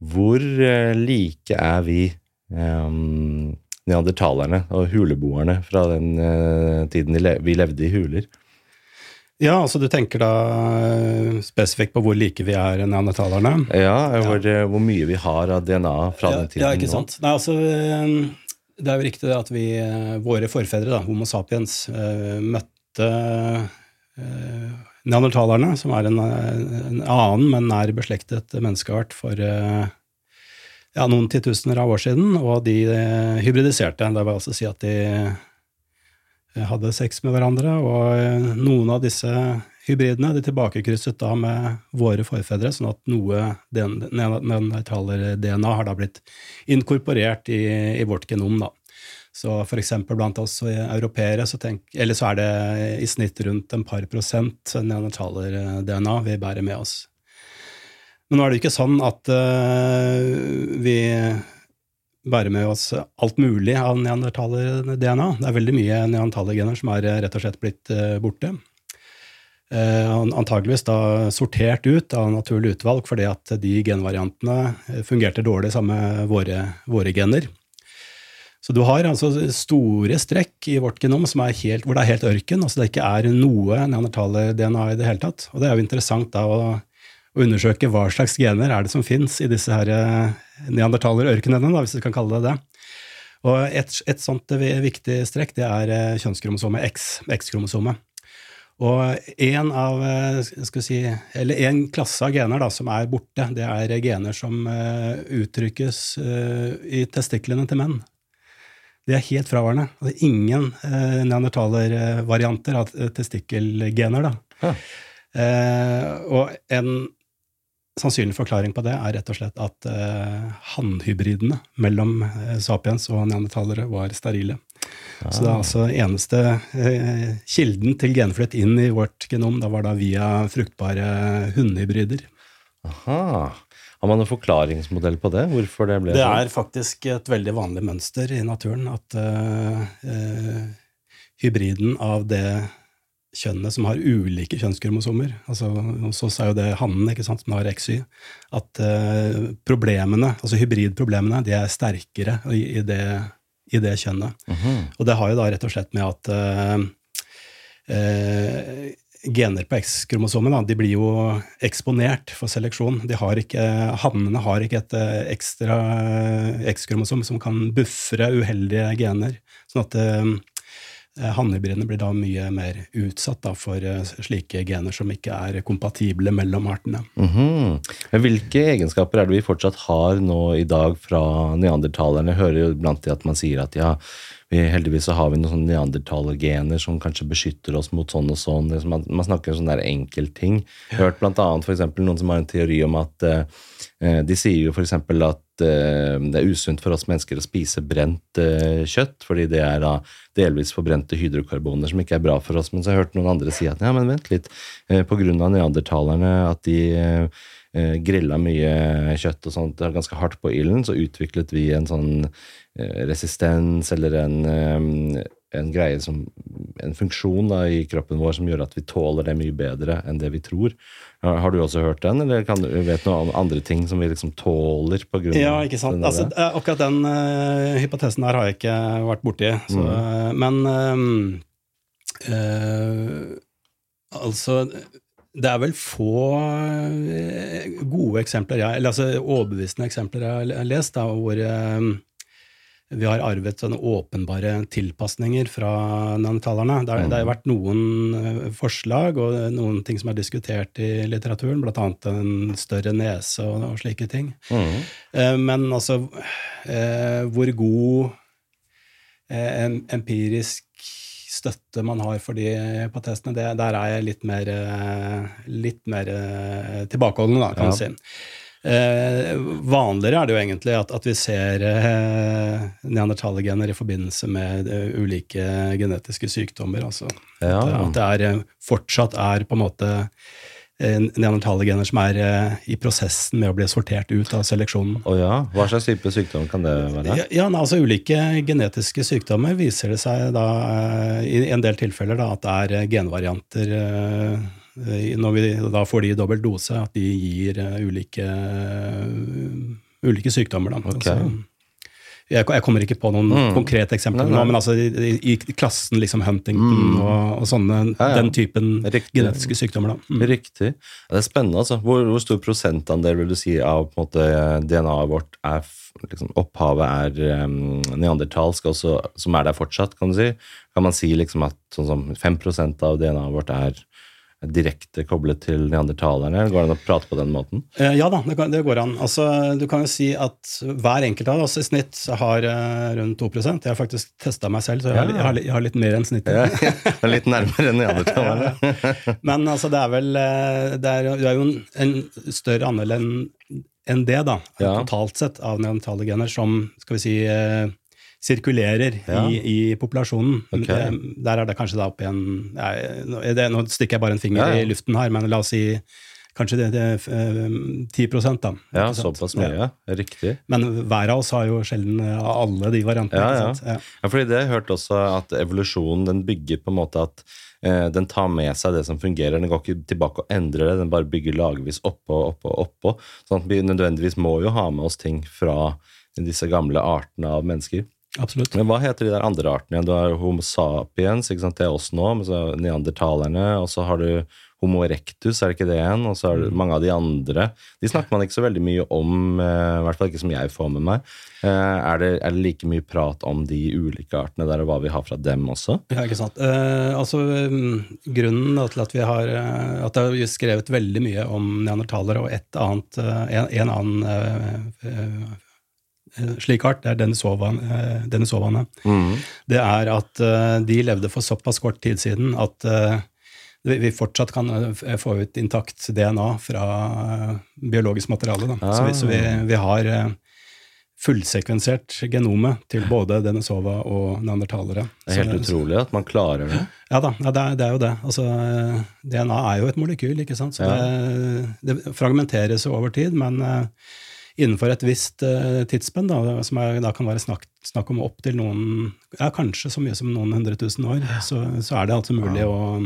Hvor eh, like er vi um, neandertalerne og huleboerne fra den uh, tiden vi levde i huler? Ja, altså du tenker da spesifikt på hvor like vi er neandertalerne? Ja, hvor, ja. hvor mye vi har av DNA fra ja, den tiden. Ja, ikke sant. Nei, altså, det er jo riktig at vi, våre forfedre, da, Homo sapiens, møtte neandertalerne, som er en, en, annen, men nær beslektet menneskeart for ja, noen titusener av år siden, og de eh, hybridiserte. Det vil altså si at de eh, hadde sex med hverandre, og eh, noen av disse hybridene de tilbakekrysset da med våre forfedre, sånn at noe neandertaler-DNA har da blitt inkorporert i, i, vårt genom. da. Så for eksempel blant oss europeere så, tenk, så er det i snitt rundt en par prosent neandertaler-DNA vi bærer med oss. Men nå er det ikke sånn at uh, vi bærer med oss alt mulig av neandertaler-DNA. Det er veldig mye neandertalergener som er rett og slett blitt uh, borte. Uh, antageligvis da sortert ut av naturlig utvalg fordi at de genvariantene fungerte dårlig sammen med våre, våre gener. Så du har altså store strekk i vårt genom helt, hvor det er helt ørken. altså Det ikke er noe neandertaler-DNA i det hele tatt. Og det er jo interessant da å å undersøke hva slags gener er det som fins i disse her eh, neandertalerørkenene, hvis vi kan kalle det det. Og et, et sånt viktig strekk det er eh, kjønnskromosomet X, X-kromosomet. Og en av, eh, skal si, eller en klasse av gener da, som er borte, det er gener som uttrykkes i testiklene til menn. Det er helt fraværende. Altså ingen eh, neandertalervarianter av testikkelgener. da. Eh, og en sannsynlig forklaring på det er rett og slett at eh, hannhybridene mellom eh, sapiens og neandertalere var sterile. Ja. Så det er altså eneste eh, kilden til genflytt inn i vårt genom da var da via fruktbare hundehybrider. Aha. Har man en forklaringsmodell på det? Hvorfor det ble Det er faktisk et veldig vanlig mønster i naturen at hybriden av det kjønnet som har ulike kjønnskromosomer. Altså, hos oss er jo det hannen ikke sant, som har XY. At uh, problemene, altså hybridproblemene, de er sterkere i, i, det, i det, kjønnet. Mm -hmm. Og det har jo da rett og slett med at uh, uh, gener på X-kromosomet de blir jo eksponert for seleksjon. De har ikke, Hannene har ikke et ekstra X-kromosom som kan buffre uheldige gener. sånn at Eh, Hannhybridene blir da mye mer utsatt da, for eh, slike gener som ikke er kompatible mellom artene. Mm -hmm. Hvilke egenskaper er det vi fortsatt har nå i dag fra neandertalerne? Jeg hører jo blant de at man sier at ja, vi, heldigvis så har vi noen sånne neandertalergener som kanskje beskytter oss mot sånn og sånn. Man, man snakker om sånne der enkeltting. Hørt blant annet for eksempel, noen som har en teori om at uh, de sier jo f.eks. at uh, det er usunt for oss mennesker å spise brent uh, kjøtt, fordi det er da delvis forbrente hydrokarboner som ikke er bra for oss. Men så har jeg hørt noen andre si at ja, men vent litt, uh, pga. neandertalerne, at de uh, grilla mye kjøtt og sånt ganske hardt på ilden, så utviklet vi en sånn resistens eller en, en greie som en funksjon da, i kroppen vår som gjør at vi tåler det mye bedre enn det vi tror. Har du også hørt den, eller kan du noe noen andre ting som vi liksom tåler? På grunn ja, ikke sant. Altså, eh, akkurat den uh, hypotesen der har jeg ikke vært borti. Så, mm. uh, men uh, altså det er vel få gode eksempler, jeg, eller altså overbevisende eksempler jeg har lest, da, hvor vi har arvet sånne åpenbare tilpasninger fra neandertalerne. Det, det, har vært noen eh, forslag og noen ting som er diskutert i litteraturen, bl.a. en større nese og, og slike ting. Mm. Men altså eh, hvor god empirisk støtte man har for de hypotesene, det, der er jeg litt mer, litt mer tilbakeholden, da, kan du ja. si. Eh, vanligere er det jo egentlig at, at vi ser eh, neandertalergener i forbindelse med uh, ulike genetiske sykdommer. Altså. Ja. At, at, det er, eh, fortsatt er på en måte eh, neandertalergener som er eh, i prosessen med å bli sortert ut av seleksjonen. Oh ja. Hva slags type sykdom kan det være? Ja, altså Ulike genetiske sykdommer viser det seg da, i en del tilfeller da, at det er genvarianter Eh, når vi da får de i dobbelt dose, at de gir uh, ulike uh, ulike sykdommer. Da. Okay. Altså, jeg, jeg kommer ikke på noen Mm. konkrete eksempler Nei, nei. nå, men altså i, i, klassen liksom Huntington og, og sånne, Ja, ja. den typen Riktig. genetiske sykdommer. Da. Mm. Riktig. Ja, det er spennende. altså. Hvor, hvor stor prosentandel vil du si av på en måte, DNA-et vårt er liksom, Opphavet er um, neandertalsk, også, som er der fortsatt, kan du si? Kan man si liksom at sånn som 5% av DNA-et vårt er direkte koblet til neandertalerne? Går det an å prate på den måten? Eh, Ja da, det, kan, det går an. Altså, du kan jo si at hver enkelt av oss i snitt har eh, rundt 2 Jeg har faktisk testa meg selv, så jeg har, Ja. jeg har, jeg har litt mer enn snittet. Ja, ja. Litt nærmere neandertalerne. Men altså, det er vel eh, Det er, det er jo en, en større andel enn en det, da, Ja. totalt sett, av neandertalergener som skal vi si sirkulerer Ja. i, i populasjonen. Okay. Det, der er det kanskje da opp igjen nei, det, nå stikker jeg bare en finger Ja, i luften her, men la oss si kanskje det, det er eh, 10 da. Ja, såpass mye. Ja. Riktig. Men hver av oss har jo sjelden eh, alle de variantene. Ja, ikke ja. sant? Ja. Fordi det jeg hørt også at evolusjonen den bygger på en måte at eh, den tar med seg det som fungerer. Den går ikke tilbake og endrer det, den bare bygger lagvis oppå og oppå. oppå. Sånn at vi nødvendigvis må jo ha med oss ting fra disse gamle artene av mennesker. Absolutt. Men hva heter de der andre artene igjen? Du har Homo sapiens, ikke sant? det er oss nå, men så neandertalerne, og så har du Homo erectus, er det ikke det igjen? Og så har du mange av de andre. De snakker man ikke så veldig mye om, eh, i hvert fall ikke som jeg får med meg. Eh, er, det, er det like mye prat om de ulike artene der, og hva vi har fra dem også? Ja, ikke sant. Eh, altså, mm, grunnen til at vi har eh, at det er skrevet veldig mye om neandertalere og et annet, en, en annen eh, slik art, det er denisovan- eh, Mm. det er at eh, de levde for såpass kort tid siden at eh, vi fortsatt kan eh, få ut intakt DNA fra eh, biologisk materiale. Da. Så, vi, så vi, vi har eh, fullsekvensert genomet til både denisova og neandertalere. Det er helt Så- utrolig at man klarer det. ja da, ja, det, er, det er jo det. Altså, eh, DNA er jo et molekyl, ikke sant? så det, det fragmenteres over tid, men eh, innenfor et visst uh, tidsspenn, da, som er, da kan være snakk, snakk om opptil noen ja, Kanskje så mye som noen hundre tusen år, så, så er det altså mulig å,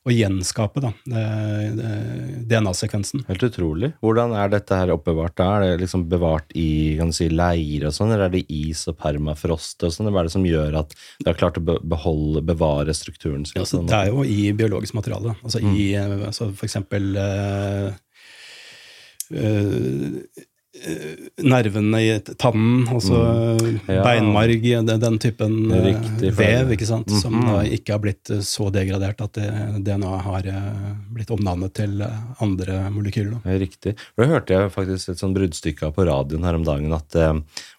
å gjenskape DNA-sekvensen. Helt utrolig. Hvordan er dette her oppbevart da? Er det liksom bevart i kan du si, leire og sånn, eller er det is og permafrost og sånn? Hva er det som gjør at det har klart å beholde, bevare strukturen sin? Altså, det er jo i biologisk materiale. Altså Mm. i eh, altså for eksempel eh, nervene i tannen, altså Mm. Ja. beinmarg, den, typen eh, Riktig, vev, ikke sant, som Mhm. da ikke har blitt eh, så degradert at DNA har eh, blitt omdannet til eh, andre molekyler. da. Riktig. For Det hørte jeg faktisk et sånn bruddstykke av på radioen her om dagen. At det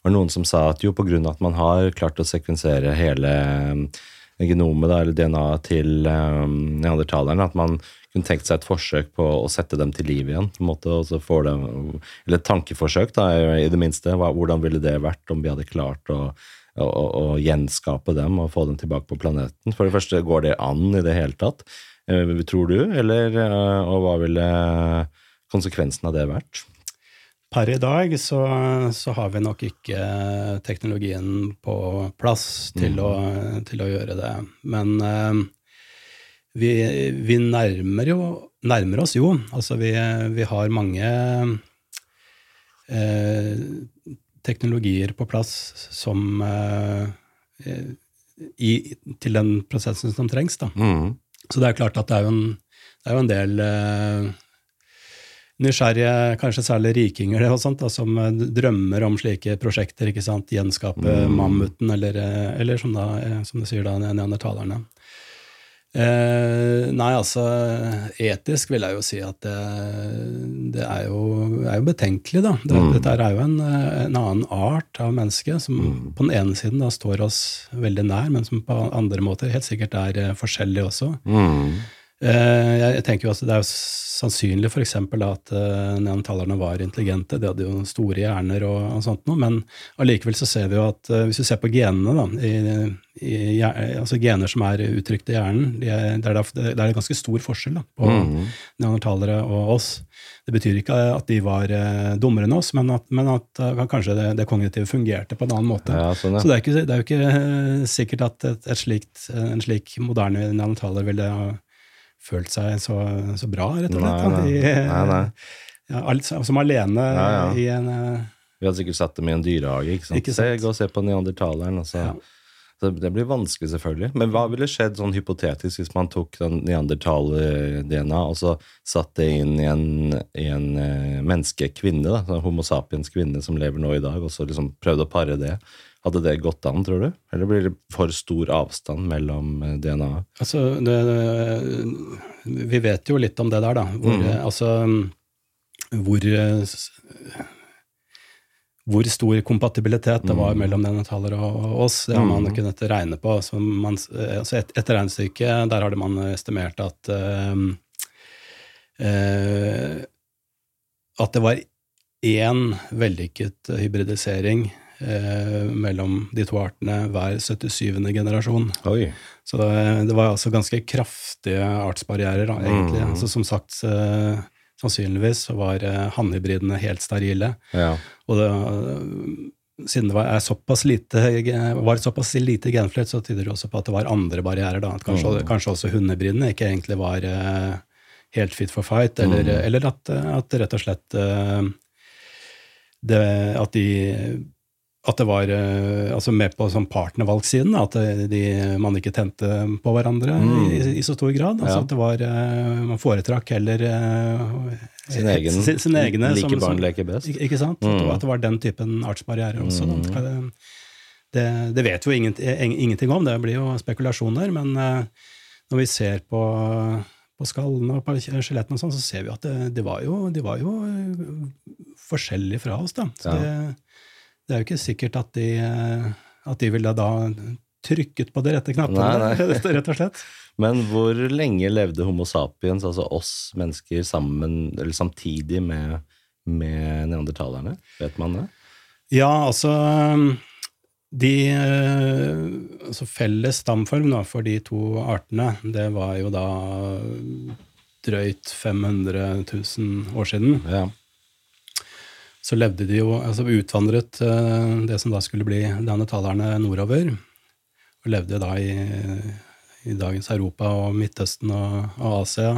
var noen som sa at jo, på grunn av at man har klart å sekvensere hele eh, genomet, da, eller DNA, til um, neandertalerne, at man kunne tenkt seg et forsøk på å sette dem til liv igjen. på en måte, og så får dem, Eller et tankeforsøk, da, i det minste. Hvordan ville det vært om vi hadde klart å å, å, gjenskape dem og få dem tilbake på planeten. For det første, går det an i det hele tatt? Eh, tror du? Eller, eh, og hva ville konsekvensen av det vært? Per i dag så, så har vi nok ikke teknologien på plass til, å, til å gjøre det. Men eh, vi, vi nærmer, jo, nærmer oss jo. Altså vi, vi har mange eh, teknologier på plass som eh, i, til den prosessen som trengs. Da. Mm. Så det er klart at det er jo en, det er jo en del eh, nysgjerrige, kanskje særlig rikinger og sånt, da, som eh, drømmer om slike prosjekter. Gjenskape Mm. mammuten, eller, eh, eller som, da, eh, som du sier, da, neandertalerne. Eh, nei, altså etisk vil jeg jo si at det, det er, jo, er jo betenkelig, da. Det, Mm. Dette er jo en, en annen art av menneske som på den ene siden da står oss veldig nær, men som på andre måter helt sikkert er eh, forskjellig også. Mm. Eh, jeg, tenker jo at Det er sannsynlig for eksempel, at uh, neandertalerne var intelligente. De hadde jo store hjerner og, og sånt noe, men allikevel så ser vi jo at eh, hvis du ser på genene, da, i, i, altså gener som er uttrykt i hjernen, de er, det, er, det er en ganske stor forskjell da, på Mm. neandertalere og oss. Det betyr ikke at de var eh, dummere enn oss, men at, men at eh, kanskje det, det kognitive fungerte på en annen måte. Ja, sånn, ja. Så det er, ikke, det er jo ikke eh, sikkert at et, et slikt, en slik moderne neandertaler ville ha følt seg så, så bra, rett og slett. Nei, nei. Nei, nei. Ja, alt, som alene Ja, ja. i en, eh, Vi hadde sikkert satt dem i en dyrehage. ikke sant? Ikke sant? Se, gå og se på neandertaleren. Altså. så. Det blir vanskelig, selvfølgelig. Men hva ville skjedd sånn hypotetisk hvis man tok den neandertaler-DNA og så satt det inn i en, i en eh, menneskekvinne, da, en Homo sapiens kvinne som lever nå i dag, og så liksom prøvde å pare det? Hadde det gått an, tror du? Eller blir det for stor avstand mellom eh, DNA-et? Altså, det, vi vet jo litt om det der, da. Hvor, mm. altså, hvor, hvor stor kompatibilitet det var Mhm. mellom neandertalere og, og oss, det har man Mhm. kunnet regne på. Så man, altså et, et regnestykke, der hadde man estimert at eh, eh, at det var én vellykket hybridisering eh, mellom de to artene hver 77. generasjon. Oi. Så det, det var altså ganske kraftige artsbarrierer, da, egentlig. Mm. Altså, som sagt, eh, sannsynligvis så var eh, hannhybridene helt sterile. Ja. Og det, eh, siden det var, såpass lite, var såpass lite genfløyt, så tyder det også på at det var andre barrierer. Da. Kanskje, mm. kanskje også hundebridene ikke egentlig var eh, helt fit for fight, eller, mm. eller at, at rett og slett eh, det, at de at det var eh, altså med på sånn partnervalgsiden, at de, man ikke tente på hverandre Mm. i, i så stor grad. Altså Ja. at det var, eh, Man foretrakk heller eh, Sin egen sin, sin egne Like som- barn leker best. ikke, sant? Mm. at det var den typen artsbarrierer også. Mm. Det, det, vet vi jo ingenting, ingenting om, det blir jo spekulasjoner, men eh, når vi ser på, på skallene og på skjelettene, og sånn, så ser vi at det, det var jo, de var jo eh, forskjellige fra oss. Da. Så Ja. det, det er jo ikke sikkert at de, at de ville da trykket på de rette knappene, rett, og slett. Men hvor lenge levde Homo sapiens, altså oss mennesker, sammen, eller samtidig med, med neandertalerne? Vet man det? Ja, altså de eh, altså Felles stamform da, for de to artene, det var jo da drøyt 500 000 år siden. Ja. Så levde de jo, altså utvandret eh, det som da skulle bli neandertalerne nordover, og levde da i, i dagens Europa og Midtøsten og, og Asia.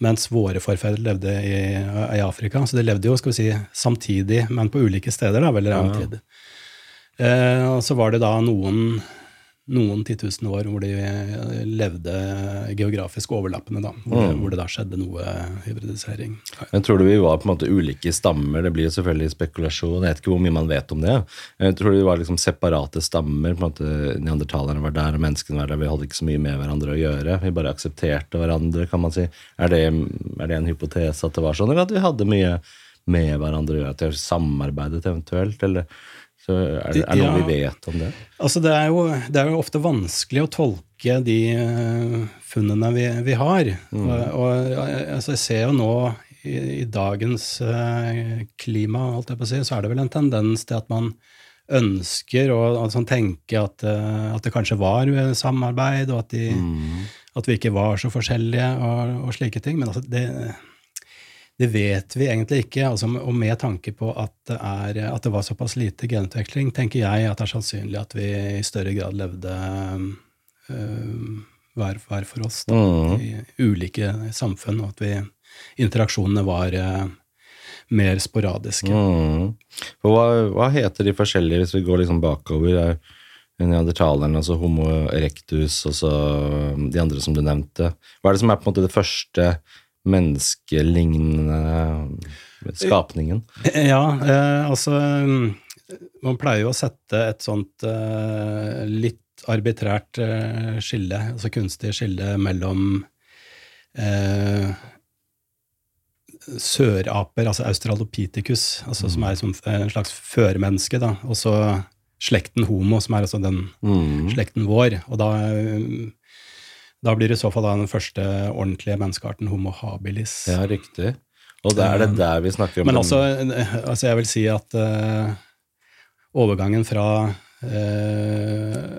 Mens våre forfedre levde i, i Afrika. Så de levde jo skal vi si, samtidig, men på ulike steder. da, veldig lang Ja. Eh, og så var det da noen, noen titusen år hvor de eh, levde geografisk overlappende, da, hvor, det, Mm. hvor det da skjedde noe hybridisering. Men tror du vi var på en måte ulike stammer? Det blir jo selvfølgelig spekulasjon. Jeg vet ikke hvor mye man vet om det. Jeg tror vi var liksom separate stammer. på en måte Neandertalerne var der, og menneskene var der. Vi hadde ikke så mye med hverandre å gjøre. Vi bare aksepterte hverandre, kan man si. Er det, er det en hypotese at det var sånn, eller at vi hadde mye med hverandre å gjøre? At vi samarbeidet eventuelt? Eller så er det er det noe vi vet om det? Altså det, er jo, det er jo ofte vanskelig å tolke de eh, funnene vi, vi har. Mm. Og, og altså jeg ser jo nå i, i dagens eh, klima, holdt jeg på å si, så er det vel en tendens til at man ønsker å altså, tenke at, eh, at det kanskje var samarbeid, og at, de, Mm. at vi ikke var så forskjellige og, og slike ting. Men altså, det, det vet vi egentlig ikke. Altså, og med tanke på at det, er, at det var såpass lite genutveksling, tenker jeg at det er sannsynlig at vi i større grad levde øh, hver, hver for oss da, Mm. i ulike samfunn, og at vi, interaksjonene var øh, mer sporadiske. Mm. Hva, hva heter de forskjellige, hvis vi går liksom bakover? er neandertalerne, altså Homo erectus, og så de andre som du nevnte. Hva er det som er på en måte det første menneskelignende skapningen? Ja, eh, altså mm, Man pleier jo å sette et sånt eh, litt arbitrært eh, skille, altså kunstig skille mellom eh, søraper, altså australopithecus, altså som er som en slags førmenneske, da, og så slekten homo, som er altså den Mm. slekten vår. Og da, eh, da blir det i så fall da den første ordentlige menneskearten, homo habilis. Ja, riktig. Og det er det der vi snakker om Men altså, eh, altså jeg vil si at uh, overgangen fra uh,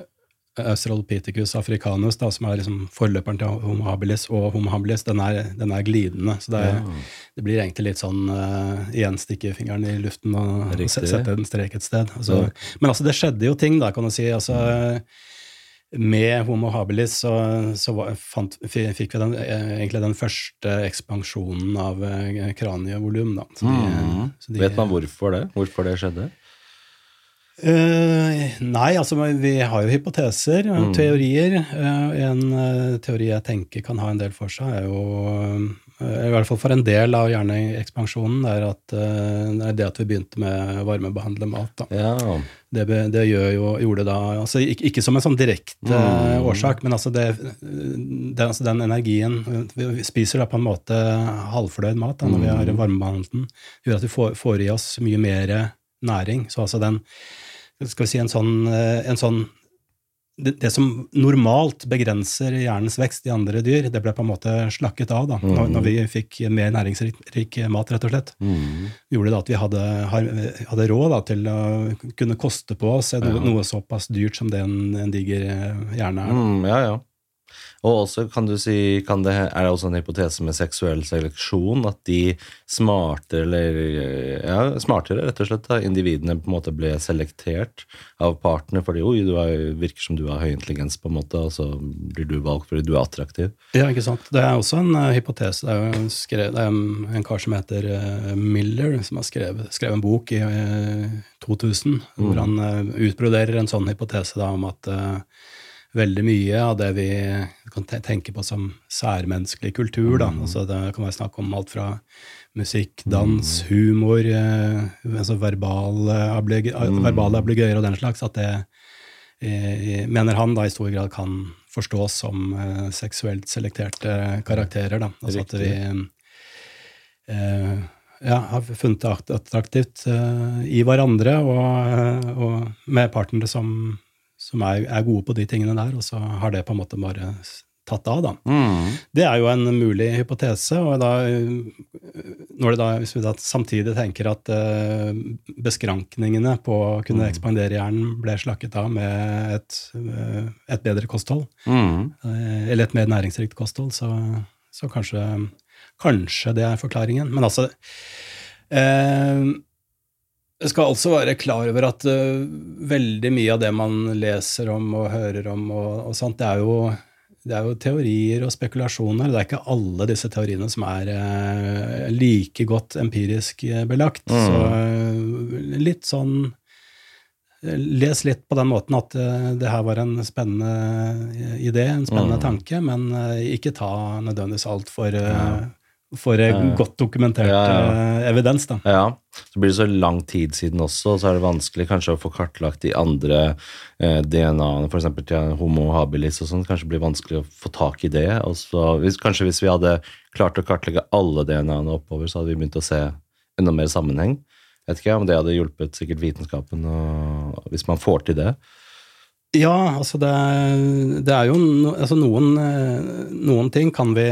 Australopithecus africanus, da, som er liksom forløperen til Homo habilis, og Homo habilis, den er, den er glidende. Så det, er, Ja. det blir egentlig litt sånn uh, igjen stikke fingeren i luften og, og sette en strek et sted. Altså, Ja. Men altså, det skjedde jo ting, da, kan du si. Altså, med Homo habilis så, så fant, fikk vi den, eh, egentlig den første ekspansjonen av eh, kranievolum. Mm. de- Vet man hvorfor det? Hvorfor det skjedde? Eh, nei, altså vi har jo hypoteser og Mm. teorier. Uh, en uh, teori jeg tenker kan ha en del for seg, er jo I hvert fall for en del av hjerneekspansjonen, er at det er det at vi begynte med varmebehandle mat. Ja. Det, det jo, gjorde da altså ikke, ikke som en sånn direkte Mm. årsak, men altså, det, det, altså den energien Vi spiser da på en måte halvfløyd mat da, når vi har Mm. varmebehandlet den. gjør at vi får, får i oss mye mer næring. Så altså den Skal vi si en sånn, eh, en sånn det, det som normalt begrenser hjernens vekst i andre dyr, det ble på en måte slakket av da, Mm. når vi fikk mer næringsrik mat, rett og slett Mm. gjorde det at vi hadde, hadde råd da, til å kunne koste på oss noe, Ja. noe såpass dyrt som det en, en diger eh, hjerne er. Mm, ja, ja. Og også kan du si, kan det, er det også en hypotese med seksuell seleksjon, at de smarte, eller ja, smartere, rett og slett, da, individene på en måte ble selektert av partene fordi oi, du er, virker som du har høy intelligens, på en måte, og så blir du valgt fordi du er attraktiv. Ja, ikke sant? Det er også en uh, hypotese. Det er en, skrev, det er en, en kar som heter uh, Miller, som har skrevet, skrevet en bok i uh, 2000, hvor han eh, utbroderer en sånn hypotese da, om at eh, veldig mye av det vi kan tenke på som særmenneskelig kultur, da, altså det kan være snakk om alt fra musikk, dans, humor, eh, altså verbale, ablegøyer og den slags, at det eh, mener han da i stor grad kan forstås som eh, seksuelt selekterte karakterer. Da. Altså at vi eh, ja, har funnet det att- attraktivt eh, i hverandre og, og med partnere som, som er, er gode på de tingene der, og så har det på en måte bare tatt av, da. Mm. Det er jo en mulig hypotese, og da, når det da, hvis vi da samtidig tenker at uh, beskrankningene på å kunne ekspandere hjernen ble slakket av med et, uh, et bedre kosthold, Mm. uh, eller et mer næringsrikt kosthold, så, så kanskje, kanskje det er forklaringen. Men altså eh, skal også være klar over at uh, veldig mye av det man leser om og hører om, og, og sånt, det er jo det er jo teorier og spekulasjoner. Det er ikke alle disse teoriene som er uh, like godt empirisk eh, belagt. Mm. Så uh, litt sånn Les litt på den måten at det her var en spennende idé, en spennende Mm. tanke, men ikke ta nødvendigvis altfor uh, Ja. For eh, Ja. godt dokumentert Ja, ja. eh, evidens. da. Ja, så blir det så lang tid siden også, og så er det vanskelig kanskje å få kartlagt de andre eh, DNA-ene, f.eks. til homo habilis og sånn, kanskje blir vanskelig å få tak i det. Og så, hvis, kanskje hvis vi hadde klart å kartlegge alle DNA-ene oppover, så hadde vi begynt å se enda mer sammenheng. Jeg vet ikke om det hadde hjulpet sikkert vitenskapen, og, hvis man får til det. Ja, altså det, det er jo altså noen, eh, noen ting kan vi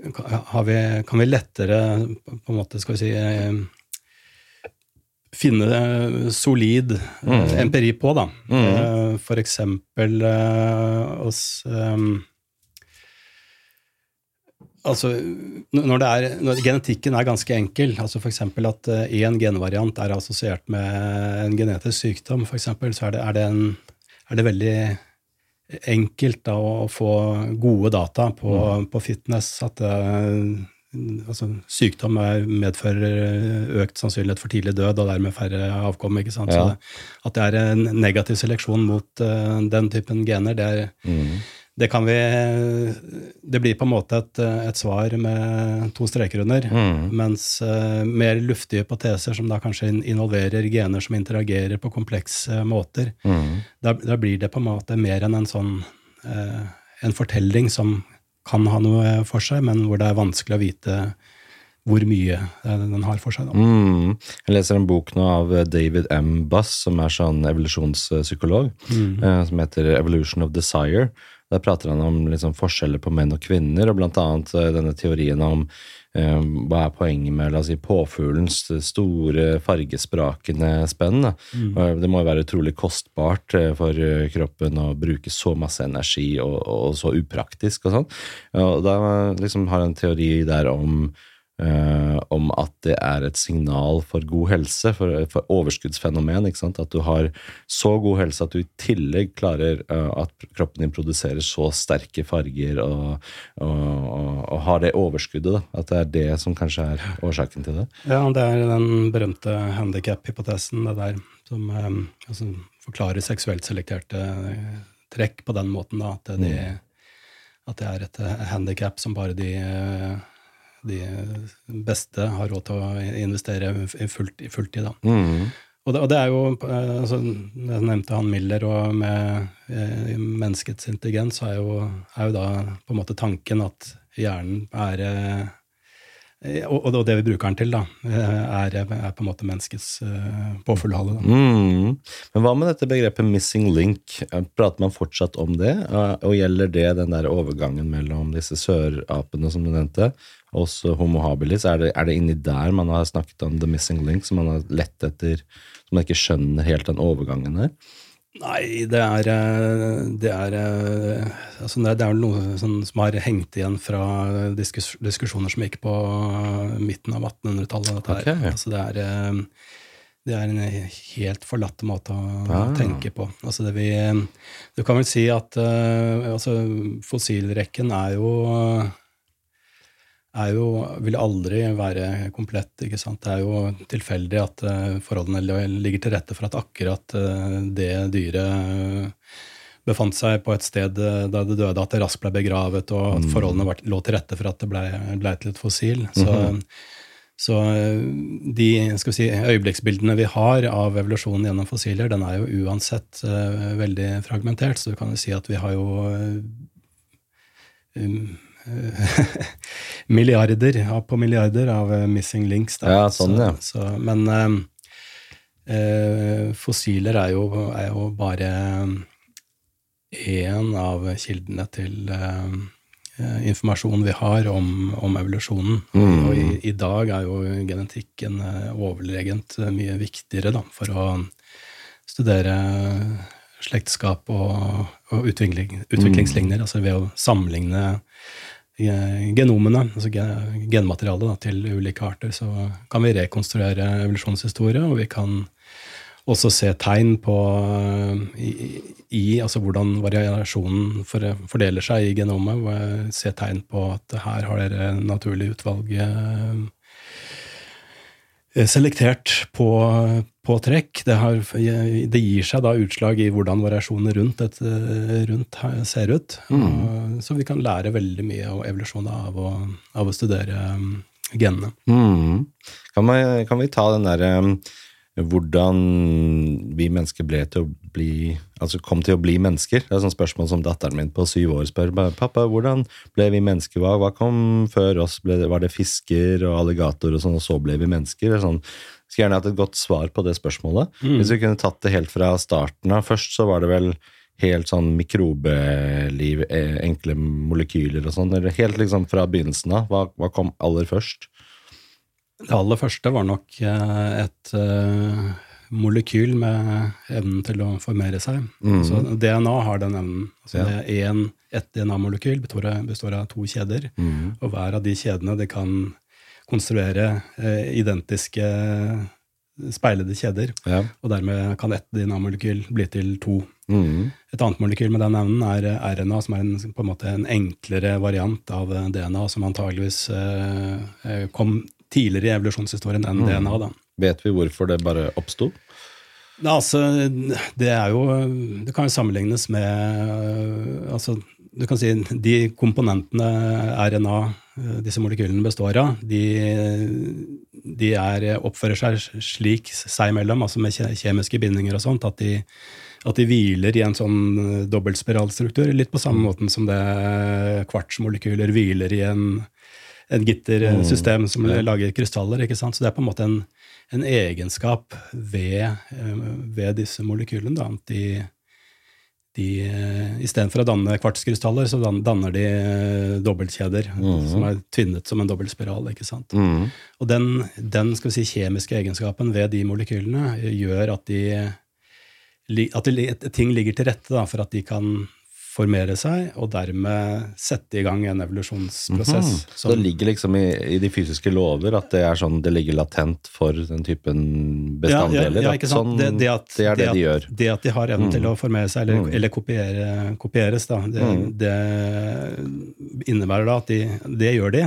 vi, kan vi lettere på en måte, skal vi si eh, Finne eh, solid Mm. empiri på, da. Mm. Eh, For eksempel oss Altså, når, det er, når genetikken er ganske enkel, altså f.eks. at én genvariant er assosiert med en genetisk sykdom, for eksempel, så er det, er, det en, er det veldig enkelt da, å få gode data på, på fitness. At eh, altså, sykdom er, medfører økt sannsynlighet for tidlig død og dermed færre avkom. ikke sant? Ja. Så at det er en negativ seleksjon mot uh, den typen gener, det er Mm. Det kan vi Det blir på en måte et, et svar med to streker under. Mm. Mens uh, mer luftige hypoteser som da kanskje involverer gener som interagerer på komplekse måter, Mm. da, da blir det på en måte mer enn en sånn uh, en fortelling som kan ha noe for seg, men hvor det er vanskelig å vite hvor mye eh, den har for seg. Da. Mm. Jeg leser en bok nå av David M. Buss, som er sånn evolusjonspsykolog, eh, som heter Evolution of Desire. Der prater han om liksom forskjeller på menn og kvinner, og blant annet eh, denne teorien om eh, hva er poenget med la oss si, påfuglens store, fargesprakende spenn. Mm. Det må jo være utrolig kostbart eh, for eh, kroppen å bruke så masse energi, og, og så upraktisk og sånn. Og da liksom har han en teori der om eh, om at det er et signal for god helse, for, for overskuddsfenomen. At du har så god helse at du i tillegg klarer eh, at kroppen din produserer så sterke farger og, og, og, og har det overskuddet. Da. At det er det som kanskje er årsaken til det. Ja, det er den berømte handikap-hypotesen, det der, som eh, altså, forklarer seksuelt selekterte eh, trekk på den måten, da, at, de, at det er et handikap som bare de eh, de beste har råd til å investere i fullt- i fulltid. Da. Mm. Og det, og det er jo eh, altså, Jeg nevnte han Miller, og med eh, menneskets intelligens er jo, er jo da på en måte tanken at hjernen er eh, og, og det vi bruker den til, da, er, er på en måte menneskets eh, påfuglhale. Mm. Men hva med dette begrepet 'missing link'? Prater man fortsatt om det? Og gjelder det den der overgangen mellom disse sørapene som du nevnte, og også Homo habilis? Er det, er det inni der man har snakket om the missing link, som man har lett etter, som man ikke skjønner helt den overgangen her? Nei, det er, eh, det er eh, altså det, det er noe sånn, som har hengt igjen fra diskus, diskusjoner som gikk på eh, midten av 1800-tallet. Okay. Altså det, er, eh, det er en helt forlatt måte å Ah. tenke på. Altså det vi, du kan vel si at eh, altså fossilrekken er jo er jo, vil aldri være komplett. ikke sant? Det er jo tilfeldig at eh, forholdene ligger til rette for at akkurat eh, det dyret eh, befant seg på et sted da det døde, at det raskt ble begravet, og at forholdene lå til rette for at det ble, ble til et fossil. Så, så eh, de skal vi si, øyeblikksbildene vi har av evolusjonen gjennom fossiler, den er jo uansett veldig fragmentert, så du kan jo si at vi har jo um, milliarder på milliarder av eh, missing links. Da. Ja, sånn, ja. Så, så, men eh, eh, fossiler er jo, er jo bare én av kildene til eh, eh, informasjon vi har om, om evolusjonen. Mm. Og i, i dag er jo genetikken eh, overlegent eh, mye viktigere da, for å studere slektskap og, og utvikling, utviklingsligner, altså ved å sammenligne genomene, altså ge- genmaterialet da, til ulike arter, så kan vi rekonstruere evolusjonshistorie, og vi kan også se tegn på eh, i, i altså hvordan variasjonen for, fordeler seg i genomet. jeg ser tegn på at her har dere naturlig utvalg eh, selektert på, på trekk. Det, har, det gir seg da utslag i hvordan variasjonene rundt, et, rundt ser ut. Og, så vi kan lære veldig mye av evolusjonen av å, av å studere um, genene. Mm. Kan, man, kan vi ta den derre hvordan vi mennesker ble til å bli Altså kom til å bli mennesker? Det er et spørsmål som datteren min på syv år spør. 'Pappa, hvordan ble vi mennesker? Hva, kom før oss? Var det fisker og alligator og sånn, og så ble vi mennesker?' Det er Sånn, skulle gjerne hatt et godt svar på det spørsmålet. Hvis vi kunne tatt det helt fra starten av. Først så var det vel helt sånn mikrobeliv, eh, enkle molekyler og sånn. Eller helt liksom fra begynnelsen av. Hva, hva kom aller først? Det aller første var nok eh, et eh, molekyl med evnen til å formere seg. Så DNA har den evnen. Altså Ja. en, Et DNA-molekyl består, består av to kjeder, og hver av de kjedene det kan konstruere eh, identiske speilede kjeder. Ja. Og dermed kan ett DNA-molekyl bli til to. Mm. Et annet molekyl med den evnen er eh, RNA, som er en, på en måte en enklere variant av eh, DNA, som antageligvis eh, eh, kom tidligere i evolusjonshistorien enn DNA. da. Vet vi hvorfor det bare oppsto? Altså, det er jo Det kan jo sammenlignes med altså, Du kan si de komponentene RNA, øh, disse molekylene, består av, de, de er, oppfører seg slik seg imellom, altså med kjemiske bindinger og sånt, at de, at de hviler i en sånn øh, dobbeltspiralstruktur, litt på samme måten som det kvartsmolekyler hviler i en, en gittersystem som lager krystaller. ikke sant? Så det er på en måte en, en egenskap ved, eh, ved disse molekylene. Da, at de, de eh, Istedenfor å danne kvartskrystaller, så danner de dobbeltkjeder mm -hmm. som er tvinnet som en dobbeltspiral. ikke sant? Mm. Og den, den si, kjemiske egenskapen ved de molekylene gjør at, de, at de, ting ligger til rette da, for at de kan formere seg, og dermed sette i gang en evolusjonsprosess. Mhm. Så det ligger liksom i, i, de fysiske lover at det er sånn det ligger latent for den typen bestanddeler? Ja, ja, ja sånn, det, det, at, det, er det, at, de gjør? Det at de har evnen mm. til å formere seg, eller, mm. eller kopiere, kopieres, da, det, mm. det, innebærer da at de, det gjør de.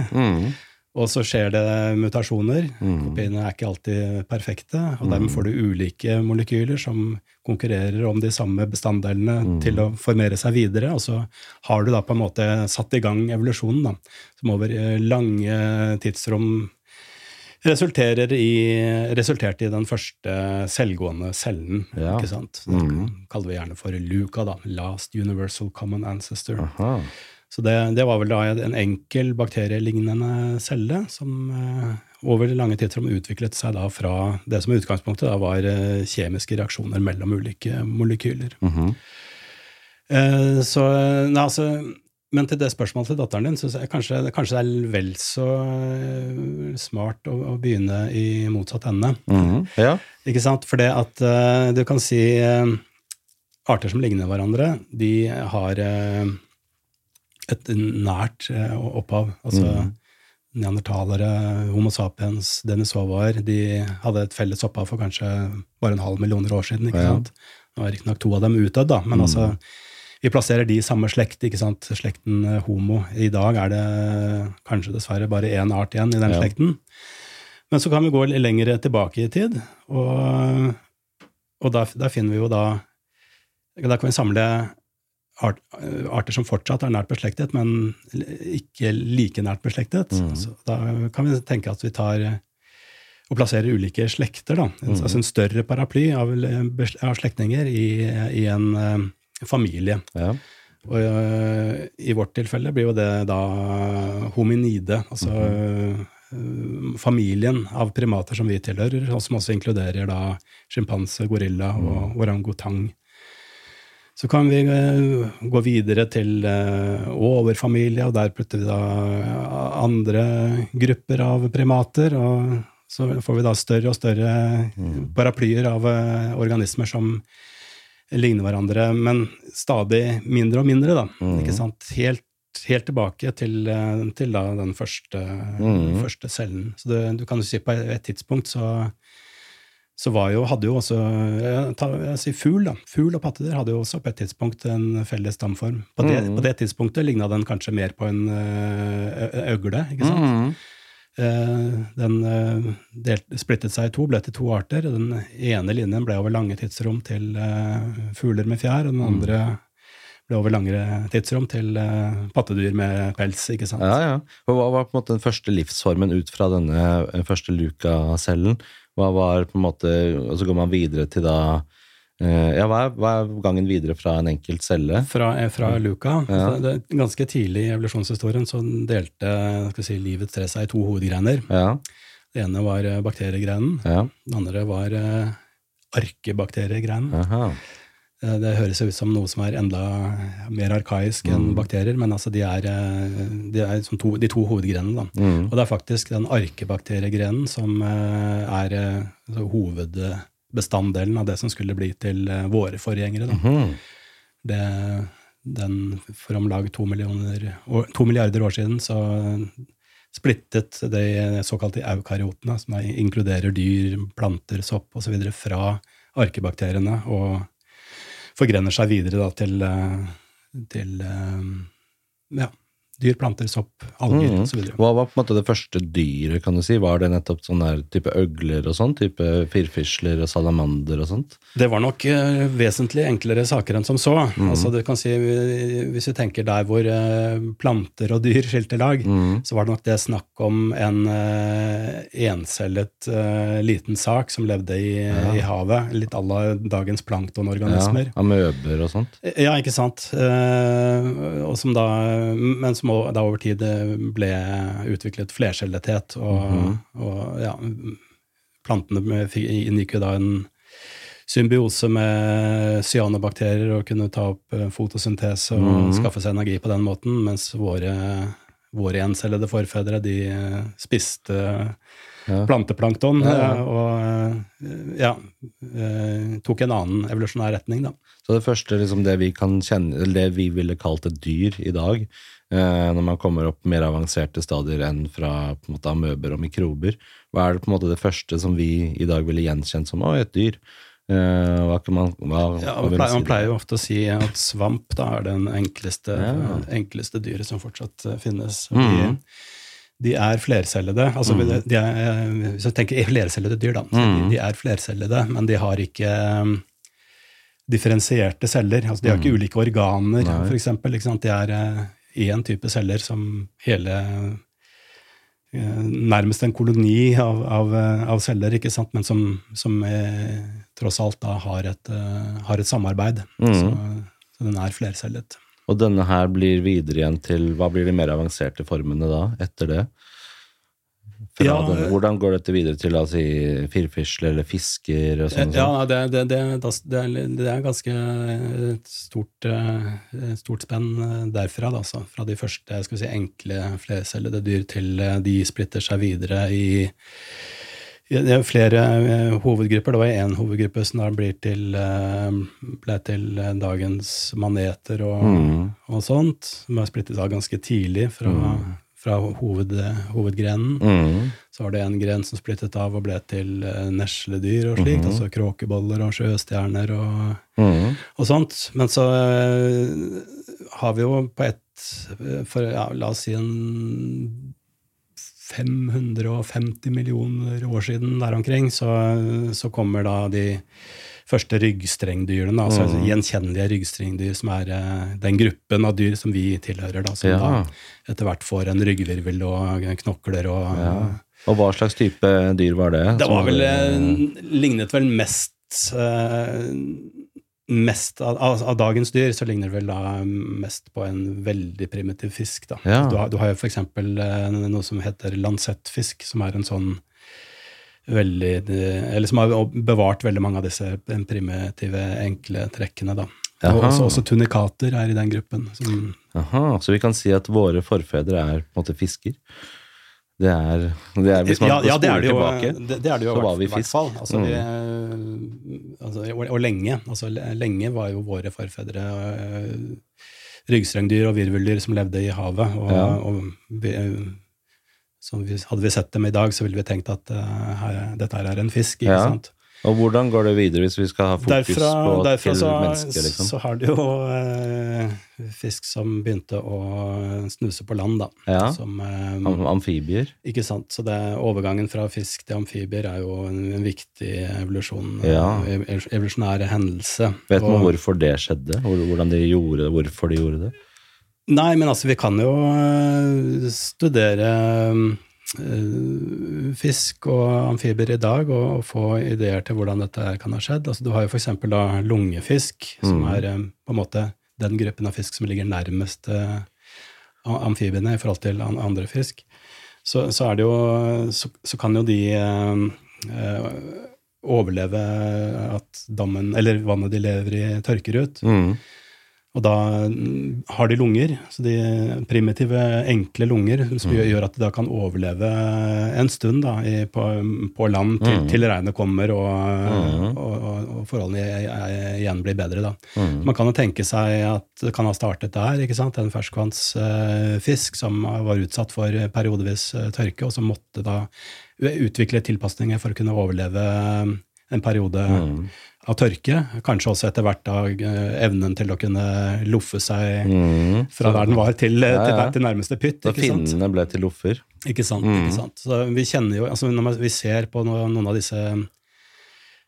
Mm. Og så skjer det mutasjoner. Mm. Kopiene er ikke alltid perfekte. Og dermed får du ulike molekyler som konkurrerer om de samme bestanddelene mm. til å formere seg videre. Og så har du da på en måte satt i gang evolusjonen, da, som over eh, lange tidsrom resulterer i, resulterte i den første selvgående cellen. Ja. ikke sant? Det mm. kaller vi gjerne for LUCA, da. Last Universal Common Ancestor. Aha. Så det, det, var vel da en enkel bakterielignende celle som eh, over lange tidsrom utviklet seg da fra det som i utgangspunktet da var eh, kjemiske reaksjoner mellom ulike molekyler. Mm -hmm. eh, så, nei, altså, men til det spørsmålet til datteren din, så jeg kanskje, kanskje det er vel så eh, smart å, å begynne i motsatt ende. Mm -hmm. ja. Ikke sant? For det at uh, du kan si uh, arter som ligner hverandre, de har uh, et nært eh, opphav. Altså mm. neandertalere, Homo sapiens, denisovaer, de hadde et felles opphav for kanskje bare en halv millioner år siden. ikke ja. sant? Nå er riktignok to av dem utdødd, da, men mm. altså vi plasserer de i samme slekt, ikke sant? slekten eh, homo. I dag er det kanskje dessverre bare én art igjen i den ja. slekten. Men så kan vi gå lenger tilbake i tid, og, og der, der finner vi jo da Da kan vi samle arter som fortsatt er nært beslektet, men ikke like nært beslektet. Mm. Så da kan vi tenke at vi tar og plasserer ulike slekter. Da. Mm. Altså en større paraply av, av slektninger i, i, en uh, familie. Ja. Og uh, i vårt tilfelle blir jo det da hominide, altså mm. uh, familien av primater som vi tilhører, og som også inkluderer da sjimpanse, gorilla og mm. orangutang. Så kan vi uh, gå videre til uh, overfamilie, og der putter vi da andre grupper av primater. Og så får vi da større og større mm. paraplyer av organismer som ligner hverandre, men stadig mindre og mindre, da. Mm. Ikke sant? Helt, helt tilbake til, til da den første, mm. første, cellen. Så det, du kan jo si på et tidspunkt så så jo, hadde jo også jeg, sier fugl, da. Fugl og pattedyr hadde jo også på et tidspunkt en felles stamform. På det, mm. på det tidspunktet ligna den kanskje mer på en øgle, ikke sant? Mm. Den delt, splittet seg i to, ble til to arter. Den ene linjen ble over lange tidsrom til fugler med fjær, og den mm. andre ble over langere tidsrom til pattedyr med pels. ikke sant? Ja, ja. Hva var på en måte den første livsformen ut fra denne første Luca-cellen? Hva var på en måte Og så går man videre til da eh, ja, hva er, hva er, gangen videre fra en enkelt celle? Fra, eh, fra Luca. Ja. Det, ganske tidlig i evolusjonshistorien så delte si, livets tre seg i to hovedgrener. Ja. Det ene var eh, bakteriegrenen. Ja. Det andre var arkebakteriegrenen. Det høres ut som noe som er enda mer arkaisk enn mm. bakterier, men altså de er, de, er to, de to hovedgrenene. Mm. Og det er faktisk den arkebakteriegrenen som eh, er altså, hovedbestanddelen av det som skulle bli til eh, våre forgjengere. Mm. Det, den, for om lag to, to, milliarder år siden så splittet de såkalte eukariotene, som inkluderer dyr, planter, sopp osv., fra arkebakteriene. og forgrener seg videre da, til, eh, til eh, ja, dyr, planter, sopp, alger mm. osv. Hva var på en måte det første dyret? kan du si? Var det nettopp sånn der type øgler og sånn? Type firfisler og salamander og sånt? Det var nok uh, vesentlig enklere saker enn som så. Mm. Altså du kan si, Hvis vi tenker der hvor uh, planter og dyr skilte lag, mm. så var det nok det snakk om en uh, encellet liten sak som levde i, ja. i havet. Litt à la dagens planktonorganismer. Ja, Amøber og sånt? Ja, ikke sant. og som da, men som da over tid ble utviklet flercellethet. Og, mm -hmm. og ja, plantene inngikk jo da en symbiose med cyanobakterier og kunne ta opp eh, fotosyntese og mm. skaffe seg energi på den måten, mens våre, våre encellede forfedre de spiste ja. planteplankton. Ja, ja. Og ja, eh, tok en annen evolusjonær retning. da. Så det første, liksom det vi kan kjenne, eller det vi ville kalt et dyr i dag, eh, når man kommer opp mer avanserte stadier enn fra på en måte, amøber og mikrober, hva er det på en måte det første som vi i dag ville gjenkjent som å, et dyr? Eh, hva kan man, hva, Ja, man, pleier, man pleier jo ofte å si at svamp da er den enkleste, Ja. enkleste dyret som fortsatt eh, finnes. Mm. De, de er flercellede. Altså, mm. de er, eh, hvis jeg tenker flercellede dyr, da. Mhm. De, de er flercellede, men de har ikke um, differensierte celler. Altså, de har ikke ulike organer, f.eks. De er én type celler som hele eh, Nærmest en koloni av, av, eh, av celler, ikke sant? men som, som er, tross alt da har et, eh, har et samarbeid. Mm. Så, så den er flercellet. Og denne her blir videre igjen til Hva blir de mer avanserte formene da, etter det? Ja, den, hvordan går dette videre til altså, firfisle eller fisker og sånn? Ja, det, det, det, det, er, det ganske et stort, eh, stort spenn eh, derfra. Da, så, Fra de første si, enkle flercellede dyr til eh, de splitter seg videre i, det er flere eh, hovedgrupper. Det var én hovedgruppe som da blir til, eh, ble til eh, dagens maneter og, Mm. og sånt. Som er splittet av ganske tidlig fra, fra hoved, hovedgrenen. Mm. Så var det en gren som splittet av og ble til eh, nesledyr og slikt, mm. altså kråkeboller og sjøstjerner og, Mm. og sånt. Men så eh, har vi jo på et eh, For ja, la oss si en 550 millioner år siden der omkring, så, så kommer da de første ryggstrengdyrene, da, altså mm. gjenkjennelige ryggstrengdyr, som er eh, den gruppen av dyr som vi tilhører, da, som Ja. da etter hvert får en ryggvirvel og knokler og Ja. Og hva slags type dyr var det? det var vel, hadde- eh, lignet vel mest eh, Mest av, av, av dagens dyr så ligner det vel da mest på en veldig primitiv fisk. da. Ja. Du, har, du har jo eh, noe som heter lansettfisk, som er en sånn veldig Eller som har bevart veldig mange av disse primitive, enkle trekkene. da. Og også, også tunikater er i den gruppen. Som, Aha, så vi kan si at våre forfedre er på en måte fisker? Det er, det er Hvis man ja, ja, det er det jo, tilbake det, det er det jo så var vi fisk. fall. Altså, Mm. vi, eh, altså, og, og lenge. Altså, lenge var jo våre forfedre uh, ryggstrengdyr og virveldyr som levde i havet. Og, Ja. og eh, så vi, hadde vi sett dem i dag, så ville vi tenkt at uh, her, dette her er en fisk. ikke Ja. sant? Og hvordan går det videre hvis vi skal ha fokus Derfra, på derfra til så, mennesker? Liksom? så har du jo eh, fisk som begynte å snuse på land, da. Ja. Som, eh, Am- Amfibier? ikke sant? Så det, overgangen fra fisk til amfibier er jo en, en viktig evolusjon, Ja. ev- evolusjonær hendelse. Vet man Og- hvorfor det skjedde? Hvor- Hvordan de gjorde det? Hvorfor de gjorde det? Nei, men altså, vi kan jo eh, studere eh, fisk og amfibier i dag og, få ideer til hvordan dette kan ha skjedd. Altså, du har jo eksempel lungefisk, som mm. er eh, på en måte den gruppen av fisk som ligger nærmest amfibiene i forhold til andre fisk. Så, så er det jo Så, så kan jo de eh, overleve at dammen, eller vannet de lever i, tørker ut. Mm. Og da mm, har de lunger, så de primitive, enkle lunger, som Mm. gjør- at de da kan overleve en stund da, i, på, på land til, Mm. til regnet kommer og, Mm. og, og, og forholdene igjen blir bedre. Da. Mm. Man kan jo tenke seg at det kan ha startet der, ikke sant? en ferskvannsfisk som var utsatt for periodevis eh, tørke, og som måtte da utvikle tilpasninger for å kunne overleve en periode Mm. Av tørke. Kanskje også etter hvert da eh, evnen til å kunne loffe seg Mm. fra der den var, til, eh, Ja, til, ja. til nærmeste pytt. Da finnene ble til loffer. Ikke sant, Mm. ikke sant? Så vi kjenner jo, altså Når vi ser på noen av disse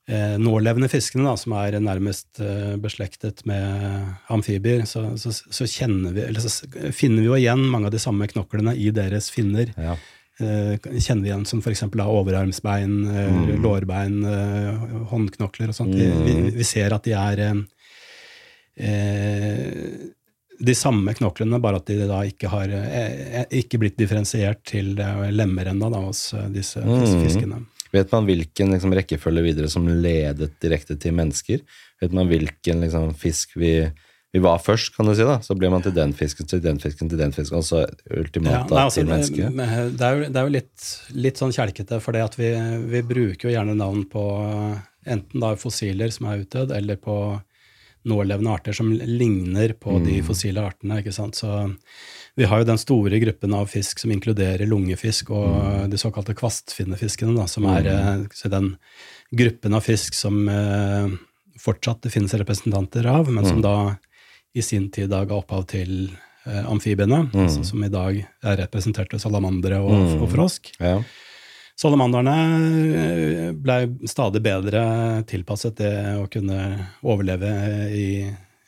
eh, nålevende fiskene, da, som er nærmest eh, beslektet med amfibier, så, så, så, vi, eller så finner vi jo igjen mange av de samme knoklene i deres finner. Ja. Eh, kjenner vi igjen som f.eks. overarmsbein, eh, Mm. lårbein, eh, håndknokler og sånt. Vi, Mm. vi, vi ser at de er eh, de samme knoklene, bare at de da ikke har ikke blitt differensiert til lemmer ennå hos disse, disse, disse Mm. fiskene. Vet man hvilken liksom, rekkefølge videre som ledet direkte til mennesker? Vet man hvilken liksom, fisk vi, vi var først, kan du si. da, Så blir man til den fisken, til den fisken, til den fisken, og så ultimat nei, altså, til mennesket. Det er jo, det er jo litt, litt sånn kjelkete, for det vi, vi bruker jo gjerne navn på enten da fossiler som er utdødd, eller på nålevende arter som ligner på de Mm. fossile artene. ikke sant? Så vi har jo den store gruppen av fisk som inkluderer lungefisk og Mm. de såkalte kvastfinnefiskene, da, som er eh, så den gruppen av fisk som eh, fortsatt det finnes representanter av, men Mm. som da i sin tid da ga opphav til eh, amfibiene, Mm. altså, som i dag er representert ved salamandere og, og frosk. Ja. Salamanderne ble stadig bedre tilpasset det å kunne overleve i,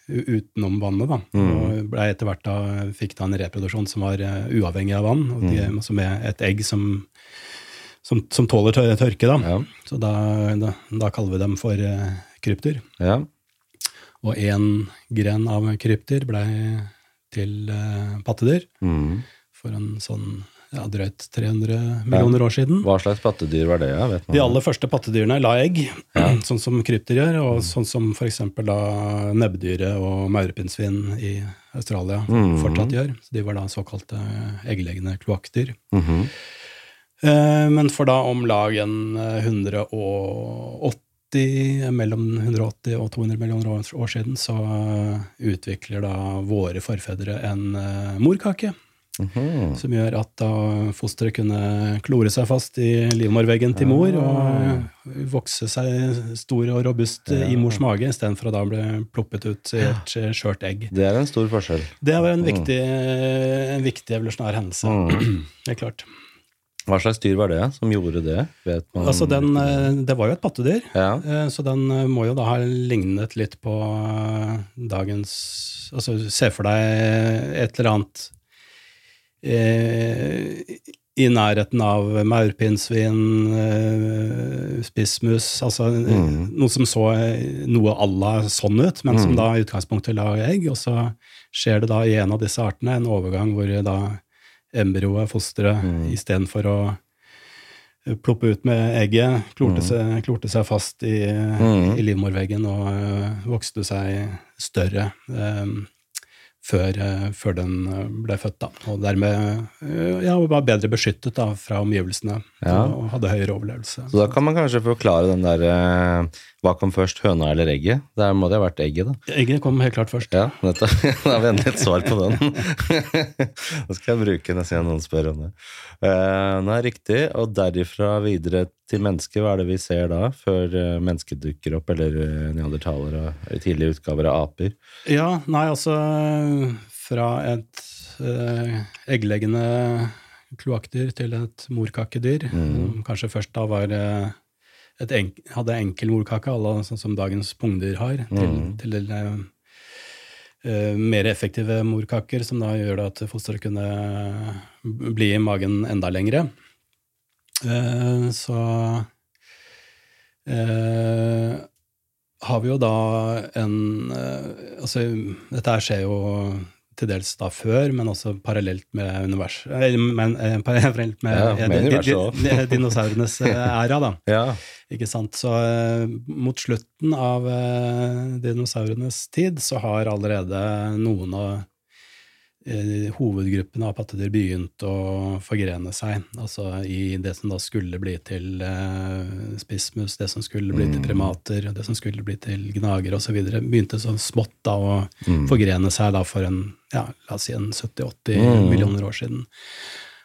utenom vannet. Da. Og ble etter hvert da, fikk da en reproduksjon som var uh, uavhengig av vann, og de, mm. med et egg som, som, som tåler tørke. Da. Ja. Så da, da, da kaller vi dem for uh, krypter. ja. Og én gren av krypter ble til eh, pattedyr Mm. for en sånn ja, drøyt 300 millioner år siden. Hva slags pattedyr var det? Ja? Vet man? De aller første pattedyrene la egg, sånn som krypter gjør, og sånn som f.eks. nebbdyret og maurepinnsvin i Australia mm. fortsatt gjør. Så de var da såkalte eggleggende kloakkdyr. Mm -hmm. Men for da om lag en eh, 180, mellom 180 og 200 millioner år, siden, så eh, utvikler da våre forfedre en morkake. morkake. -hmm. Som gjør at da fosteret kunne klore seg fast i livmorveggen til mor og Ah. vokse seg stor og robust i mors mage, istedenfor å da bli ploppet ut i et eh, skjørt egg. Det er en stor forskjell. Det var en viktig, en viktig evolusjonær hendelse. Mm. Det er klart. Hva slags dyr var det som gjorde det? Vet man? Altså den, eh, det var jo et pattedyr, Ja. eh, så den eh, må jo da ha lignet litt på dagens Altså se for deg et eller annet eh, i nærheten av maurpinnsvin, eh, spissmus Altså Mm. noe som så noe à la sånn ut, men som Mm. da i utgangspunktet la egg. Og så skjer det da i en av disse artene en overgang hvor da embryoet, fosteret, Mm. istedenfor å eh, ploppe ut med egget, klorte, Mm. seg, klorte seg fast i, Mm. i livmorveggen og ø, vokste seg større ø, før, ø, før den ble født. Da. Og dermed ja, var bedre beskyttet da, fra omgivelsene Ja. og hadde høyere overlevelse. Så da kan man kanskje forklare den der eh, Hva kom først, høna eller egget? Der må det ha vært egget, da. Egget kom helt klart først. Ja, dette, Da har vi endelig et svar på den. Da skal jeg bruke den siden noen spør om det. Eh, Nei, riktig. Og derifra videre til mennesket, hva er det vi ser da? Før eh, mennesket dukker opp, eller eh, neandertalere, tidlige utgaver av aper? Ja, nei, altså fra et øh, eggleggende kloakkdyr til et morkakedyr, Mm. som kanskje først da var øh, et enk hadde enkel morkake, à sånn som dagens pungdyr har, til, Mm. til øh, mer effektive morkaker, som da gjør at fosteret kunne bli i magen enda lengre. Uh, så uh, har vi jo da en Altså, dette her skjer jo til dels da før, men også parallelt med universet eh, men, eh, Parallelt med, Ja, med di- di- di- dinosaurenes eh, æra, da. Ja. Ikke sant? Så eh, mot slutten av dinosaurenes tid så har allerede noen av eh, hovedgruppene av pattedyr begynt å forgrene seg. Altså i det som da skulle bli til eh, spissmus, det som skulle bli til Mm. primater, det som skulle bli til gnagere osv. Begynte så smått da å Mm. forgrene seg da for en, ja, la oss si en 70-80 Mm. millioner år siden.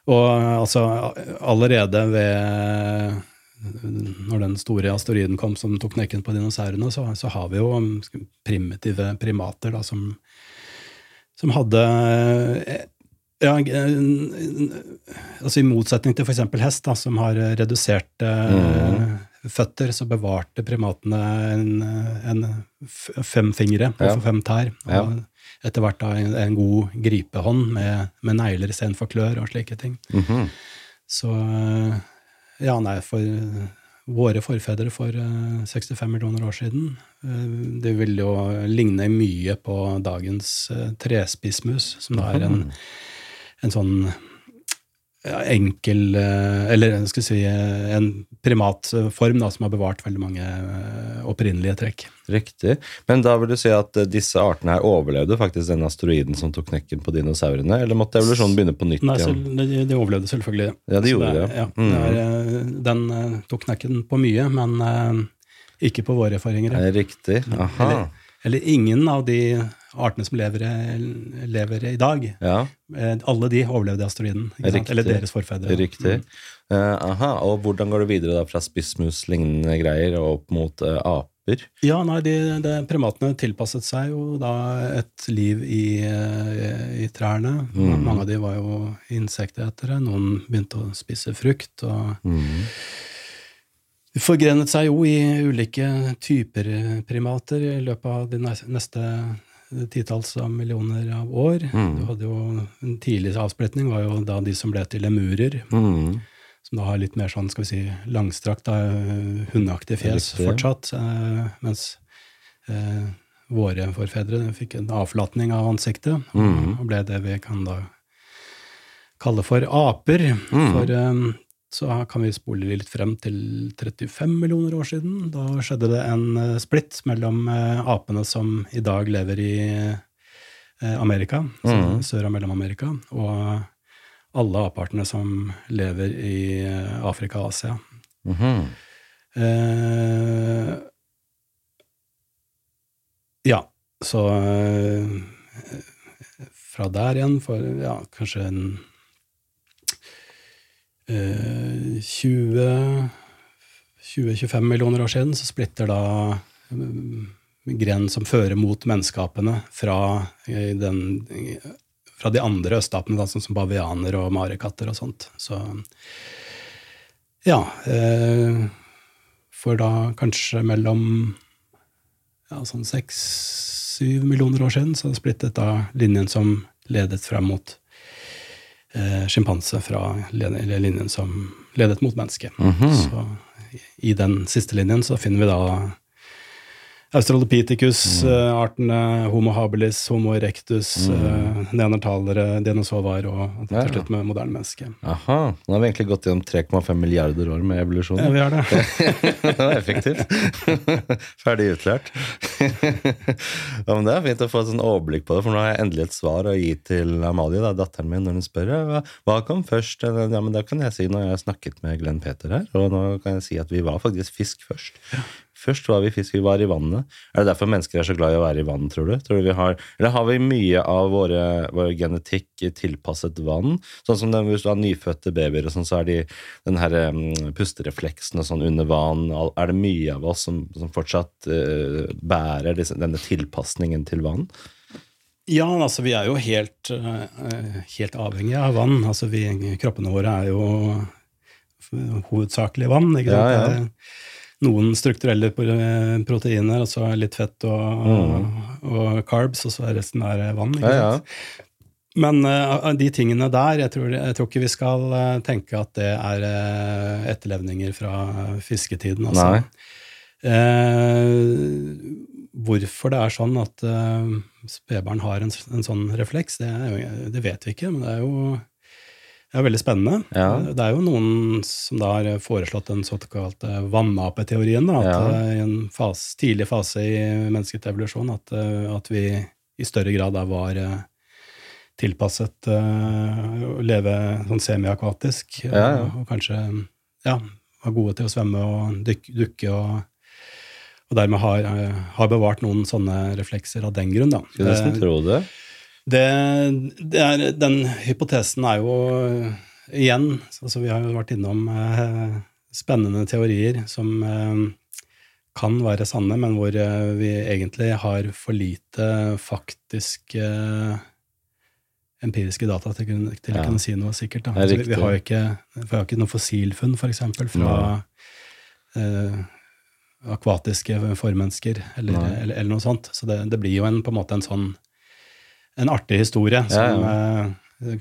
Og altså allerede ved når den store asteroiden kom som tok knekken på dinosaurene, så, så har vi jo primitive primater da, som, som hadde eh, ja, eh, altså I motsetning til f.eks. hest, da, som har reduserte Mm. føtter, så bevarte primatene en, en fem fingre Ja. fem tær. Og Ja. etter hvert da en, en god gripehånd med, med negler istedenfor klør og slike ting. Mhm. Så ja, nei, for våre forfedre for eh, 65 millioner år siden. Eh, Det vil jo ligne mye på dagens eh, trespissmus, som da er en, en sånn enkel eh, Eller skal vi si eh, en primatform da, som har bevart veldig mange eh, opprinnelige trekk. Riktig. Men da vil du si at eh, disse artene her overlevde faktisk den asteroiden som tok knekken på dinosaurene, eller måtte evolusjonen begynne på nytt Nei, de, de overlevde selvfølgelig. Ja, de gjorde det. det. Ja, Mm. er, eh, den eh, tok knekken på mye, men eh, ikke på våre erfaringer. Er riktig? Aha. Eller, eller ingen av de artene som lever, lever i dag. Ja, Eh, Alle de overlevde asteroiden. Eller deres forfedre. riktig. Eh, aha, Og hvordan går det videre da fra spissmus-lignende greier og opp mot eh, aper? Ja, nei, de, de primatene tilpasset seg jo da et liv i, i trærne. Mm. Mange av de var jo insektetere. Noen begynte å spise frukt. og Mm. Forgrenet seg jo i ulike typer primater i løpet av de neste titalls millioner av år. Mm. Du hadde jo En tidlig avspretning var jo da de som ble til lemurer, Mm. som da har litt mer sånn, skal vi si, langstrakt, da, hundeaktig fjes fortsatt, eh, mens eh, våre forfedre fikk en avflatning av ansiktet, mm. og ble det vi kan da kalle for aper. Mhm. For eh, så kan vi spole litt frem til 35 millioner år siden. Da skjedde det en eh, splitt mellom eh, apene som i dag lever i eh, Amerika, Mhm. Sør- og Mellom-Amerika, og alle apeartene som lever i Afrika og Asia. Mhm. Eh, ja, så eh, fra der igjen, for ja, kanskje en 20-25 millioner år siden, så splitter da eh, grenen som fører mot menneskeapene fra, eh, fra de andre østapene, sånn som bavianer og marekatter og sånt. Så ja. Eh, for da kanskje mellom ja, sånn seks-syv millioner år siden, så splittet da linjen som ledet frem mot eh, sjimpanse, fra linjen som ledet mot menneske. -hmm. Så i den siste linjen så finner vi da Australopithecus, eh, artene Homo habilis, Homo erectus, eh, neandertalere, dinosovaer og til Ja. slutt med moderne menneske. Aha. Nå har vi egentlig gått gjennom 3,5 milliarder år med evolusjon. Ja, vi har det. det var effektivt. Ferdig utlært. ja, men Det er fint å få et sånn overblikk på det, for nå har jeg endelig et svar å gi til Amalie, da, datteren min, når hun spør hva, hva kom først. Ja, men Det kan jeg si når jeg har snakket med Glenn Peter her, og nå kan jeg si at vi var faktisk fisk først. Først var vi fisk, vi var i vannet. Er det derfor mennesker er så glad i å være i vann, tror du? Tror du vi har, eller har vi mye av våre, vår genetikk tilpasset vann? Sånn som den, Hvis du har nyfødte babyer, og sånn, så er de den her um, pusterefleksen og sånn under vann. Er det mye av oss som, som fortsatt uh, bærer disse, denne tilpasningen til vann? Ja, altså vi er jo helt, uh, helt avhengige av vann. Altså vi, kroppene våre er jo hovedsakelig vann. ikke sant? Ja, ja. Noen strukturelle proteiner, og så er litt fett og, og carbs, og så er resten er vann. ikke Mm. Ja, ja. Men uh, de tingene der, jeg tror, jeg tror ikke vi skal eh, tenke at det er uh, etterlevninger fra fisketiden. Altså. Eh, hvorfor det er sånn at uh, spedbarn har en, en sånn refleks, det, jo, det vet vi ikke, men det er jo det er veldig spennende. Ja. Det er jo noen som da har foreslått den såkalte vannapeteorien, da, at Ja. eh, i en fase, tidlig fase i menneskets evolusjon at, eh, at vi i større grad da var eh, tilpasset å å leve sånn semiakvatisk, Ja, ja. og, og kanskje ja, var gode til å svømme og dykke, dukke, og, og dermed har, har bevart noen sånne reflekser av den grunn. Da. Skulle nesten tro det. Det, det er, den hypotesen er jo eh, igjen altså Vi har jo vært innom eh, spennende teorier som eh, kan være sanne, men hvor eh, vi egentlig har for lite faktisk eh, empiriske data til, å til Ja. å kunne si noe sikkert. Er Altså, vi, vi har jo ikke, vi har ikke noe fossilfunn, for eksempel, fra eh, akvatiske formennesker, eller, eller, eller noe sånt. Så det, det blir jo en, på en måte en sånn en artig historie som Ja, ja.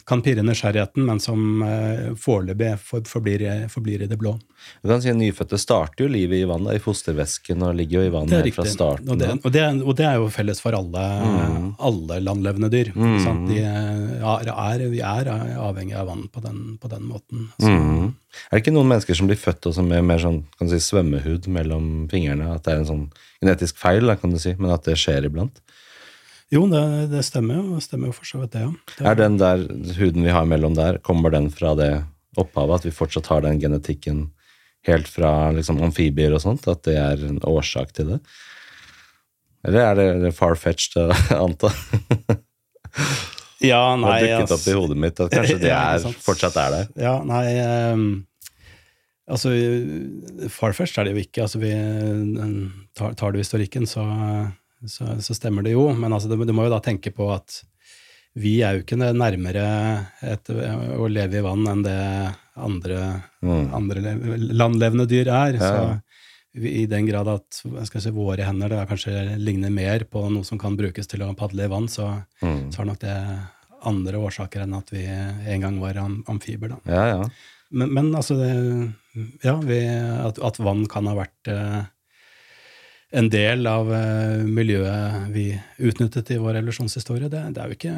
kan pirre nysgjerrigheten, men som uh, foreløpig forblir, forblir, i det blå. Du kan si Nyfødte starter jo livet i vannet, i fostervæsken, og ligger jo i vannet fra starten. Og det, og, det, og det, er jo felles for alle, mm. alle landlevende dyr. Mm. De, er, de, er, avhengig av vann på den, på den måten. Mm. Er det ikke noen mennesker som blir født med mer sånn, si, svømmehud mellom fingrene? At det er en sånn genetisk feil, kan du si, men at det skjer iblant? Jo, det, det stemmer jo. Det stemmer jo for så vidt, det, ja. Det er den der huden vi har mellom der, kommer den fra det opphavet? At vi fortsatt har den genetikken helt fra liksom, amfibier og sånt? At det er en årsak til det? Eller er det, det far-fetched å anta? ja, nei Det har dukket opp i hodet mitt at kanskje det er, fortsatt er der. Ja, nei um, Altså, far-fetched er det jo ikke. Altså, vi tar, tar du historikken, så så, så, stemmer det jo. Men altså, du, må jo da tenke på at vi er jo ikke nærmere et, å leve i vann enn det andre, mm. andre landlevende dyr er. Ja. Så i den grad at si, våre hender det kanskje ligner mer på noe som kan brukes til å padle i vann, så, mm. så har nok det andre årsaker enn at vi en gang var am amfiber. Da. Ja, ja. Men, men, altså det, Ja, vi, at, at, vann kan ha vært eh, en del av uh, miljøet vi utnyttet i vår revolusjonshistorie. Det, det, er jo ikke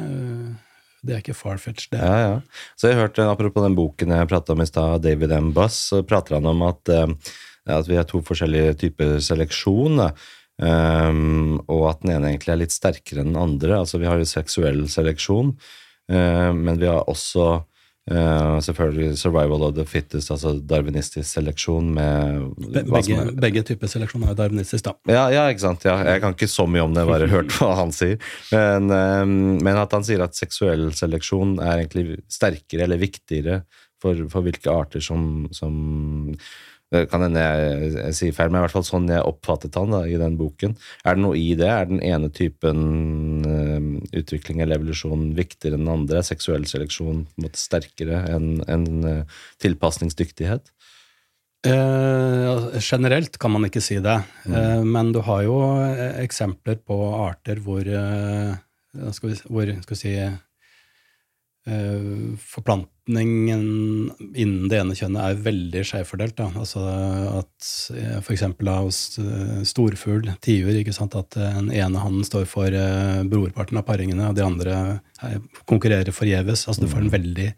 det er ikke farfetch, det. Ja, ja. Så jeg hørte, Apropos den boken jeg prata om i stad, David M. Buss, så prater han om at, uh, at vi har to forskjellige typer seleksjon. Um, og at den ene egentlig er litt sterkere enn den andre. Altså Vi har jo seksuell seleksjon, uh, men vi har også Uh, selvfølgelig 'survival of the fittest', altså darwinistisk seleksjon med Begge, begge typer seleksjon er darwinistisk, da. Ja, ja, ikke sant. Ja, jeg kan ikke så mye om det, bare hørt hva han sier. Men, um, men, at han sier at seksuell seleksjon er egentlig sterkere eller viktigere for, for hvilke arter som, som det kan hende jeg, jeg sier feil, men i hvert fall sånn jeg oppfattet han da, i den boken. Er det noe i det? Er den ene typen uh, utvikling eller evolusjon viktigere enn den andre? Seksuell seleksjon måte, sterkere enn en, uh, tilpasningsdyktighet? Uh, generelt kan man ikke si det, mm. men du har jo eksempler på arter hvor, skal vi, hvor skal vi si, Eh, forplantningen innen det ene kjønnet er veldig skjevfordelt. Altså at eh, f.eks. hos eh, storfugl, tiur, at den ene hannen står for brorparten av paringene, og de andre konkurrerer forgjeves. Altså du får en mm. veldig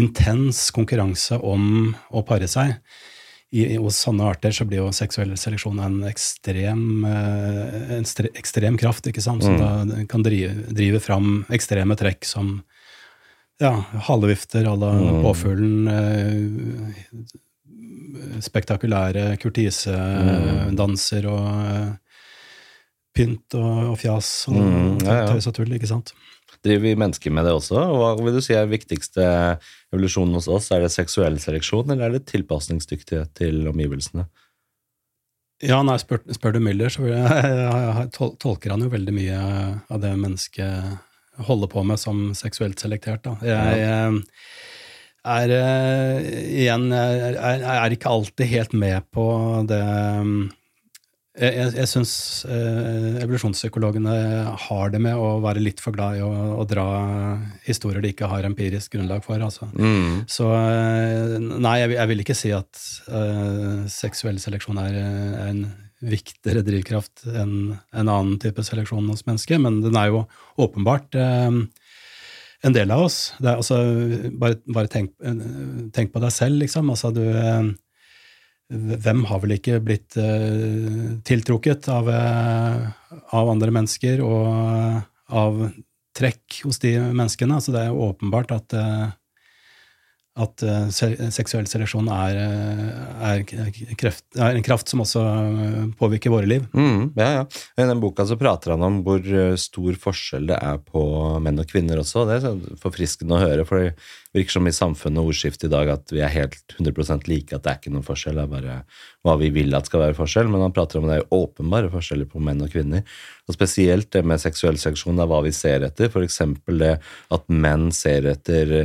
intens konkurranse om å pare seg. I, hos sånne arter så blir jo seksuell seleksjon en ekstrem, en ekstrem kraft, ikke sant? som mm. da kan drive, drive fram ekstreme trekk som ja, halevifter à la mm. påfuglen. Eh, spektakulære kurtisedanser mm. og eh, pynt og, og, fjas og mm, ja, ja. tøys og tull, ikke sant? Driver vi mennesker med det også? Hva vil du si er viktigste evolusjonen hos oss? Er det seksuell seleksjon, eller er det tilpasningsdyktighet til omgivelsene? Ja, nei, spør, spør du Müller, så jeg, jeg, jeg, tolker han jo veldig mye av det mennesket holder på med som seksuelt selektert. Da. Jeg jeg er uh, igjen jeg er, er, ikke alltid helt med på det Jeg, jeg, jeg syns uh, evolusjonspsykologene har det med å være litt for glad i å, å dra historier de ikke har empirisk grunnlag for. Altså. Mm. Så uh, nei, jeg, jeg, vil ikke si at seksuell seleksjon er, er en viktigere drivkraft enn en annen type seleksjon hos mennesker, men den er jo åpenbart eh, en del av oss. Er, altså, bare, bare tenk, tenk, på deg selv, liksom. Altså, du, eh, hvem har vel ikke blitt eh, tiltrukket av, eh, av, andre mennesker og av trekk hos de menneskene? Altså, det er jo åpenbart at eh, at uh, seksuell seleksjon er, eh, er, kreft, er, en kraft som også eh, påvirker våre liv. Mm, ja, ja. I den boka så prater han om hvor stor forskjell det er på menn og kvinner også. Det er forfriskende å høre, for det virker som i samfunnet og ordskiftet i dag at vi er helt 100% like, at det er ikke noen forskjell, det er bare hva vi vil at skal være forskjell. Men han prater om det er åpenbare forskjeller på menn og kvinner. Og spesielt det med seksuell seleksjon er hva vi ser etter, f.eks. det at menn ser etter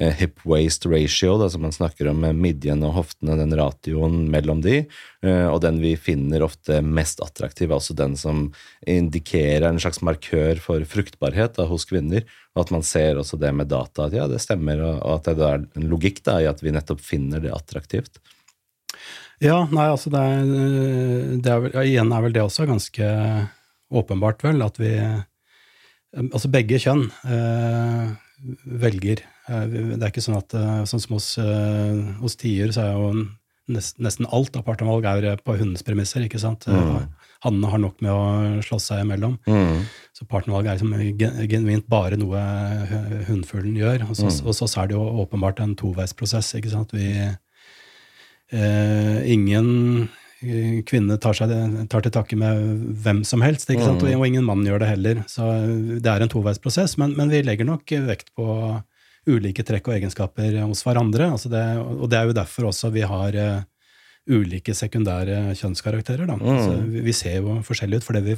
eh, hip waist ratio, da, som man snakker om med midjen og hoftene, den ratioen mellom de, eh, og den vi finner ofte mest attraktiv, er også den som indikerer en slags markør for fruktbarhet da, hos kvinner, og at man ser også det med data, at ja, det stemmer, og at det er en logikk da, i at vi nettopp finner det attraktivt. Ja, nei, altså det er, det er vel, ja, Igjen er vel det også ganske åpenbart, vel, at vi Altså begge kjønn eh, velger. Eh, det er ikke sånn at eh, sånn som hos, eh, hos tier, så er jo nest, nesten alt av partnervalg er på hundens premisser. ikke sant? Mm. Hannene har nok med å slåss seg imellom. Mm. Så partnervalg er liksom genuint bare noe hunnfuglen gjør. Og så, mm. og så, er det jo åpenbart en toveisprosess. ikke sant? Vi, eh, ingen kvinne tar, seg, tar, til takke med hvem som helst, ikke sant? Mm. og ingen mann gjør det heller. Så det er en toveisprosess, men, men vi legger nok vekt på ulike trekk og egenskaper hos hverandre. Altså det, og det er jo derfor også vi har uh, ulike sekundære kjønnskarakterer. Da. Mm. Altså, vi, ser jo forskjellig ut fordi vi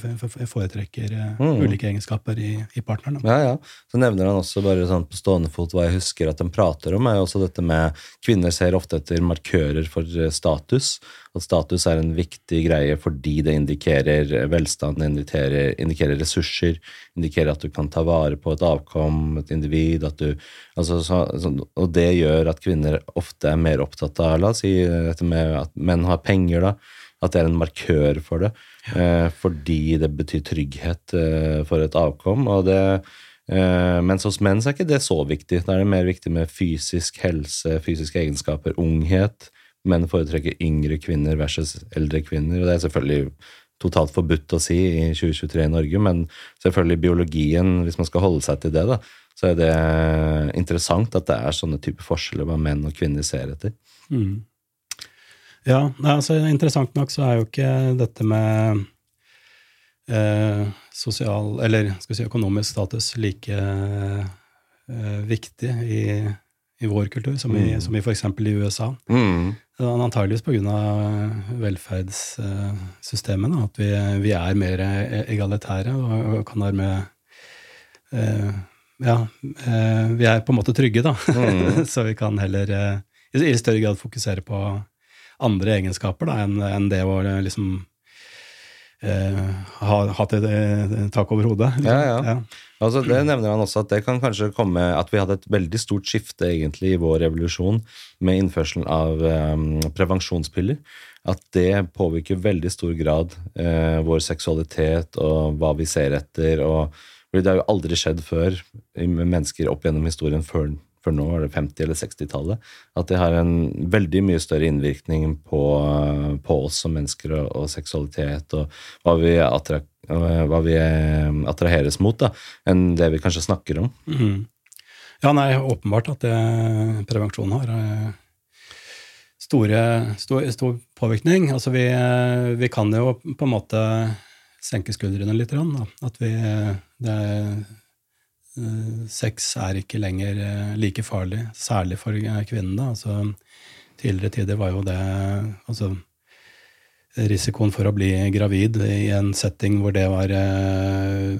foretrekker mm. ulike egenskaper i, i partneren. Da. Ja, ja. Så nevner han også bare sånn på stående fot hva jeg husker at de prater om, er jo også dette med kvinner ser ofte etter markører for eh, status. At status er en viktig greie fordi det indikerer velstand, indikerer, indikerer ressurser, indikerer at du kan ta vare på et avkom, et individ. Du, altså, så, så, og det gjør at kvinner ofte er mer opptatt av la oss si, dette med at menn har penger. da, At det er en markør for det. Ja. Eh, fordi det betyr trygghet eh, for et avkom. og det eh, mens hos menn så er ikke det så viktig. Da er det mer viktig med fysisk helse, fysiske egenskaper, unghet menn foretrekker yngre kvinner versus eldre kvinner. og Det er selvfølgelig totalt forbudt å si i 2023 i Norge, men selvfølgelig biologien, hvis man skal holde seg til det, da, så er det interessant at det er sånne typer forskjeller hva menn og kvinner ser etter. Mm. Ja, altså interessant nok så er jo ikke dette med eh, sosial, eller skal vi si økonomisk status like eh, viktig i i vår kultur, som i, mm. som i f.eks. i USA. Mm. Antageligvis pga. velferdssystemet, at vi, vi, er mer egalitære og, kan dermed eh, Ja, eh, vi er på en måte trygge, da. Mm. Så vi kan heller eh, i større grad fokusere på andre egenskaper da, enn det å liksom eh, ha, hatt et, et tak over hodet. Ja, ja. ja. Altså, det nevner han også at det kan kanskje komme at vi hadde et veldig stort skifte egentlig i vår revolusjon med innførselen av eh, prevensjonspiller. At det påvirker veldig stor grad eh, vår seksualitet og hva vi ser etter. og Det har jo aldri skjedd før med mennesker opp gjennom historien før for nå er det 50- eller 60-tallet, at det har en veldig mye større innvirkning på, på oss som mennesker og, og seksualitet, og hva vi, attra, hva vi, attraheres mot, da, enn det vi kanskje snakker om. Mm. Ja, nei, åpenbart at det, prevensjon har eh, store, stor, stor påvirkning. Altså vi, vi, kan jo på en måte senke skuldrene litt. Da. At vi det er Eh, sex er ikke lenger eh, like farlig, særlig for eh, kvinnene. Altså, tidligere tider var jo det altså, Risikoen for å bli gravid i en setting hvor det var eh,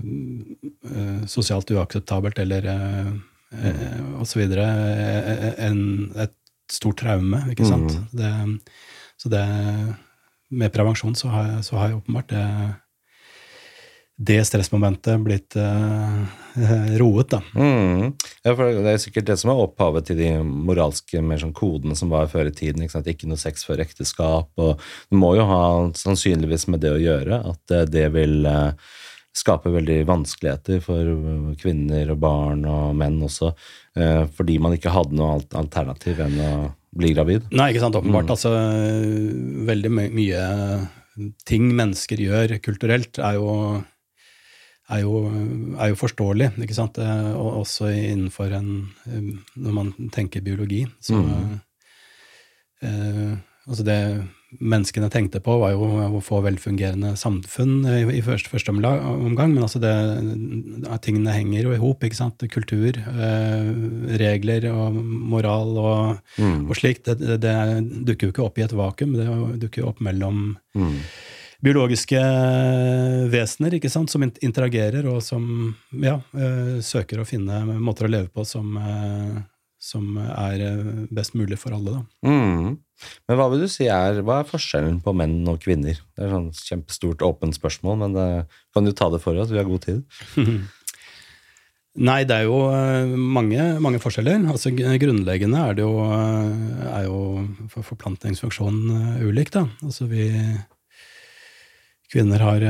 sosialt uakseptabelt eller eh, mm. osv. et stort traume, ikke sant. Mm. Det, så det Med prevensjon så har, så har jeg åpenbart det det stressmomentet blitt uh, roet, da. Mm. Ja, for Det er sikkert det som er opphavet til de moralske mer sånn kodene som var før i tiden. Ikke, sant? ikke noe sex før ekteskap. og Det må jo ha sannsynligvis med det å gjøre at uh, det vil uh, skape veldig vanskeligheter for kvinner og barn og menn også, fordi man ikke hadde noe alternativ enn å bli gravid. Nei, ikke sant, åpenbart. Mm. Altså, veldig mye ting mennesker gjør kulturelt, er jo er jo, er jo, forståelig, ikke sant? Eh, og også innenfor en eh, Når man tenker biologi, så mm. eh, Altså, det menneskene tenkte på, var jo å få velfungerende samfunn i, i første, første, omgang, men altså det, tingene henger jo i hop? Kultur, eh, regler og moral og, mm. og slikt. Det, det, det, dukker jo ikke opp i et vakuum, det dukker jo opp mellom mm biologiske vesener ikke sant, som interagerer, og som ja, eh, søker å finne måter å leve på som, eh, som er eh, best mulig for alle. Da. Mm. Men hva vil du si er, hva er forskjellen på menn og kvinner? Det er et sånn kjempestort, åpent spørsmål, men det, kan du ta det for oss? Vi har god tid. Nei, det er jo mange, mange, forskjeller. Altså, grunnleggende er det jo, er jo forplantningsfunksjonen ulik. Da. Altså, vi kvinner har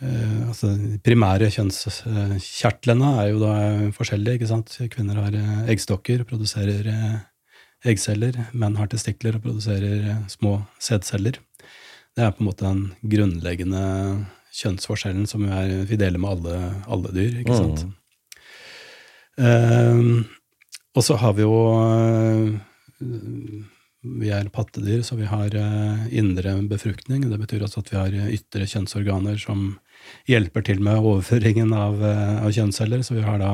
Eh, altså, primære kjønnskjertlene er jo da forskjellige. ikke sant? Kvinner har eh, eggstokker og produserer eh, eggceller. Menn har testikler og produserer små sædceller. Det er på en måte den grunnleggende kjønnsforskjellen som vi, er, vi deler med alle, alle, dyr. ikke sant? Mm. Eh, og så har vi jo vi er pattedyr, så vi har uh, indre befruktning. Det betyr også at vi har ytre kjønnsorganer som hjelper til med overføringen av, uh, av kjønnsceller. Så vi har da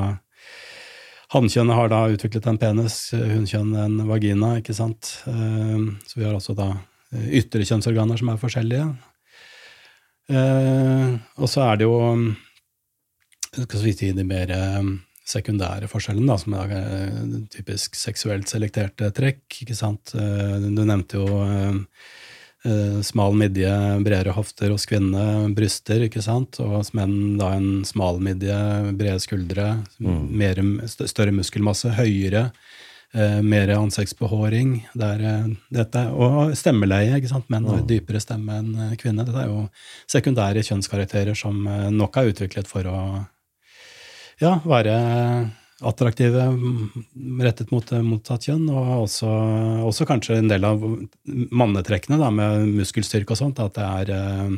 Hannkjønnet har da utviklet en penis, hunnkjønnet en vagina, ikke sant. Så vi har også da ytre kjønnsorganer som er forskjellige. og så er det jo Skal vi si de mer sekundære forskjellen, da, som er eh, typisk seksuelt selekterte trekk. ikke sant? Eh, du nevnte jo eh, smal midje, bredere hofter hos kvinner, bryster, ikke sant? Og hos menn da en smal midje, brede skuldre, mm. mer, større muskelmasse, høyere. Mer ansiktsbehåring. Der, dette, og stemmeleie. ikke sant? Menn har dypere stemme enn kvinner. Dette er jo sekundære kjønnskarakterer som nok er utviklet for å ja, være attraktive rettet mot motsatt kjønn, og også, også, kanskje en del av mannetrekkene da, med muskelstyrke og sånt, at det er eh,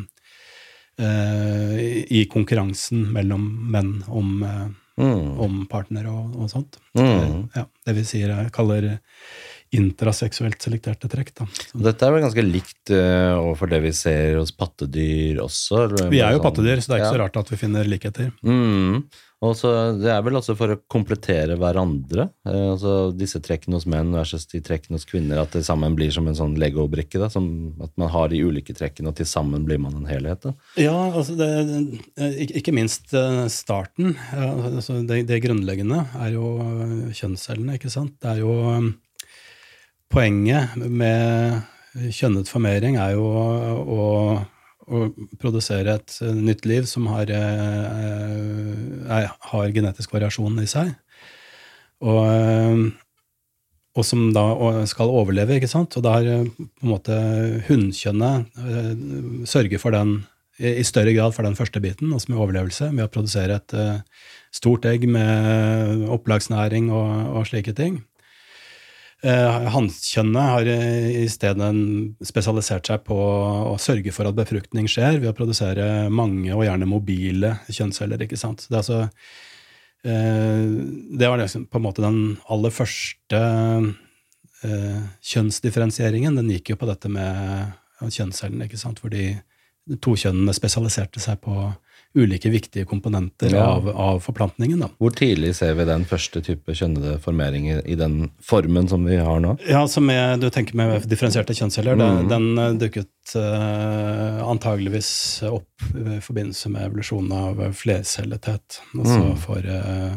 eh, i konkurransen mellom menn om, eh, mm. om partner og, og sånt. Mm. Ja, det vi sier, jeg kaller intraseksuelt selekterte trekk. Da. Dette er vel ganske likt uh, overfor det vi ser hos pattedyr også? Vi er jo sånn, pattedyr, så det er ikke ja. så rart at vi finner likheter. Mm. Og så Det er vel også for å komplettere hverandre. Eh, altså Disse trekkene hos menn versus de trekkene hos kvinner. At det sammen blir som en sånn legobrikke. At man har de ulike trekkene, og til sammen blir man en helhet. Da. Ja, altså det, ikke minst eh, starten. Altså det, det, grunnleggende er jo kjønnscellene, ikke sant. Det er jo Poenget med kjønnet formering er jo å å produsere et eh, nytt liv som har, eh, har genetisk variasjon i seg. Og, eh, og, som da skal overleve, ikke sant. Og har på en måte hunnkjønnet sørger for den i større grad for den første biten, altså med overlevelse, med å produsere et stort egg med opplagsnæring og, og slike ting. Eh, Hannkjønnet har i stedet spesialisert seg på å sørge for at befruktning skjer ved å produsere mange og gjerne mobile kjønnsceller. ikke sant? Det, altså, eh, det var liksom på en måte den aller første eh, kjønnsdifferensieringen. Den gikk jo på dette med kjønnscellene, ikke sant? fordi to kjønnene spesialiserte seg på ulike viktige komponenter ja. av, av, forplantningen. Da. Hvor tidlig ser vi den første type kjønnede formering i, den formen som vi har nå? Ja, som jeg, Du tenker med differensierte kjønnsceller. Mm. Den, den eh, dukket uh, antageligvis opp i forbindelse med evolusjonen av flercellethet. Altså mm. for uh,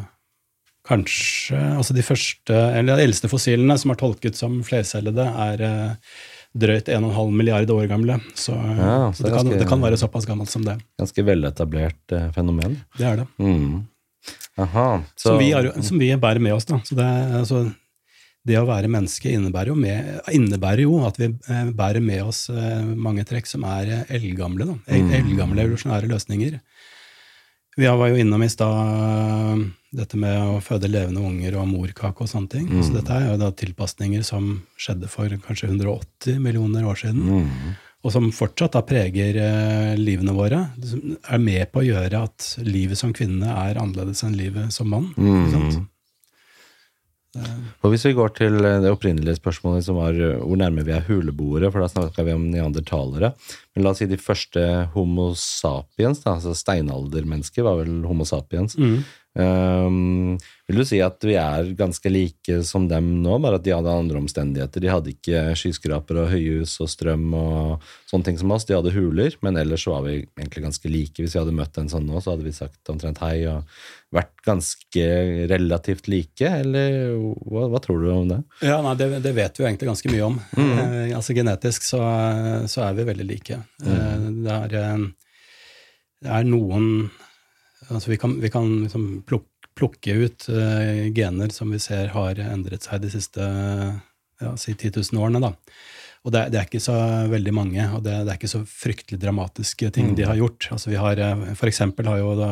kanskje Altså de første, eller de eldste fossilene som er tolket som flercellede, er uh, drøyt 1,5 milliard år gamle. Så, ja, så det, kan, det, kan, være såpass gammelt som det. Ganske veletablert eh, fenomen. Det er det. Mm. Aha, så. som, vi er, som, vi bærer med oss. da. Så det, altså, det å være menneske innebærer jo, med, innebærer jo, at vi eh, bærer med oss eh, mange trekk som er eh, eldgamle. Da. Mm. Eldgamle evolusjonære løsninger. Vi var jo innom i stad dette med å føde levende unger og morkake og sånne ting. Mm. Så dette er jo da tilpasninger som skjedde for kanskje 180 millioner år siden. Mm. Og som fortsatt da preger eh, livene våre. Er med på å gjøre at livet som kvinne er annerledes enn livet som mann. Mm. Og Hvis vi går til det opprinnelige spørsmålet, som var eh, hvor nærme vi er huleboere, for da snakka vi om neandertalere. Men la oss si de første Homo sapiens, da, altså steinaldermennesker, var vel Homo sapiens. Mm. Um, vil du si at vi er ganske like som dem nå, bare at de hadde andre omstendigheter? De hadde ikke skyskraper og høyhus og strøm og sånne ting som oss. De hadde huler, men ellers var vi egentlig ganske like. Hvis vi hadde møtt en sånn nå, så hadde vi sagt omtrent hei og vært ganske relativt like, eller hva, hva tror du om det? Ja, nei, det, det, vet vi jo egentlig ganske mye om. Mm. Eh, altså Genetisk så, så, er vi veldig like. Mm. Eh, det, er, eh, det, er, noen Altså vi kan, vi kan liksom plukke, ut uh, gener som vi ser har endret seg de siste ja, si 10 000 årene. da. Og det, det, er ikke så veldig mange, og det, det er ikke så fryktelig dramatiske ting mm. de har gjort. Altså vi har, For eksempel har jo da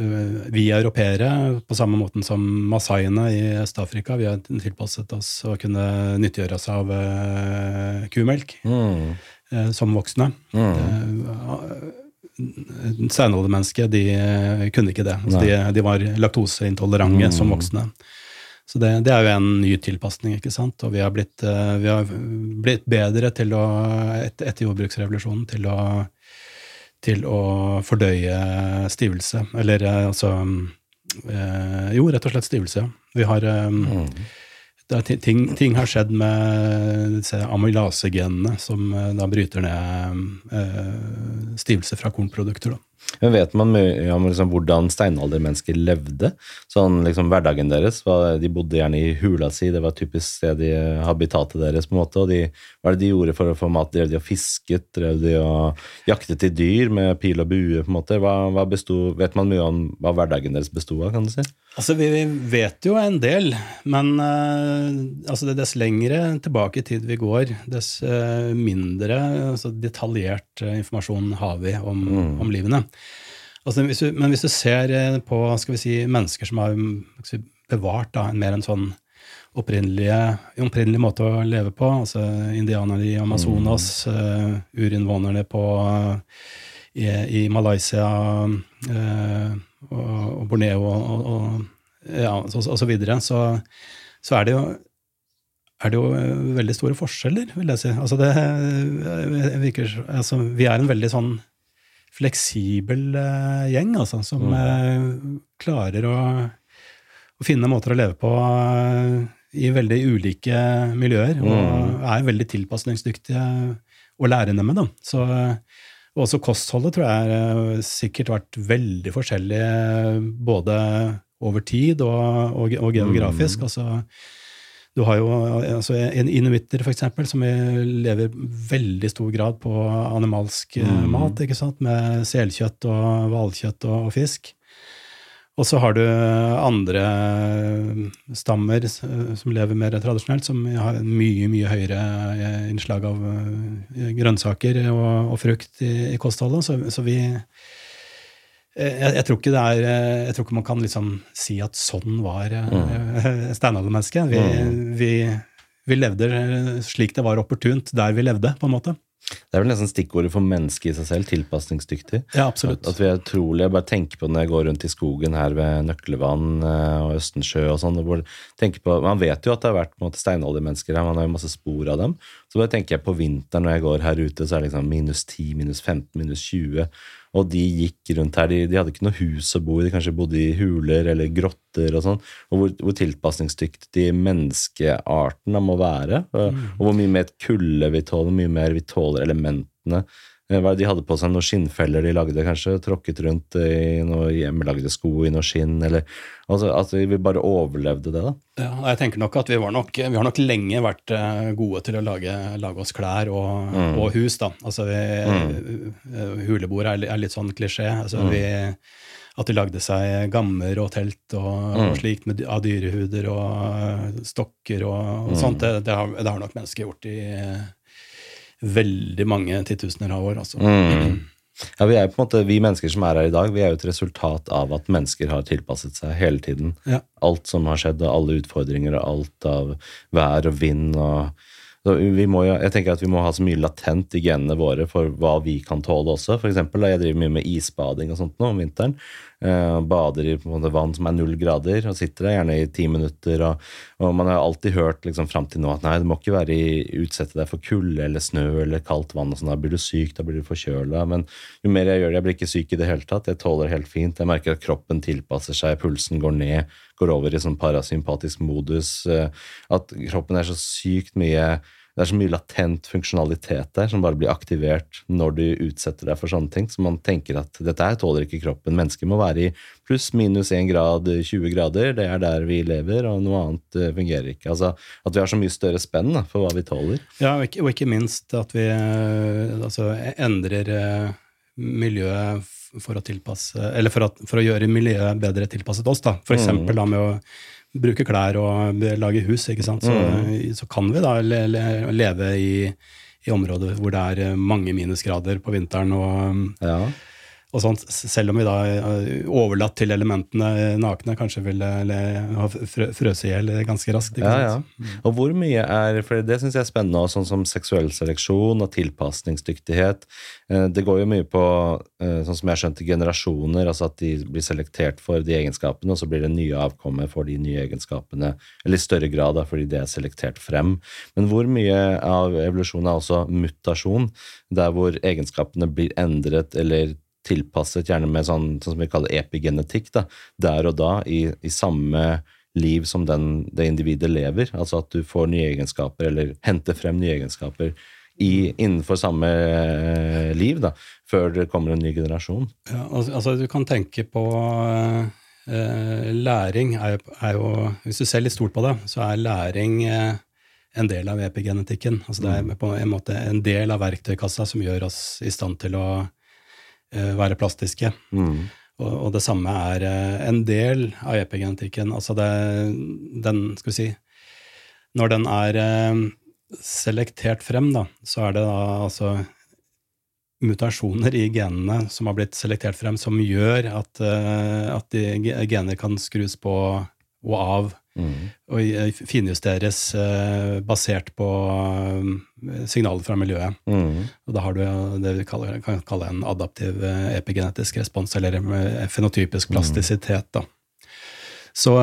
eh, vi europeere, på samme måten som masaiene i Øst-Afrika, vi har tilpasset oss å kunne nyttiggjøre oss av uh, kumelk mm. uh, som voksne. Mm. Steinaldermennesket de kunne ikke det. Altså de, de, var laktoseintolerante mm. som voksne. Så det, det, er jo en ny tilpasning, ikke sant. Og vi har blitt, eh, vi har blitt bedre til å, etter, etter jordbruksrevolusjonen til å, til å fordøye stivelse. Eller eh, altså eh, Jo, rett og slett stivelse. Vi har mm. Ting, ting, har skjedd med disse amylasegenene, som da bryter ned stivelse fra kornprodukter. da. Men vet man mye om liksom, hvordan steinaldermennesker levde? Sånn liksom Hverdagen deres? Var, de bodde gjerne i hula si, det var typisk sted i habitatet deres. på en måte, og de, Hva er det de gjorde for å få mat? Drev de og fisket? Drev de og jaktet i dyr med pil og bue? på en måte? Hva, hva bestod, vet man mye om hva hverdagen deres bestod av? kan du si? Altså, Vi vet jo en del, men uh, altså, dess lengre tilbake i tid vi går, dess uh, mindre altså, detaljert uh, informasjon har vi om, mm. om livene. Altså, hvis du, men hvis du ser eh, på si, mennesker som har si, bevart da, en mer en sånn opprinnelig måte å leve på, altså indianerne i Amazonas, mm. uh, urinnvånerne på, uh, i, i, Malaysia uh, og, og, Borneo og, og, ja, og, så videre, så, så er det jo er det jo veldig store forskjeller, vil jeg si. Altså det virker, altså vi er en veldig sånn fleksibel uh, gjeng, altså, som mm. uh, klarer å, å, finne måter å leve på uh, i veldig ulike miljøer, mm. og er veldig tilpasningsdyktige og lærende med. Da. Så, også kostholdet tror jeg har sikkert vært veldig forskjellig både over tid og, og, og geografisk. Mm. altså du har jo altså, en inuitter, f.eks., som lever veldig stor grad på animalsk eh, mm. mat, ikke sant? med selkjøtt og hvalkjøtt og, og fisk. Og så har du andre stammer som lever mer tradisjonelt, som har mye mye høyere eh, innslag av eh, grønnsaker og, og frukt i, i kostholdet. Så, så vi, jeg, jeg, tror ikke det er eh, Jeg tror ikke man kan liksom si at sånn var eh, mm. steinaldermennesket. Vi, mm. vi, vi, levde slik det var opportunt der vi levde, på en måte. Det er vel nesten stikkordet for mennesket i seg selv. Tilpasningsdyktig. Ja, absolutt. At, at vi er utrolig, Jeg bare tenker på når jeg går rundt i skogen her ved Nøklevann og Østensjø og sånn. Man vet jo at det har vært måte steinaldermennesker her, man har jo masse spor av dem. Så bare tenker jeg på vinteren når jeg går her ute, så er det liksom minus 10, minus 15, minus 20. Og de gikk rundt her, de, de, hadde ikke noe hus å bo i, de kanskje bodde i huler eller grotter og sånn. Og hvor, hvor tilpasningsdyktig menneskearten må være. Og, mm. og hvor mye mer kulde vi tåler, mye mer vi tåler elementene de hadde på seg noen skinnfeller de lagde, kanskje. Tråkket rundt i noen hjemmelagde sko i noe skinn. eller altså, At vi bare overlevde det. da. Ja, jeg tenker nok at Vi, var nok, vi har nok lenge vært eh, gode til å lage, lage oss klær og, mm. og, hus. da. Altså vi, mm. Eh, huleboer er, er, litt sånn klisjé. altså mm. vi at de lagde seg gammer og telt og, mm. og slikt med, av dyrehuder og stokker og, og mm. sånt. Det, det, har, det, har, nok mennesker gjort i, veldig mange titusener av år. Altså. Mm. Ja, vi er på en måte, vi mennesker som er her i dag, vi er jo et resultat av at mennesker har tilpasset seg hele tiden. Ja. Alt som har skjedd, og alle utfordringer og alt av vær og vind og vi må jeg tenker at vi må ha så mye latent i genene våre for hva vi kan tåle også. For eksempel, jeg driver mye med isbading og sånt nå om vinteren. Eh, bader i vann som er null grader, og sitter der gjerne i ti minutter. Og, og man har alltid hørt liksom, fram til nå at nei, det må ikke være i, utsette deg for kulde eller snø eller kaldt vann. og sånn, Da blir du syk, da blir du forkjøla. Men jo mer jeg gjør det, jeg blir ikke syk i det hele tatt. Jeg tåler helt fint. Jeg merker at kroppen tilpasser seg, pulsen går ned, går over i sånn parasympatisk modus. Eh, at kroppen er så sykt mye det er så mye latent funksjonalitet der som bare blir aktivert når du utsetter deg for sånne ting. Så man tenker at dette her tåler ikke kroppen. Mennesker må være i pluss minus 1 grad, 20 grader. Det er der vi lever, og noe annet eh, fungerer ikke. Altså At vi har så mye større spenn da, for hva vi tåler. Ja, og ikke, og ikke minst at vi eh, altså, endrer eh, miljøet for å tilpasse Eller for, at, for, å gjøre miljøet bedre tilpasset oss, da. Eksempel mm. da med å bruke klær og lage hus, ikke sant? Så, mm. så kan vi da le, le, leve i, i, områder hvor det er mange minusgrader på vinteren. og ja og sånt, selv om vi da eh, overlatt til elementene nakne kanskje ville ha frøst i hjel ganske raskt. Ja, ja. Mm. Og hvor mye er for Det syns jeg er spennende, sånn som seksuell seleksjon og tilpasningsdyktighet. Eh, det går jo mye på, eh, sånn som jeg skjønte, generasjoner, altså at de blir selektert for de egenskapene, og så blir det nye avkommet for de nye egenskapene, eller i større grad da, fordi det er selektert frem. Men hvor mye av evolusjonen er også mutasjon, der hvor egenskapene blir endret eller tilpasset, gjerne med sånn, sånn som vi kaller epigenetikk, da, der og da, i, i samme liv som den, det individet lever. Altså at du får nye egenskaper, eller henter frem nye egenskaper i, innenfor samme eh, liv, da, før det kommer en ny generasjon. Ja, altså, Du kan tenke på eh, læring er, er, jo Hvis du ser litt stort på det, så er læring eh, en del av epigenetikken. Altså Det er mm. på en måte en del av verktøykassa som gjør oss i stand til å Eh, være plastiske. Mm. Og, og, det samme er eh, en del av epigenetikken. Altså det, den, skal vi si Når den er eh, selektert frem, da, så er det da altså mutasjoner i genene som har blitt selektert frem, som gjør at, at de gener kan skrus på og av Mm. Og finjusteres eh, basert på eh, signaler fra miljøet. Mm. Og da har du det vi kaller, kan kalle en adaptiv eh, epigenetisk respons, eller fenotypisk mm. plastisitet. Da. Så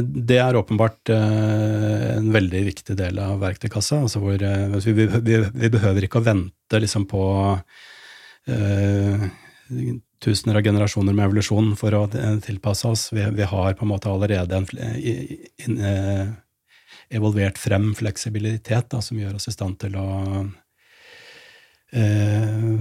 det er åpenbart en veldig viktig del av verktøykassa. Altså hvor, vi, vi, vi, behøver ikke å vente liksom, på tusener av generasjoner med evolusjon for å tilpasse oss. Vi, vi har på en måte allerede en en, uh, evolvert frem fleksibilitet da, som gjør oss i stand til å uh,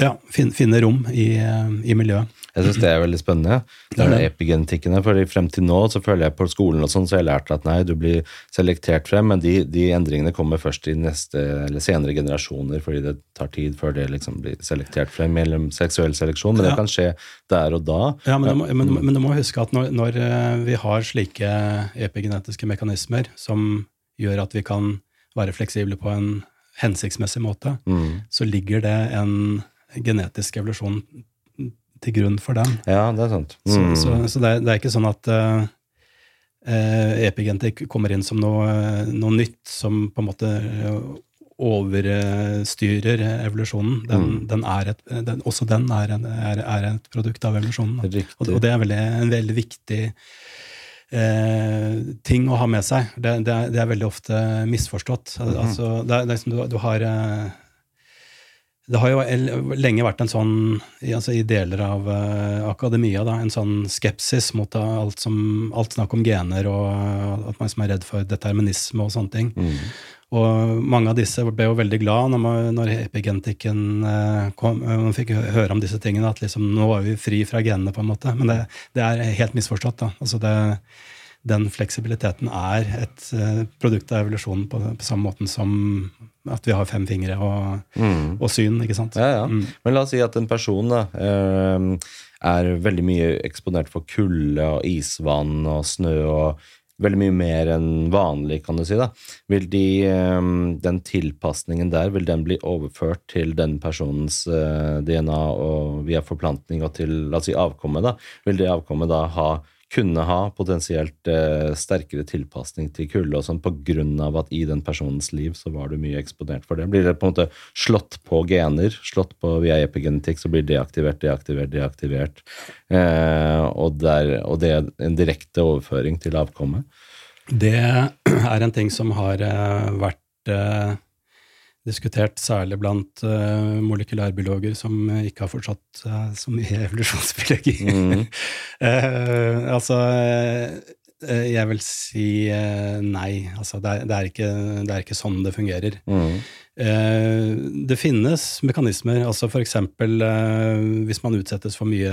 ja, finne rom i, i miljøet. Jeg syns det er veldig spennende. Det er det epigenetikkene. For frem til nå så føler jeg på skolen og sånn, så har jeg lært at nei, du blir selektert frem, men de, de, endringene kommer først i neste eller senere generasjoner, fordi det tar tid før det liksom blir selektert frem mellom seksuell seleksjon. Men det kan skje der og da. Ja, men du må, men, men du må huske at når, når, eh, vi har slike epigenetiske mekanismer som gjør at vi kan være fleksible på en hensiktsmessig måte, mm. så ligger det en genetisk evolusjon til grunn for den. Ja, det er sant. Mm. Så, så, så det, er, det, er, ikke sånn at uh, epigenetikk kommer inn som noe, noe, nytt som på en måte overstyrer evolusjonen. Den, mm. den et, den, også den er, en, er, er, et produkt av evolusjonen. Og, og, det er veldig, en veldig viktig eh, ting å ha med seg. Det, det, er, det er, veldig ofte misforstått. Mm. Altså, det, er, liksom du, du har eh, det har jo lenge vært en sånn, altså i deler av uh, akademia, da, en sånn skepsis mot alt, som, alt snakk om gener, og at man som er redd for determinisme og sånne ting. Mm. Og mange av disse ble jo veldig glad når, man, når epigenetikken uh, kom. Man fikk høre om disse tingene, at liksom, nå var vi fri fra genene, på en måte. Men det, det er helt misforstått. da. Altså det den fleksibiliteten er et uh, produkt av evolusjonen på, på, samme måten som at vi har fem fingre og, mm. og syn. ikke sant? Ja, ja. Mm. Men la oss si at en person da, uh, er veldig mye eksponert for kulde og isvann og snø og veldig mye mer enn vanlig, kan du si. da. Vil de, um, den tilpasningen der, vil den bli overført til den personens uh, DNA og via forplantning og til la oss si avkommet? da? Vil det avkommet da ha kunne ha potensielt eh, sterkere tilpasning til kulde og sånn pga. at i den personens liv så var du mye eksponert for det. Blir det på en måte slått på gener, slått på via epigenetikk, så blir det deaktivert, deaktivert, deaktivert. Eh, og, der, og, det er en direkte overføring til avkommet? Det er en ting som har eh, vært eh, diskutert særlig blant uh, molekylærbiologer som ikke har fortsatt uh, så mye evolusjonsbiologi. Mm. uh, altså Eh, Jeg vil si eh, nei. Altså, det, er, det, er ikke, det er ikke sånn det fungerer. Mm. Eh, Det finnes mekanismer, altså eksempel eh, hvis man utsettes for mye,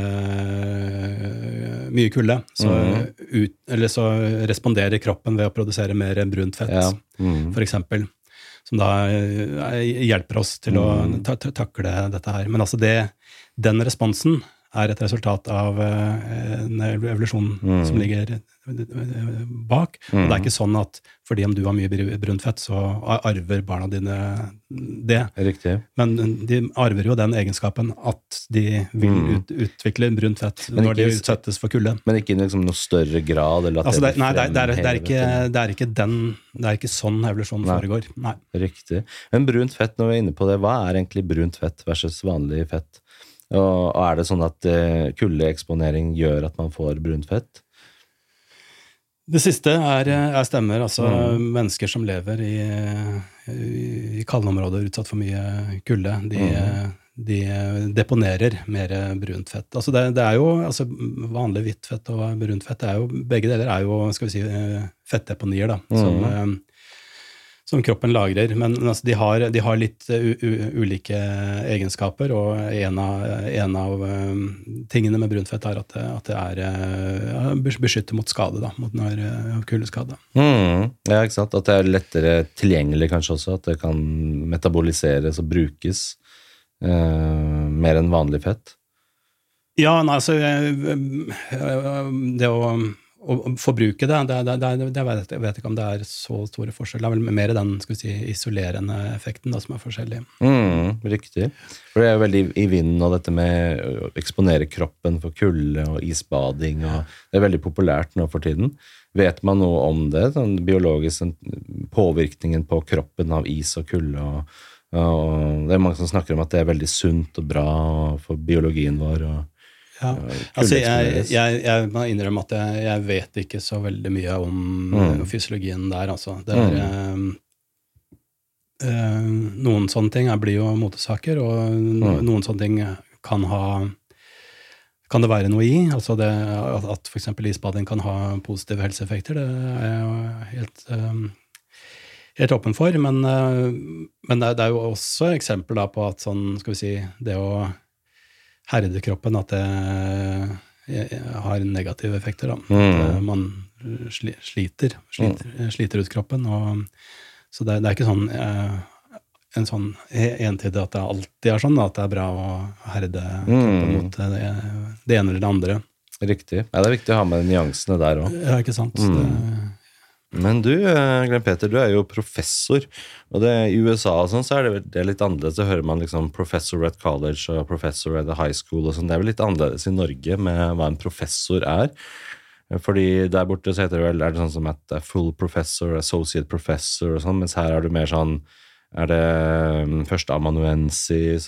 mye kulde, så, mm. ut, så responderer kroppen ved å produsere mer brunt fett, Ja. Mm. eksempel. Som da eh, hjelper oss til å Mhm. ta, ta, takle dette her. Men altså det, den responsen er et resultat av eh, en evolusjon mm. som ligger bak. bak. Og det er ikke sånn at fordi om du har mye brunt fett, så arver barna dine det. Riktig. Men de arver jo den egenskapen at de vil Mm. ut, utvikle brunt fett ikke, når de utsettes for kulde. Men ikke i liksom noe større grad? Eller at Altså det, nei, det, det, er, er ikke, det, er ikke den, det er ikke sånn evolusjonen Nei. foregår. Nei. Riktig. Men brunt fett, når vi er inne på det, hva er egentlig brunt fett versus vanlig fett? Og, er det sånn at eh, kuldeeksponering gjør at man får brunt fett? Det siste er, er stemmer. Altså Mm. mennesker som lever i, i, i kalde områder utsatt for mye kulde, de, Mm. de deponerer mer brunt fett. Altså det, det er jo altså vanlig hvitt fett og brunt fett, er jo, begge deler er jo skal vi si, eh, fettdeponier da, Mm. eh, som kroppen lagrer. Men men altså, de, har, de har litt eh, u, u, ulike egenskaper, og en av, en av um, tingene med brunfett er at det, at det er uh, beskytter mot skade, da, mot når, uh, kuldeskade. Mm. Ja, ikke sant? At det er lettere tilgjengelig kanskje også, at det kan metaboliseres og brukes uh, mer enn vanlig fett? Ja, nei, altså Det å, å forbruke det, det, det, det, vet, jeg vet ikke om det er så store forskjeller. Det er vel mer den si, isolerende effekten da, som er forskjellig. Mm, riktig. For det er veldig i vinden og dette med å eksponere kroppen for kulde og isbading. Og det er veldig populært nå for tiden. Vet man noe om det? Den biologisk sånn, påvirkningen på kroppen av is og kulde. Og, og det er mange som snakker om at det er veldig sunt og bra for biologien vår. Og, Ja. Altså, jeg, jeg, jeg må innrømme at jeg, jeg vet ikke så veldig mye om Mm. fysiologien der, altså. Det er, mm. eh, noen sånne ting blir jo motesaker, og no, Mm. noen sånne ting kan ha kan det være noe i? Altså det, at, at f.eks. isbading kan ha positive helseeffekter, det er jeg helt, eh, helt åpen for. Men, eh, men det, det er jo også eksempel da på at sånn, skal vi si, det å herde kroppen, at det eh, har negative effekter. Da. At Mm. eh, man sliter, sliter, sliter ut kroppen. Og, så det, det er ikke sånn eh, en sånn e- entydig at det alltid er sånn, da, at det er bra å herde kroppen Mm. mot det, det ene eller det andre. Riktig. Ja, det er viktig å ha med nyansene der òg. Ja, ikke sant? Mm. Men du, eh, Glenn Peter, du er jo professor. Og det, i USA og sånn, så er det, det er litt annerledes. Så hører man liksom professor at college og professor at the high school og sånn. Det er vel litt annerledes i Norge med hva en professor er. Fordi der borte så heter det vel er det sånn som at full professor, associate professor og sånn, mens her er du mer sånn er det mm, førsteamanuensis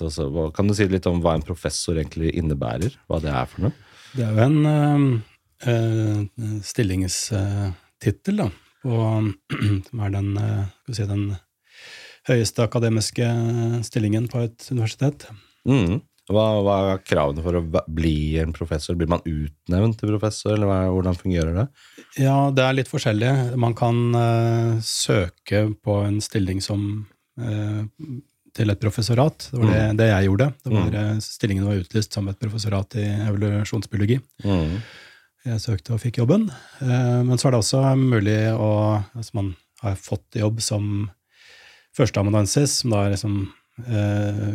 Kan du si litt om hva en professor egentlig innebærer? Hva det er for noe? Det er jo en uh, stillingstittel, da, på, som er den, eh, si, den høyeste akademiske stillingen på et universitet. Mm. Hva, hva er kravene for å bli en professor? Blir man utnevnt til professor, eller hva, hvordan fungerer det? Ja, det er litt forskjellig. Man kan uh, søke på en stilling som uh, til et professorat. Det var det, det jeg gjorde. Det var, mm. stillingen var utlyst som et professorat i evolusjonsbiologi. Mm. Jeg søkte og fikk jobben. Eh, men så er det også mulig å Altså, man har fått jobb som førsteamanuensis, som da er liksom eh,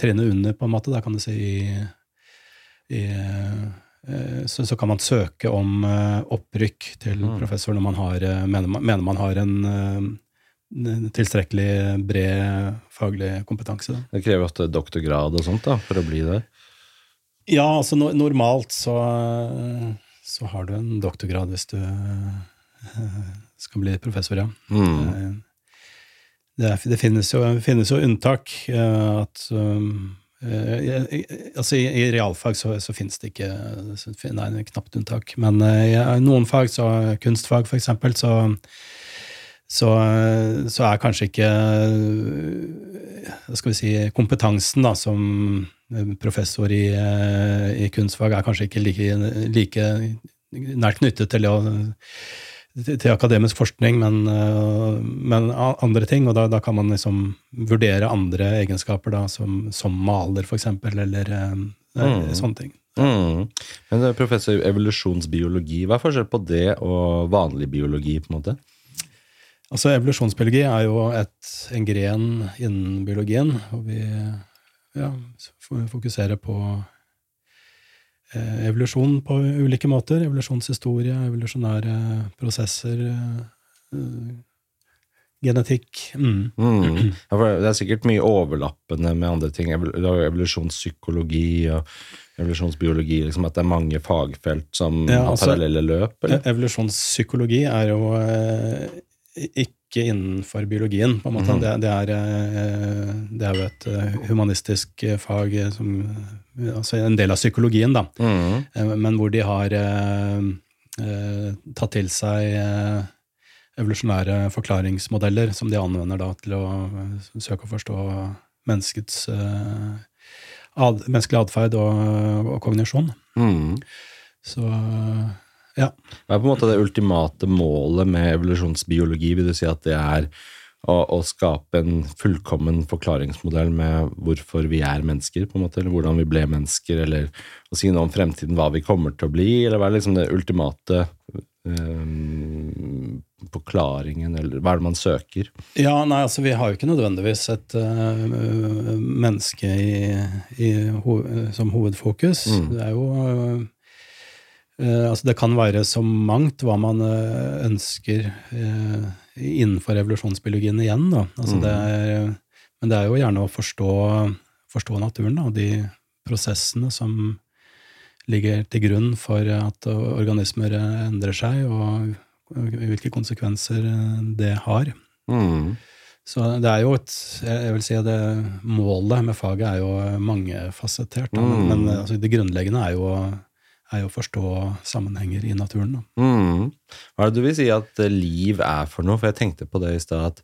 trinnet under, på en måte. Da kan du si i, i eh, så, så kan man søke om eh, opprykk til Mm. professor når man har, mener, man, mener man har en eh, tilstrekkelig bred faglig kompetanse. Det krever ofte doktorgrad og sånt da, for å bli det. Ja, altså no normalt så, så har du en doktorgrad hvis du eh, skal bli professor, ja. Mm. Eh, Det, det finnes, jo, finnes jo unntak. eh, at um, altså i, I realfag så, så finnes det ikke Nei, knapt unntak. Men i noen fag, så kunstfag for eksempel, så, så, så er kanskje ikke eh, skal vi si, kompetansen da, som professor i, eh, i kunstfag er kanskje ikke like, like nært knyttet til, til akademisk forskning, men, men, andre ting. Og da, da, kan man liksom vurdere andre egenskaper, da, som, som maler, eksempel, eller mm. sånne ting. Mm. Men professor i evolusjonsbiologi, hva er forskjellen på det og vanlig biologi? på en måte? Altså Evolusjonsbiologi er jo et, en gren innen biologien, og vi ja, fokuserer på eh, evolusjon på ulike måter. Evolusjonshistorie, evolusjonære prosesser, eh, genetikk. Mm. Mm. Ja, det er sikkert mye overlappende med andre ting. Evolusjonspsykologi og evolusjonsbiologi. Liksom at det er mange fagfelt som ja, har altså, parallelle løp? Eller? Evolusjonspsykologi er jo eh, ikke innenfor biologien, på en måte. Mm. Det, det, er, eh, det, er, jo et eh, humanistisk eh, fag som Altså en del av psykologien, da. Mm. Men hvor de har eh, tatt til seg evolusjonære forklaringsmodeller som de anvender da til å søke å forstå menneskets ad, menneskelig atferd og, og, kognisjon. Mm. Så ja. Hva er på en måte det ultimate målet med evolusjonsbiologi? Vil du si at det er å, å, skape en fullkommen forklaringsmodell med hvorfor vi er mennesker, på en måte, eller hvordan vi ble mennesker, eller å si noe om fremtiden, hva vi kommer til å bli, eller hva er liksom det ultimate um, forklaringen, eller hva er det man søker? Ja, nei, altså Vi har jo ikke nødvendigvis et uh, menneske i, i, ho som hovedfokus. Mm. Det er jo uh, Eh, altså det kan være så mangt hva man eh, ønsker eh, innenfor evolusjonsbiologien igjen. Da. Altså mm. det er, men det er jo gjerne å forstå, forstå naturen da, og de prosessene som ligger til grunn for at organismer endrer seg, og hvilke konsekvenser det har. Mm. Så det er jo et Jeg vil si at det, målet med faget er jo mangefasettert. Mm. Men, men altså det grunnleggende er jo er å forstå sammenhenger i naturen. Mm. Hva er det du vil si at eh, liv er for noe? For jeg tenkte på det i stad, at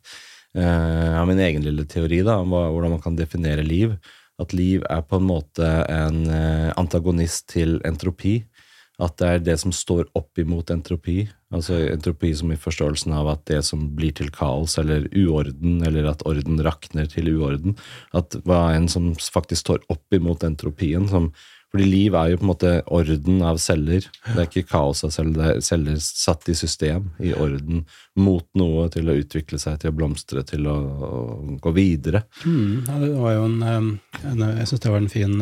uh, min egen lille teori da, om hvordan man kan definere liv. At liv er på en måte en eh, antagonist til entropi. At det er det som står opp imot entropi. Altså entropi som i forståelsen av at det som blir til kaos eller uorden, eller at orden rakner til uorden, at hva en som faktisk står opp imot entropien, som fordi liv er jo på en måte orden av celler. Det er ikke kaos av celler, det er celler satt i system, i orden, mot noe til å utvikle seg, til å blomstre, til å, å gå videre. Mm, ja, det var jo en, en Jeg syns det var en fin,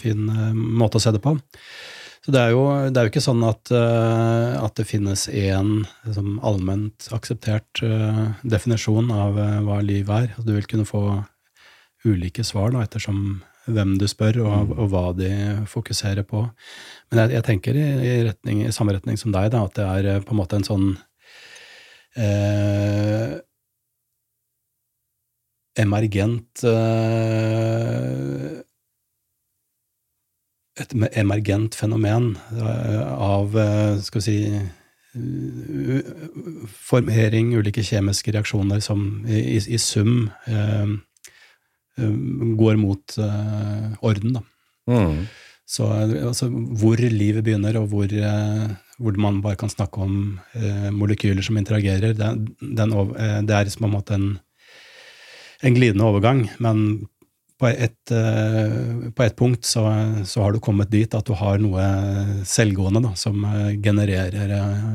fin, måte å se det på. Så det er jo, det er jo ikke sånn at, at det finnes én liksom, allment akseptert definisjon av hva liv er. Altså, du vil kunne få ulike svar da, ettersom hvem du spør, og, mm. og hva de fokuserer på. Men jeg, jeg tenker i, i, retning, i, samme retning som deg, da, at det er eh, på en måte en sånn eh, emergent eh, Et emergent fenomen eh, av, eh, skal vi si formering, ulike kjemiske reaksjoner som i, i sum eh, Eh, går mot uh, orden, da. Mm. Så altså, hvor livet begynner, og hvor, uh, hvor, man bare kan snakke om uh, molekyler som interagerer, det, den, det er på en måte en, en glidende overgang. Men på et, på et punkt så, så, har du kommet dit at du har noe selvgående da, som genererer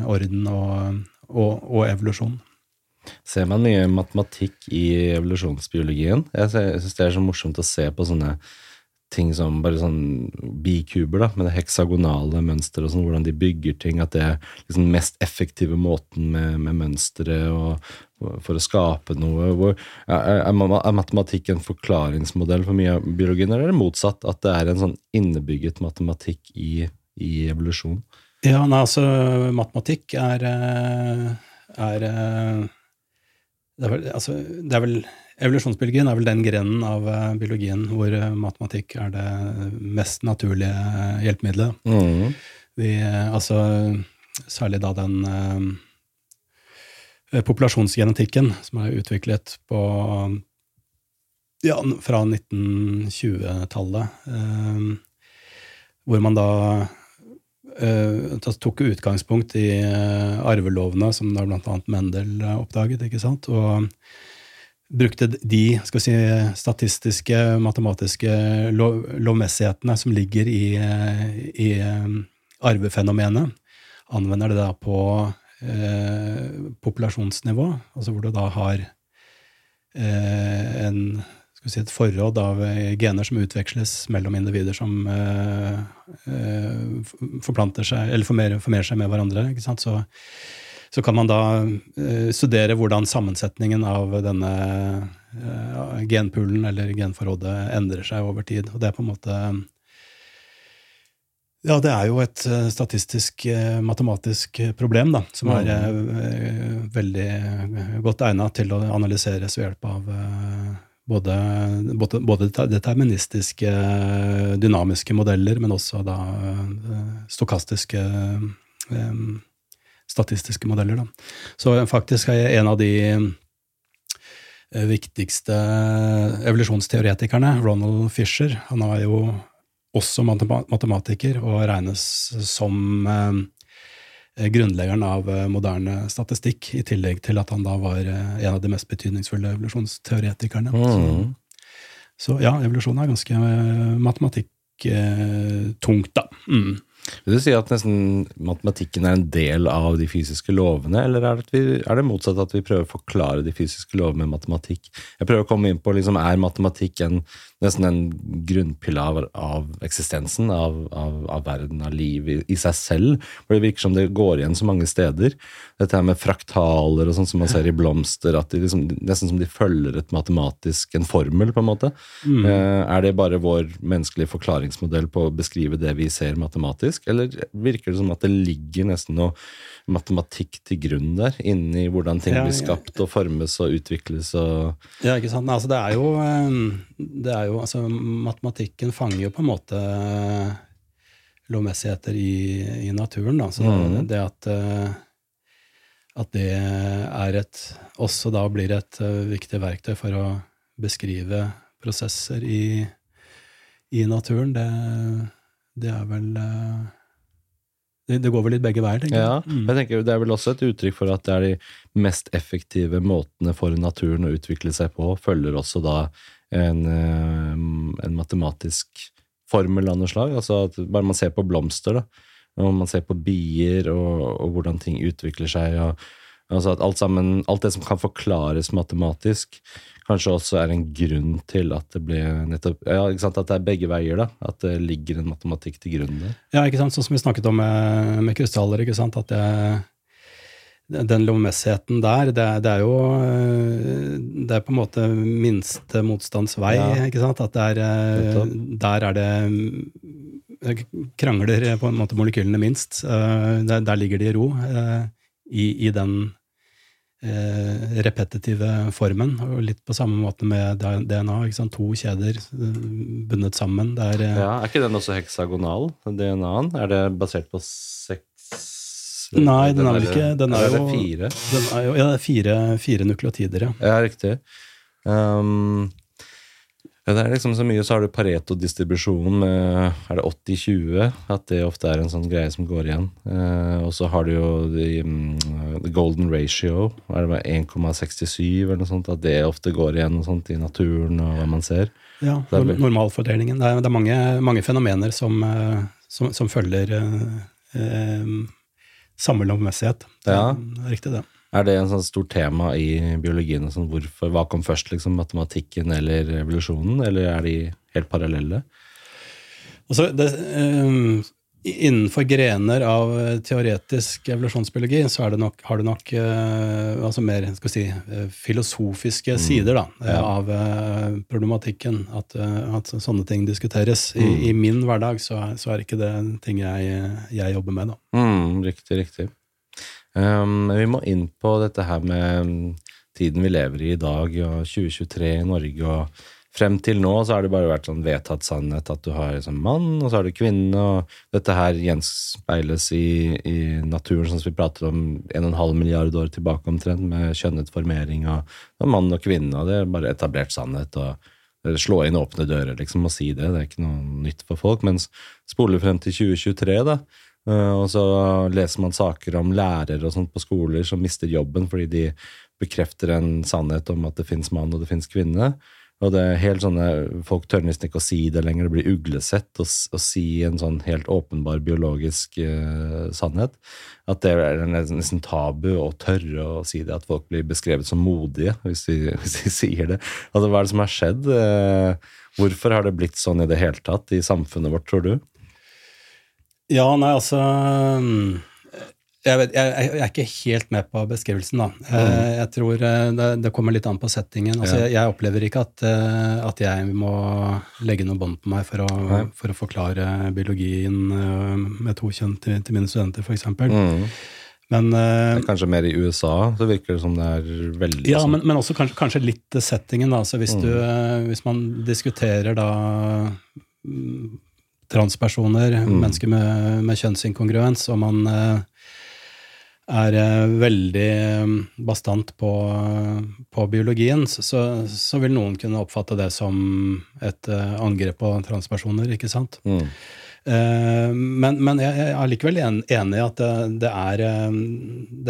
orden og, og, og evolusjon. Ser man mye matematikk i evolusjonsbiologien? Jeg syns det er så morsomt å se på sånne ting som bare sånn bikuber, da, med det heksagonale mønsteret og sånn, hvordan de bygger ting. At det er liksom den mest effektive måten med, med mønsteret for å skape noe. Hvor, er, er, matematikk en forklaringsmodell for mye av biologien, eller er det motsatt? At det er en sånn innebygget matematikk i, i evolusjon? Ja, nei, altså matematikk er, eh, er eh, det er, vel, altså, det er vel, Evolusjonsbiologien er vel den grenen av uh, biologien hvor uh, matematikk er det mest naturlige hjelpemiddelet. Mm. Vi, altså, særlig da den populasjonsgenetikken som er utviklet på ja, fra 1920-tallet, hvor man da uh, tok utgangspunkt i uh, arvelovene, som da annet Mendel oppdaget, ikke sant, og brukte de skal si, statistiske, matematiske lov, lovmessighetene som ligger i, i arvefenomenet, anvender det da på populasjonsnivå, altså hvor du da har en si, et forråd av eh, gener som utveksles mellom individer som eh, eh, forplanter seg, eller formerer, formerer, seg med hverandre. Så, så, kan man da eh, studere hvordan sammensetningen av denne genpoolen eller genforrådet endrer seg over tid. Og det er på en måte ja, det er jo et statistisk, matematisk problem, da, som er mm. veldig godt egnet til å analyseres ved hjelp av både, både, deterministiske, dynamiske modeller, men også da eh, stokastiske eh, statistiske modeller. Da. Så faktisk er jeg en av de eh, viktigste evolusjonsteoretikerne, Ronald Fisher. Han er jo også matematiker og regnes som grunnleggeren av eh, moderne statistikk, i tillegg til at han da var eh, en av de mest betydningsfulle evolusjonsteoretikerne. Mm. Så, så, ja, evolusjon er ganske matematikktungt, da. Mm. Vil du si at nesten matematikken er en del av de fysiske lovene, eller er det, vi, er det motsatt at vi prøver å forklare de fysiske lovene med matematikk? Jeg prøver å komme inn på liksom, er matematikk en, nesten en grunnpilar av eksistensen, av, av, av verden, av liv i, i, seg selv? For det virker som det går igjen så mange steder. Dette her med fraktaler og sånn som man ser i blomster, at de liksom, nesten som de følger et matematisk, en formel, på en måte. Mm. Eh, er det bare vår menneskelige forklaringsmodell på å beskrive det vi ser matematisk? eller virker det som at det ligger nesten noe matematikk til grunn der, inni hvordan ting ja, blir skapt og formes og utvikles og Ja, ikke sant. Altså, det er jo, eh, det er jo altså, Matematikken fanger jo på en måte eh, lovmessigheter i, i naturen, da. Så mm. det at eh, at det er et, også da blir et viktig verktøy for å beskrive prosesser i, i naturen, det, det er vel det, går vel litt begge veier, tenker jeg. Ja, mm. jeg tenker Det er vel også et uttrykk for at det er de mest effektive måtene for naturen å utvikle seg på, følger også da en, eh, en matematisk formel av noe slag. Altså at bare man ser på blomster, da, og man ser på bier og, og hvordan ting utvikler seg, og altså at alt, sammen, alt det som kan forklares matematisk, kanskje også er en grunn til at det blir nettopp ja, ikke sant, At det er begge veier, da. At det ligger en matematikk til grunn der. Ja, ikke sant, sånn som vi snakket om med, med krystaller. ikke sant, at det, den lovmessigheten der, det, det, er jo Det er på en måte minste motstands vei, ja. ikke sant? At det er, der er det krangler på en måte molekylene minst. Der, der ligger de i ro, i, i den eh, repetitive formen. og Litt på samme måte med DNA. To kjeder eh, bundet sammen. Er, eh, ja, er ikke den også heksagonal, DNA-en? Er det basert på seks Nei, den, den er vel ikke Den er, jo fire. Den er jo, ja, det er fire, fire nukleotider, ja. Ja, riktig. Um, ja, det er liksom så mye, så har du Pareto-distribusjon med er det 80-20, at det ofte er en sånn greie som går igjen. Eh, og så har du jo the, um, the golden ratio, er det 1,67 eller noe sånt, at det ofte går igjen sånt, i naturen og hva man ser. Ja, normalfordelingen. Det er, det er mange, mange, fenomener som, eh, som, som følger eh, eh, samme lovmessighet. Det ja. er riktig, det. Er det en sånn stort tema i biologien? Sånn, hvorfor, hva kom først, liksom, matematikken eller evolusjonen, eller er de helt parallelle? Altså, det, um, innenfor grener av teoretisk evolusjonsbiologi så det nok, har du nok uh, altså mer skal si, uh, filosofiske mm. sider da, ja. av uh, problematikken. At, at, sånne ting diskuteres. Mm. I, I, min hverdag så, så er ikke det ting jeg, jeg jobber med. da. Mm, riktig, riktig. Um, vi må inn på dette her med um, tiden vi lever i i dag, og 2023 i Norge. og Frem til nå så har det bare vært sånn vedtatt sannhet at du har liksom mann, og så har du kvinne. og Dette her gjenspeiles i, i naturen, sånn som vi prater om 1,5 milliard år tilbake omtrent, med kjønnet formering av, og mann og kvinne. og Det er bare etablert sannhet. og Slå inn åpne dører liksom, og si det. Det er ikke noe nytt for folk. Mens spoler frem til 2023, da, og så leser man saker om lærere og sånt på skoler som mister jobben fordi de bekrefter en sannhet om at det fins mann og det fins kvinne. Og det er helt sånne, Folk tør nesten ikke å si det lenger. Det blir uglesett å si en sånn helt åpenbar biologisk uh, sannhet. At det er nesten tabu å tørre å si det. At folk blir beskrevet som modige hvis de, hvis de sier det. Altså, Hva er det som har skjedd? Uh, hvorfor har det blitt sånn i det hele tatt i samfunnet vårt, tror du? Ja, nei, altså jeg, vet, jeg, jeg, er ikke helt med på beskrivelsen, da. Mm. Jeg tror eh, det, det, kommer litt an på settingen. Altså, jeg, jeg, opplever ikke at, eh, at, jeg må legge noe bånd på meg for å, for å, forklare biologien med to kjønn til, til mine studenter, f.eks. Mm. Men, er kanskje mer i USA, så virker det som det er veldig Ja, sånn. men, men, også kanskje, kanskje, litt settingen. da, så hvis, mm. du, hvis man diskuterer da transpersoner, mm. mennesker med, med kjønnsinkongruens, og man er eh, veldig mm, bastant på, på biologien, så, så, vil noen kunne oppfatte det som et eh, angrep på transpersoner, ikke sant? Mm. Eh, men, men, jeg er likevel enig i at det, det, er,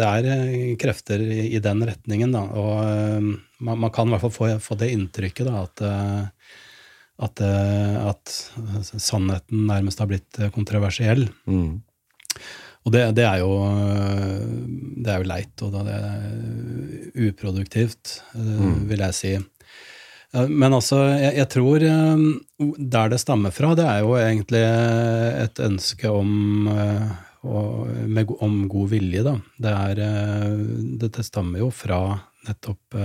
det er, krefter i, i, den retningen. Da, og man, man, kan i hvert fall få, få det inntrykket da, at, at, at, sannheten nærmest har blitt kontroversiell. Mm. Og det, det, er jo, det, er jo, leit, og det er uproduktivt, eh, mm. vil jeg si. Men altså, jeg, jeg, tror eh, der det stammer fra, det er jo egentlig et ønske om, med, om god vilje, da. Det, er, det, stammer jo fra nettopp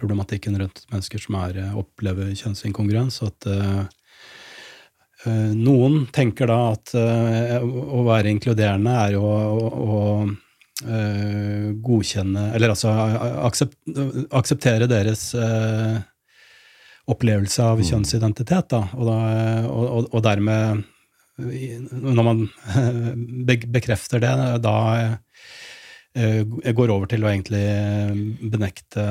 problematikken rundt mennesker som er, opplever kjønnsinkongruens. at Eh, noen tenker da at eh, å være inkluderende er jo å, å, eh, godkjenne Eller altså akseptere deres opplevelse av mm. kjønnsidentitet, da. Og, da, og, og dermed, når man bekrefter det, da går over til å egentlig benekte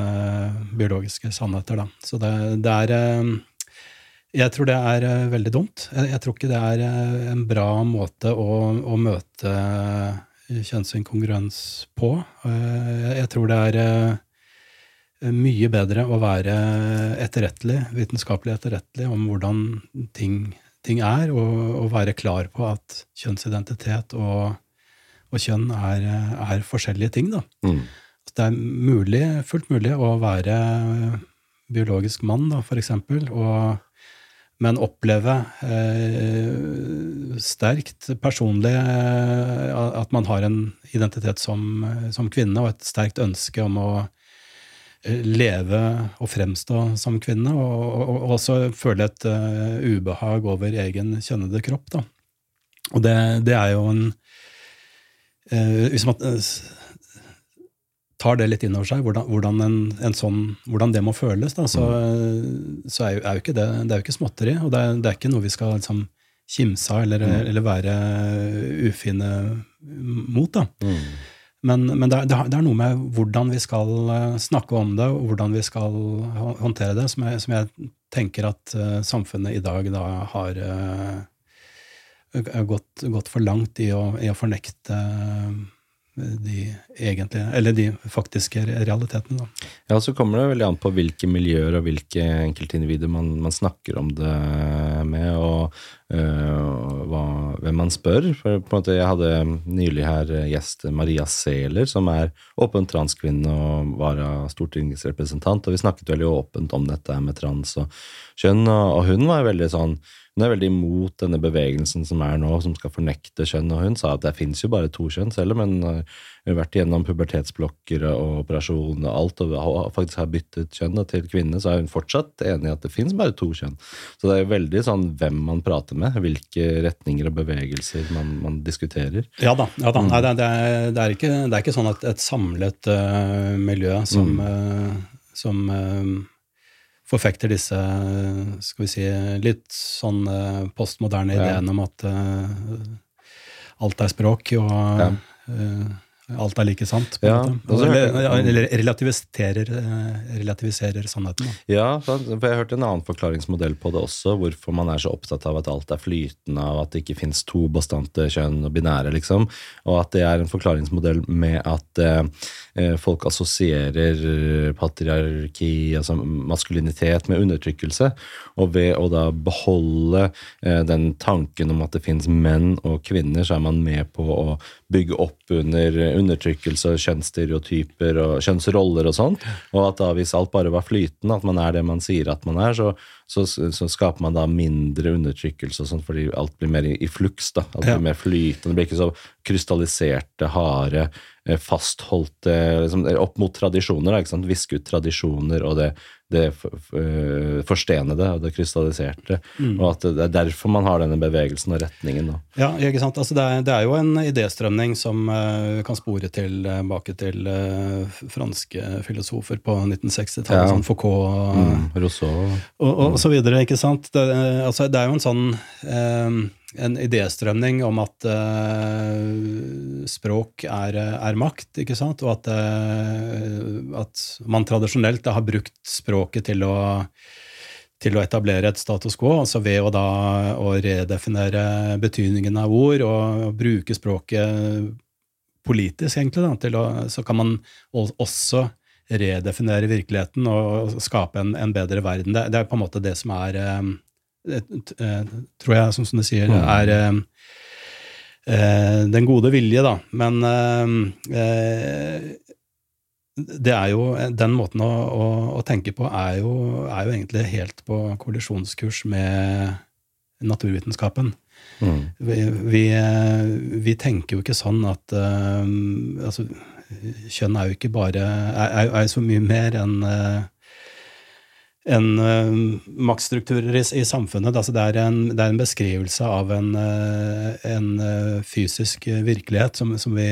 biologiske sannheter, da. Så det, det er jeg tror det er veldig dumt. Jeg, jeg, tror ikke det er en bra måte å, å møte kjønnsinkongruens på. jeg tror det er mye bedre å være etterrettelig, vitenskapelig etterrettelig om hvordan ting, ting er, og, og, være klar på at kjønnsidentitet og, og kjønn er, er, forskjellige ting. Da. Mm. det er mulig, fullt mulig å være biologisk mann, da, for eksempel, og men oppleve eh, sterkt personlig eh, at man har en identitet som, som, kvinne, og et sterkt ønske om å eh, leve og fremstå som kvinne, og, og, og også føle et uh, ubehag over egen kjønnede kropp. Da. Og det, det er jo en Hvis man tar det litt inn over seg, hvordan, hvordan, en, en sånn, hvordan det må føles, da, så, mm. så er, jo, er, jo, ikke det, det er jo ikke småtteri. Og det er, det er ikke noe vi skal liksom, kimse av eller, mm. eller, være ufine mot. da. Mm. Men, men det, er, det, er, noe med hvordan vi skal eh, snakke om det, og hvordan vi skal håndtere det, som jeg, som jeg tenker at samfunnet i dag da har gått, gått, for langt i å, i å fornekte uh, de egentlige, eller de faktiske realitetene. Da. Ja, så kommer det veldig an på hvilke miljøer og hvilke enkeltindivider man, man snakker om det med, og øh, hva, hvem man spør. For på en måte, Jeg hadde nylig her gjest Maria Sæler, som er åpen transkvinne og var av stortingsrepresentant, og vi snakket veldig åpent om dette med trans og kjønn, og, og hun var veldig sånn hun er veldig imot denne bevegelsen som er nå, som skal fornekte kjønn. Og hun sa at det fins jo bare to kjønn, selv men hun har vært gjennom pubertetsblokker og operasjon og alt, og faktisk har byttet kjønn til kvinne, så er hun fortsatt enig i at det fins bare to kjønn. Så det er jo veldig sånn hvem man prater med, hvilke retninger og bevegelser man, man diskuterer. Ja da. ja da. Mm. Nei, det, er, det, er ikke, det, er, ikke, sånn at et samlet uh, miljø som, mm. uh, som uh, forfekter disse skal vi si, litt sånn eh, postmoderne ja. om at uh, alt er språk, og ja. uh, alt er like sant. på Ja, måte. Eller, relativiserer, eh, relativiserer sannheten. Da. Ja, for jeg hørte en annen forklaringsmodell på det også, hvorfor man er så opptatt av at alt er flytende, av at det ikke fins to bastante kjønn og binære, liksom. Og at det er en forklaringsmodell med at eh, eh, folk assosierer patriarki, altså maskulinitet, med undertrykkelse. Og ved å da beholde eh, den tanken om at det fins menn og kvinner, så er man med på å bygge opp under undertrykkelse, kjønnsstereotyper og kjønnsroller og sånt. Og at da hvis alt bare var flytende, at man er det man sier at man er, så, så, så skaper man da mindre undertrykkelse og sånn, fordi alt blir mer i, i fluks. da, Alt blir Ja. mer flytende. Det blir ikke så krystalliserte, harde, fastholdte liksom, Opp mot tradisjoner, da, ikke sant? viske ut tradisjoner og det, det eh, forstenede og det krystalliserte. Mm. Og at det er derfor man har denne bevegelsen og retningen. da. Ja, ikke sant? Altså det, er, det er jo en idéstrømning som uh, kan spore tilbake til eh, franske filosofer på 1960-tallet, Ja. sånn Foucault og, Mm, Rousseau. og, og, så videre, ikke sant? Det, eh, altså, det er jo en sånn eh, en idéstrømning om at uh, språk er, er makt, ikke sant? Og at, uh, at man tradisjonelt da, har brukt språket til å til å etablere et status quo, altså ved å da å redefinere betydningen av ord og bruke språket politisk, egentlig, da, å, så kan man også redefinere virkeligheten og skape en, en bedre verden. Det, det er på en måte det som er eh, eh, Tror jeg, som, som du sier, Mm. er eh, eh, den gode vilje, da. Men eh, eh, det er jo, Den måten å, å, å tenke på er jo, er jo egentlig helt på kollisjonskurs med naturvitenskapen. Mm. Vi, vi, eh, vi tenker jo ikke sånn at eh, altså, Kjønn er jo ikke bare er, er, er så mye mer enn uh, enn, uh, maktstrukturer i, i samfunnet. Altså, det, er en, det er en beskrivelse av en, uh, en uh, fysisk virkelighet som, som vi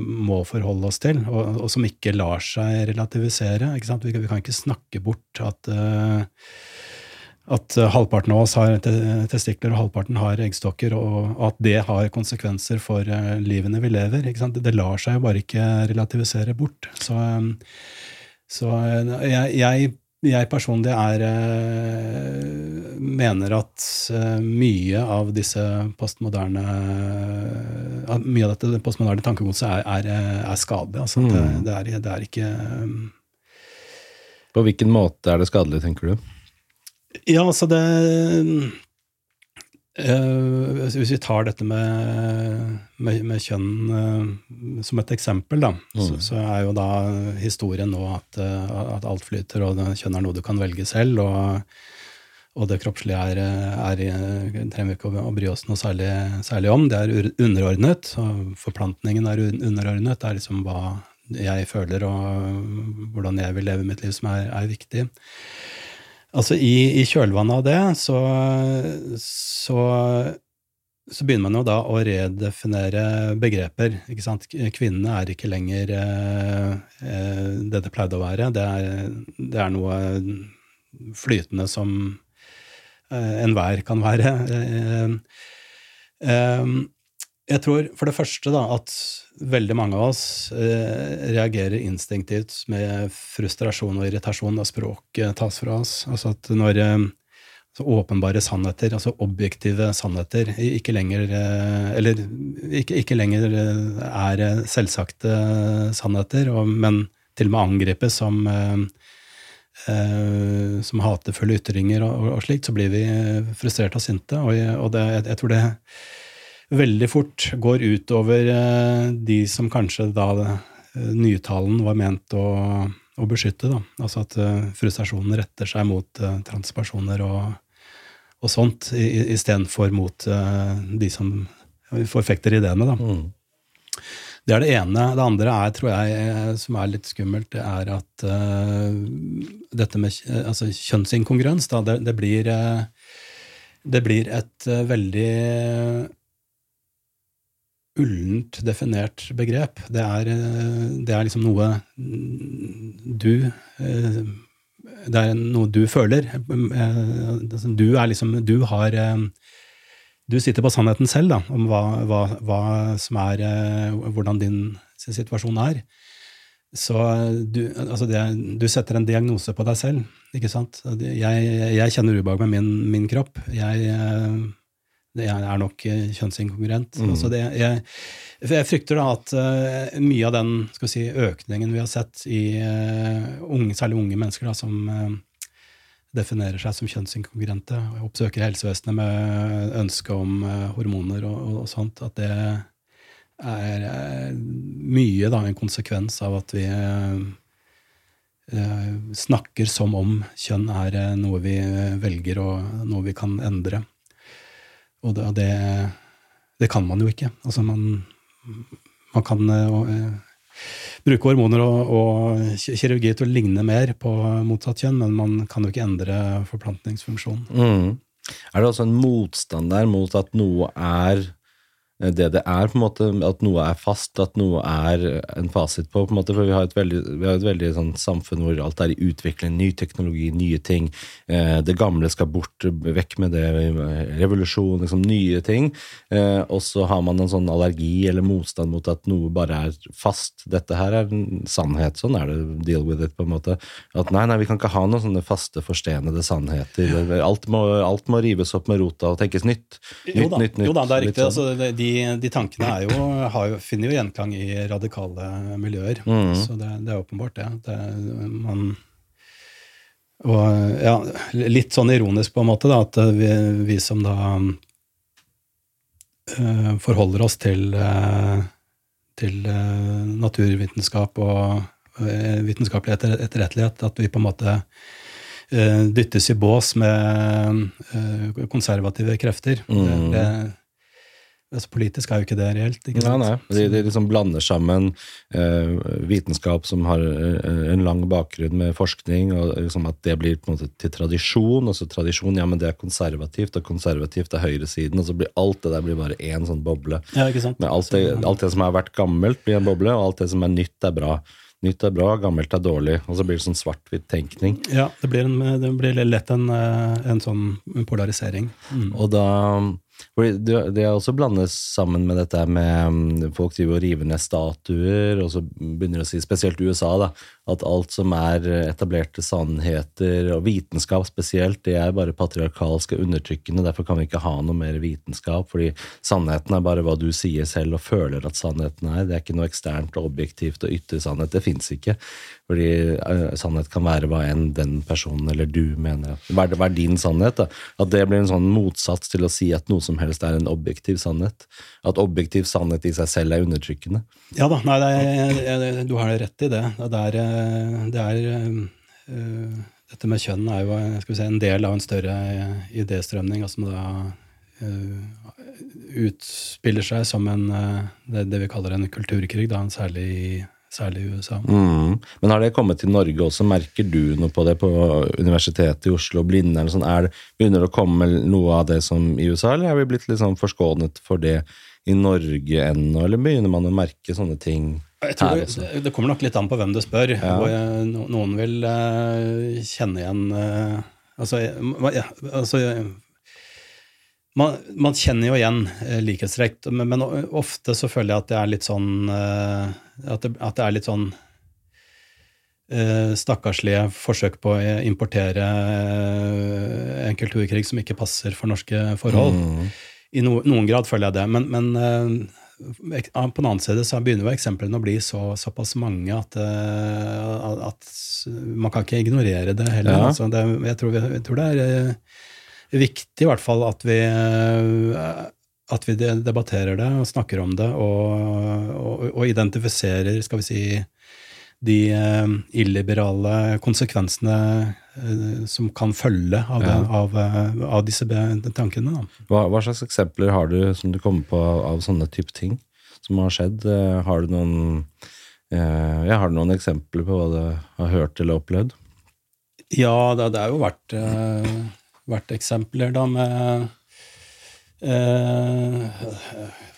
må forholde oss til, og, og som ikke lar seg relativisere. Vi, kan- vi kan ikke snakke bort at at halvparten av oss har testikler og halvparten har eggstokker, og at det har konsekvenser for livene vi lever. Det lar seg jo bare ikke relativisere bort. Så, så jeg, jeg, jeg personlig er eh, mener at eh, mye av disse postmoderne at Mye av dette postmoderne tankegodset er, er, eh, er skadelig. Altså, Mm. det, det, er, det er ikke eh, På hvilken måte er det skadelig, tenker du? Ja, altså det eh, Hvis vi tar dette med, med, med kjønn eh, som et eksempel, da, så, Mm. så er jo da historien nå at, eh, at alt flyter, og kjønn er noe du kan velge selv. og og det kroppslige er, er, er trenger vi ikke å, å bry oss noe særlig, særlig om. Det er underordnet, og forplantningen er underordnet. Det er liksom hva jeg føler og hvordan jeg vil leve mitt liv som er, er viktig. Altså i, i kjølvannet av det så, så, så begynner man jo da å redefinere begreper. ikke sant? Kvinnene er ikke lenger eh, eh, det det pleide å være. Det er, det er noe flytende som eh, enhver kan være. Eh, eh, jeg tror for det første da at veldig mange av oss eh, reagerer instinktivt med frustrasjon og irritasjon når språket tas fra oss. Altså at når eh, så åpenbare sannheter, altså objektive sannheter, ikke lenger eh, Eller ikke, ikke lenger eh, er eh, selvsagte sannheter, og, men til og med angripes som eh, som hatefulle ytringer og, og slikt, så blir vi frustrerte og sinte. Og, og det, jeg, jeg tror det veldig fort går utover over de som kanskje da eh, nytalen var ment å, å beskytte. Da. Altså at eh, frustrasjonen retter seg mot eh, transpersoner og, og sånt, istedenfor mot eh, de som forfekter ideene. Da. Mm. Det er det ene. Det andre er, tror jeg, eh, som er litt skummelt, det er at uh, dette med altså, kjønnsinkongruens, da, det, det, blir, uh, det blir et eh, veldig ullent definert begrep. Det er, eh, det er liksom noe du eh, Det er noe du føler. Eh, altså, Du er liksom Du har du sitter på sannheten selv, da, om hva, hva, hva som er Hvordan din situasjon er. Så du, altså det, du setter en diagnose på deg selv, ikke sant? Jeg, jeg kjenner ubehag med min, min kropp. Jeg, jeg, er nok kjønnsinkongruent. Mm. Altså det, jeg, jeg, frykter da at uh, mye av den skal vi si, økningen vi har sett i uh, unge, særlig unge mennesker da, som definerer seg som kjønnsinkongruente, og oppsøker helsevesenet med ønske om hormoner og, og, og sånt, at det er eh, mye da, en konsekvens av at vi eh, snakker som om kjønn er eh, noe vi velger og noe vi kan endre. Og det, det, kan man jo ikke. Altså man, man kan bruke hormoner og, og, kirurgi til å ligne mer på motsatt kjønn, men man kan jo ikke endre forplantningsfunksjonen. Mm. Er det også en motstand der mot at noe er Eh, det det er, på en måte, at noe er fast, at noe er en fasit på. på en måte, For vi har et veldig, har et veldig sånn samfunn hvor alt er i utvikling, ny teknologi, nye ting. Eh, det gamle skal bort, vekk med det, revolusjon, liksom nye ting. Eh, og så har man en sånn allergi eller motstand mot at noe bare er fast. Dette her er en sannhet, sånn er det, deal with it, på en måte. At nei, nei, vi kan ikke ha noen sånne faste, forstenede sannheter. Alt må, alt må rives opp med rota og tenkes nytt. Nytt, jo da, nytt, nytt. Jo da, det er riktig. Sånn. Altså, de de, de tankene jo, jo, finner jo gjenklang i radikale miljøer. Mm. Så det, det, er åpenbart, det. det man, og ja, litt sånn ironisk på en måte, da, at vi, vi som da uh, forholder oss til, uh, til uh, naturvitenskap og vitenskapelig etter, etterrettelighet, at vi på en måte dyttes i bås med konservative krefter. Mm. Det, Altså, politisk er jo ikke det reelt. ikke sant? Nei, nei. De, de liksom blander sammen eh, vitenskap som har eh, en lang bakgrunn med forskning, og liksom at det blir på en måte til tradisjon. Og så tradisjon, ja, men det er konservativt, og konservativt er høyresiden. Og så blir alt det der blir bare én sånn boble. Ja, ikke sant? Men alt det, alt det som har vært gammelt, blir en boble, og alt det som er nytt, er bra. Nytt er bra, gammelt er dårlig. Og så blir det sånn svart-hvitt-tenkning. Ja, det blir, en, det blir lett en, eh, en sånn polarisering. Mm. Og da det er også blandes sammen med dette med mm, folk driver og river ned statuer, og så begynner å si, spesielt USA, da, at alt som er etablerte sannheter, og vitenskap spesielt, det er bare patriarkalsk og undertrykkende. Derfor kan vi ikke ha noe mer vitenskap, fordi sannheten er bare hva du sier selv og føler at sannheten er. Det er ikke noe eksternt og objektivt og ytre sannhet. Det fins ikke. Fordi uh, sannhet kan være hva enn den personen eller du mener. Hva er, hva er din sannhet? da? At det blir en sånn motsats til å si at noe som helst er en objektiv sannhet. At objektiv sannhet i seg selv er undertrykkende. Ja da, nei, er, du har rett i det. Det er, eh, det er uh, Dette med kjønn er jo si, en del av en større idéstrømning som da uh, utspiller seg som en, det, det, vi kaller en kulturkrig, da, særlig i særlig i USA. Mm. Men har det kommet til Norge også? Merker du noe på det på Universitetet i Oslo, Blinde eller sånn? Er det, begynner det å komme noe av det som i USA, eller er vi blitt liksom forskånet for det i Norge ennå, eller begynner man å merke sånne ting? Jeg tror det, det, kommer nok litt an på hvem du spør. Ja. Jeg, noen vil uh, kjenne igjen uh, Altså, ja, altså man, man, kjenner jo igjen uh, likhetstrekk, men, men, ofte så føler jeg at det er litt sånn at, det, at, det, er litt sånn stakkarslige forsøk på å importere en kulturkrig som ikke passer for norske forhold. Mm. I no, noen grad føler jeg det, men, men på den annen side så begynner jo eksemplene å bli så, såpass mange at, eh, at, man kan ikke ignorere det heller. Ja. Altså, det, jeg, tror, jeg, tror, det er viktig i hvert fall at vi, eh, at vi debatterer det og snakker om det og, og, og identifiserer skal vi si, de eh, illiberale konsekvensene eh, som kan følge av, det, ja. av, av disse tankene. Hva, hva, slags eksempler har du som du kommer på av sånne type ting som har skjedd? Har du noen, ja, har du noen eksempler på hva du har hørt eller opplevd? Ja, det, det har jo vært vært eksempler da med eh,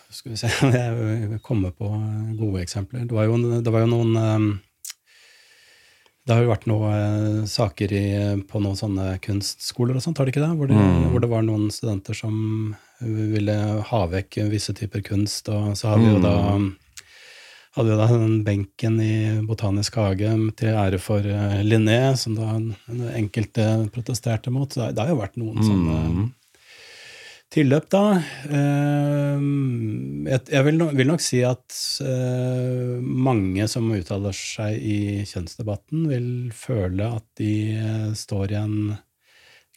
Skal vi se Jeg kommer på gode eksempler. Det var jo, det var jo noen eh, Det har jo vært noen saker i, på noen sånne kunstskoler og sånt, har det ikke det? Hvor, det? Mm. hvor, det? var noen studenter som ville ha vekk visse typer kunst, og så hadde vi jo da Mm. hadde jo da den benken i Botanisk hage til ære for uh, Linné, som da enkelte protesterte mot. Så det, det har jo vært noen sånne Mm. Tilløp, da. Eh, jeg vil, nok si at eh, mange som uttaler seg i kjønnsdebatten, vil føle at de eh, står i en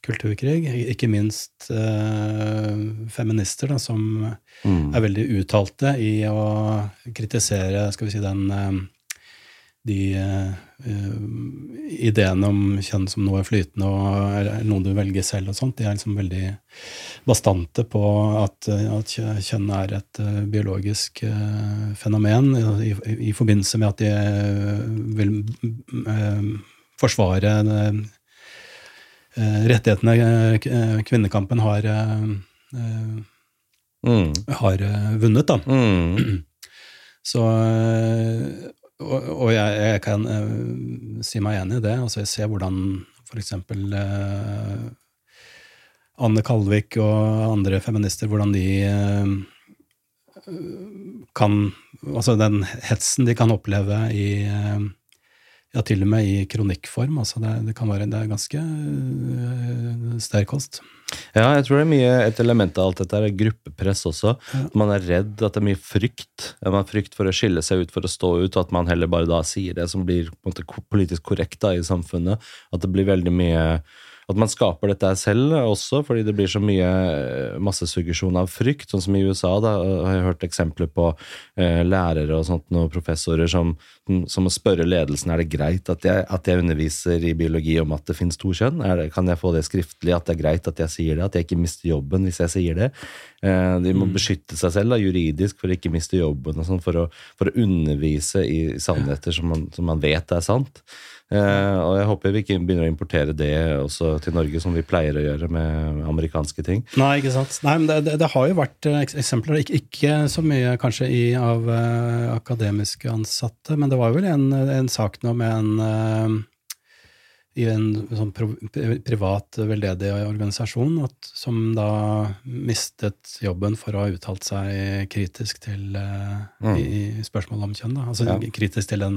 kulturkrig. Ikke minst eh, feminister, da, som Mm. er veldig uttalte i å kritisere skal vi si, den de eh, ideene om kjønn som noe flytende og er er noe du velger selv og sånt, de er liksom veldig bastante på at, eh, at kjønn er et eh, biologisk fenomen, i, i, i forbindelse med at de vil eh, forsvare eh, rettighetene kvinnekampen har, eh, Mm. har vunnet, da. Mm. Så Og, og jeg, jeg kan uh, si meg enig i det. Altså, jeg ser hvordan f.eks. Uh, Anne Kalvik og andre feminister, hvordan de uh, kan Altså den hetsen de kan oppleve i ja, til og med i kronikkform. Altså det, det kan være det er ganske uh, sterk kost. Ja, jeg tror det er mye et element av alt dette er gruppepress også. Ja. Man er redd, at det er mye frykt. Man har frykt for å skille seg ut, for å stå ut, og at man heller bare da sier det som blir måte politisk korrekt da i samfunnet. At det blir veldig mye at man skaper dette selv også, fordi det blir så mye eh, massesuggesjon av frykt. Sånn som i USA da, har jeg hørt eksempler på eh, lærere og sånt, og professorer som, som må spørre ledelsen er det greit at jeg, at jeg underviser i biologi om at det finnes to kjønn. Er det, kan jeg få det skriftlig, at det er greit at jeg sier det? At jeg ikke mister jobben hvis jeg sier det? Eh, de må beskytte seg selv da, juridisk for å ikke miste jobben, og sånn, for, for å undervise i sannheter som man, som man vet er sant. Eh, og jeg håper vi ikke begynner å importere det også til Norge, som vi pleier å gjøre med amerikanske ting. Nei, ikke sant. Nei, men det, det, det har jo vært eh, eksempler, ikke, ikke så mye kanskje i, av uh, akademiske ansatte, men det var vel en, en sak nå med en uh, i en sånn privat veldedig organisasjon at, som da mistet jobben for å ha uttalt seg kritisk til uh, Mm. i, i spørsmål om kjønn. Da. Altså Ja. kritisk til den,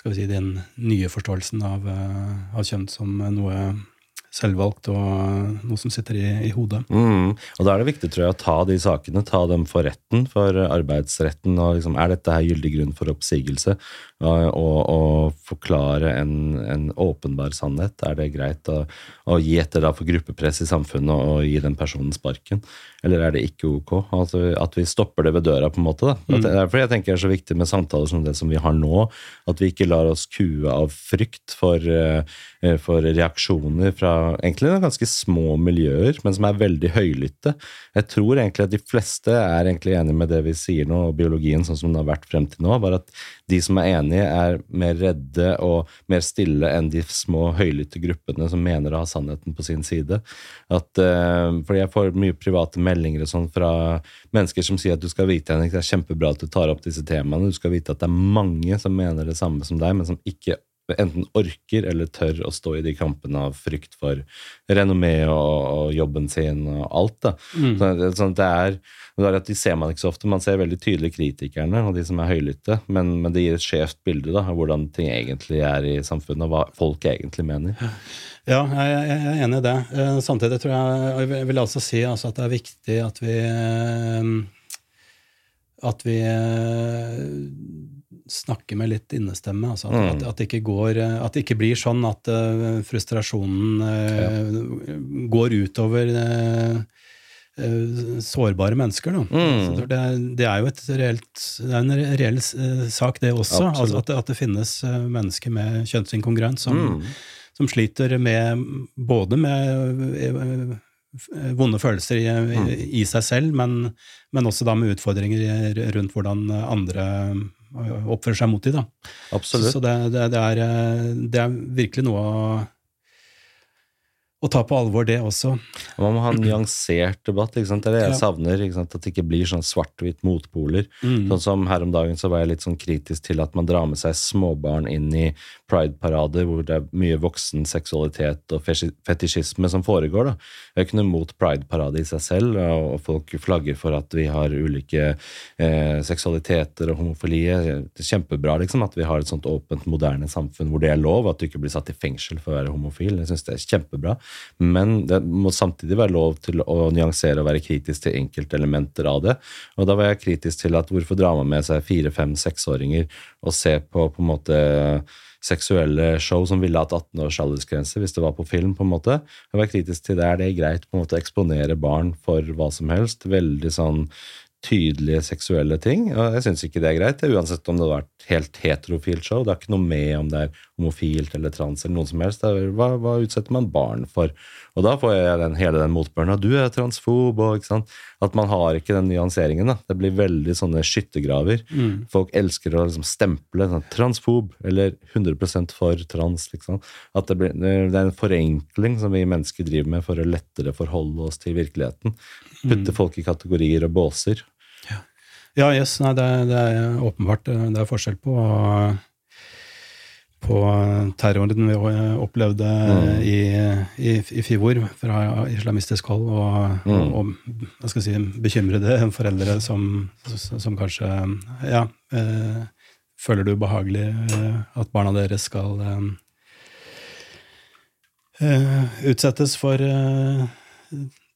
skal vi si, den nye forståelsen av, eh, av kjønn som noe selvvalgt og noe som sitter i, i hodet. Mm. Og da er det viktig tror jeg, å ta de sakene, ta dem for retten, for arbeidsretten. og liksom, Er dette her gyldig grunn for oppsigelse? Og, og, forklare en, en åpenbar sannhet. Er det greit å, å gi etter for gruppepress i samfunnet og gi den personen sparken? Eller er det ikke ok? Altså, at vi stopper det ved døra, på en måte. da. er derfor jeg tenker det er så viktig med samtaler som det som vi har nå. At vi ikke lar oss kue av frykt for, eh, for reaksjoner fra egentlig ganske små miljøer, men som er veldig høylytte. Jeg tror egentlig at de fleste er egentlig enige med det vi sier nå, og biologien sånn som den har vært frem til nå. Bare at de som er enige, er mer redde og mer stille enn de små høylytte gruppene som mener å ha sannheten på sin side. At, uh, fordi jeg får mye private meldinger og sånn fra mennesker som sier at du skal vite Henrik, det er kjempebra at du tar opp disse temaene. Du skal vite at det er mange som mener det samme som deg, men som ikke enten orker eller tør å stå i de kampene av frykt for renommé og, og jobben sin og alt. da. Mm. Så, sånn at det er, det er at De ser man ikke så ofte. Man ser veldig tydelig kritikerne og de som er høylytte, men, men det gir et skjevt bilde da, av hvordan ting egentlig er i samfunnet, og hva folk egentlig mener. Ja, jeg, er enig i det. Eh, Samtidig tror jeg jeg vil- også si altså, at det er viktig at vi eh, At vi eh, snakker med litt innestemme. Altså at, Mm. at, at, det ikke går, at det ikke blir sånn at frustrasjonen ja. går utover sårbare mennesker. Mm. Så det, er, det er jo et reelt, det er en reell eh, sak, det også. Altså at, det, at det finnes eh, mennesker med kjønnsinkongruens som, Mm. som sliter med både med eh, vonde følelser i, Mm. i, seg selv, men, men også da med utfordringer rundt hvordan andre eh, oppfører seg mot dem. Så, så det, er, eh, det er virkelig noe å, å ta på alvor det også. Man må ha en nyansert debatt. Det er det jeg savner. At det ikke blir sånn svart-hvitt motpoler. Mm. Sånn som Her om dagen så var jeg litt sånn kritisk til at man drar med seg småbarn inn i pride-parader hvor det er mye voksen seksualitet og fetisjisme som foregår. da. Jeg er ikke noe mot pride-parade i seg selv, og og folk flagger for at vi har ulike eh, seksualiteter og homofilie. Det er kjempebra liksom, at vi har et sånt åpent, moderne samfunn hvor det er lov, at du ikke blir satt i fengsel for å være homofil. Jeg synes det er kjempebra. Men det må samtidig være lov til å nyansere og være kritisk til enkeltelementer av det. Og da var jeg kritisk til at hvorfor drar man med seg fire, fem, seksåringer og ser på på en måte seksuelle show som ville hatt 18 års aldersgrense hvis det var på film. på en måte. Jeg var kritisk til det. Er det greit på en måte å eksponere barn for hva som helst? Veldig sånn tydelige seksuelle ting. Og jeg syns ikke det er greit, uansett om det hadde vært helt heterofilt show. Det er ikke noe med om det er homofilt eller trans eller noen som helst. Er, hva, hva utsetter man barn for? Og da får jeg den, hele den motbøren du er transfob, og ikke sant. At man har ikke den nyanseringen. da. Det blir veldig sånne skyttergraver. Folk elsker å liksom stemple sånn, transfob eller 100% for trans. liksom. At det, blir, det er en forenkling som vi mennesker driver med for å lettere forholde oss til virkeligheten. Putte folk i kategorier og båser. Ja, yes, nei, det, det er åpenbart eh, det er forskjell på, på terroren vi opplevde i, i, i Fivor fra islamistisk hold, og, og, og jeg si, bekymrede foreldre som, som kanskje ja, eh, føler det ubehagelig eh, at barna deres skal eh, eh, utsettes for eh,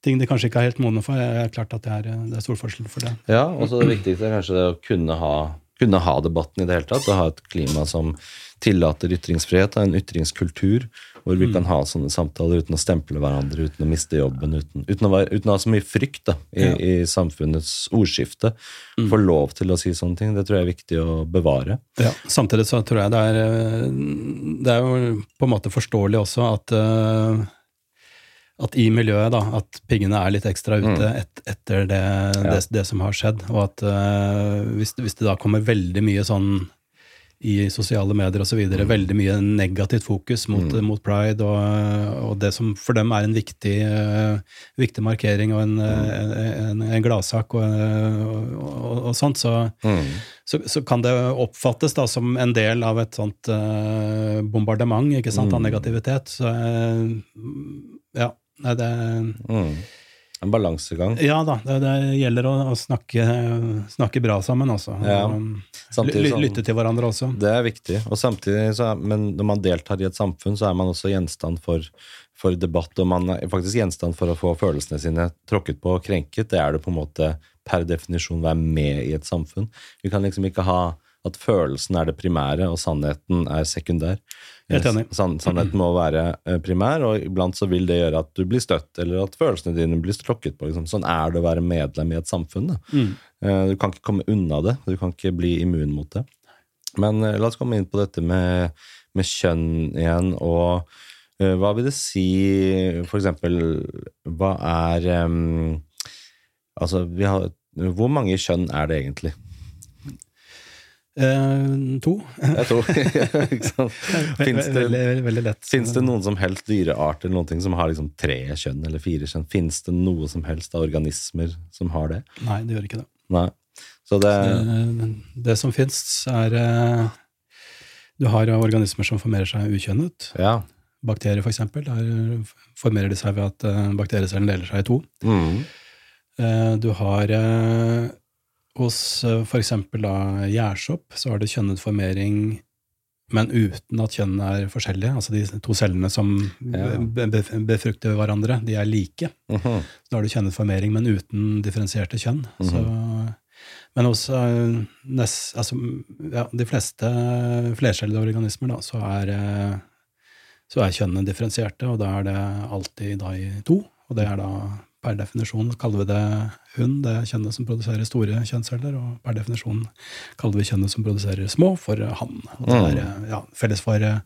ting de kanskje ikke er helt modne for. Det er klart at det er, det er stor forskjell for det. Ja, og så det viktigste er kanskje det å kunne ha, kunne ha debatten i det hele tatt. Og ha et klima som tillater ytringsfrihet, av en ytringskultur hvor vi kan ha sånne samtaler uten å stemple hverandre, uten å miste jobben, uten, uten, å, være, uten å ha så mye frykt da, i, Ja. i samfunnets ordskifte. Få lov til å si sånne ting. Det tror jeg er viktig å bevare. Ja, samtidig så tror jeg det er eh, Det er jo på en måte forståelig også at eh, at i miljøet, da, at piggene er litt ekstra ute et, etter det, det, det som har skjedd. Og at uh, hvis, hvis det da kommer veldig mye sånn i sosiale medier osv. videre Veldig mye negativt fokus mot, mot pride, og, og det som for dem er en viktig, uh, viktig markering og en, mm. en, en gladsak og, og, og, og sånt, så, så, så kan det oppfattes da som en del av et sånt uh, bombardement ikke sant, av negativitet. Så uh, ja, nei, det Mm. En balansegang. Ja da, det, det gjelder å, å snakke, snakke bra sammen, altså. Ja, samtidig sånn- lytte til hverandre også. Det er viktig. Og samtidig så er, men når man deltar i et samfunn, så er man også gjenstand for, for debatt, og man er faktisk gjenstand for å få følelsene sine tråkket på og krenket. Det er det på en måte per definisjon være med i et samfunn. Vi kan liksom ikke ha at følelsen er det primære, og sannheten er sekundær. Helt enig. Sann, sannheten må være eh, primær, og iblant så vil det gjøre at du blir støtt, eller at følelsene dine blir tråkket på. Liksom. Sånn er det å være medlem i et samfunn. Da. Eh, Du kan ikke komme unna det. Du kan ikke bli immun mot det. Men eh, la oss komme inn på dette med, med kjønn igjen, og uh, hva vil det si For eksempel, hva er um, Altså, vi har Hvor mange kjønn er det egentlig? Eh, to. Jeg to. ikke sant? Fins det, veldig, veldig det noen som helst dyreart eller noen ting som har liksom tre kjønn eller fire kjønn? Fins det noe som helst av organismer som har det? Nei, det gjør ikke det. Nei. Så det Det, det som fins, er eh, Du har organismer som formerer seg ukjønnet. Ja. Bakterier, for eksempel. Der formerer de seg ved at eh, bakteriecellen deler seg i to. Mm. Du har hos f.eks. eksempel da gjærsopp, så har du kjønnet formering, men uten at kjønnene er forskjellige. Altså de to cellene som Ja. be- be- befrukter hverandre, de er like. Mhm. Så da har du kjønnet formering, men uten differensierte kjønn. så, men hos eh, altså, ja, de fleste flercellede organismer da, så er, eh, så er kjønnene differensierte, og da er det alltid da i to. Og det er da per definisjon kaller vi det hund, det er kjønnet som produserer store kjønnsceller, og per definisjon kaller vi kjønnet som produserer små, for hann. Og det er eh, ja, felles for eh,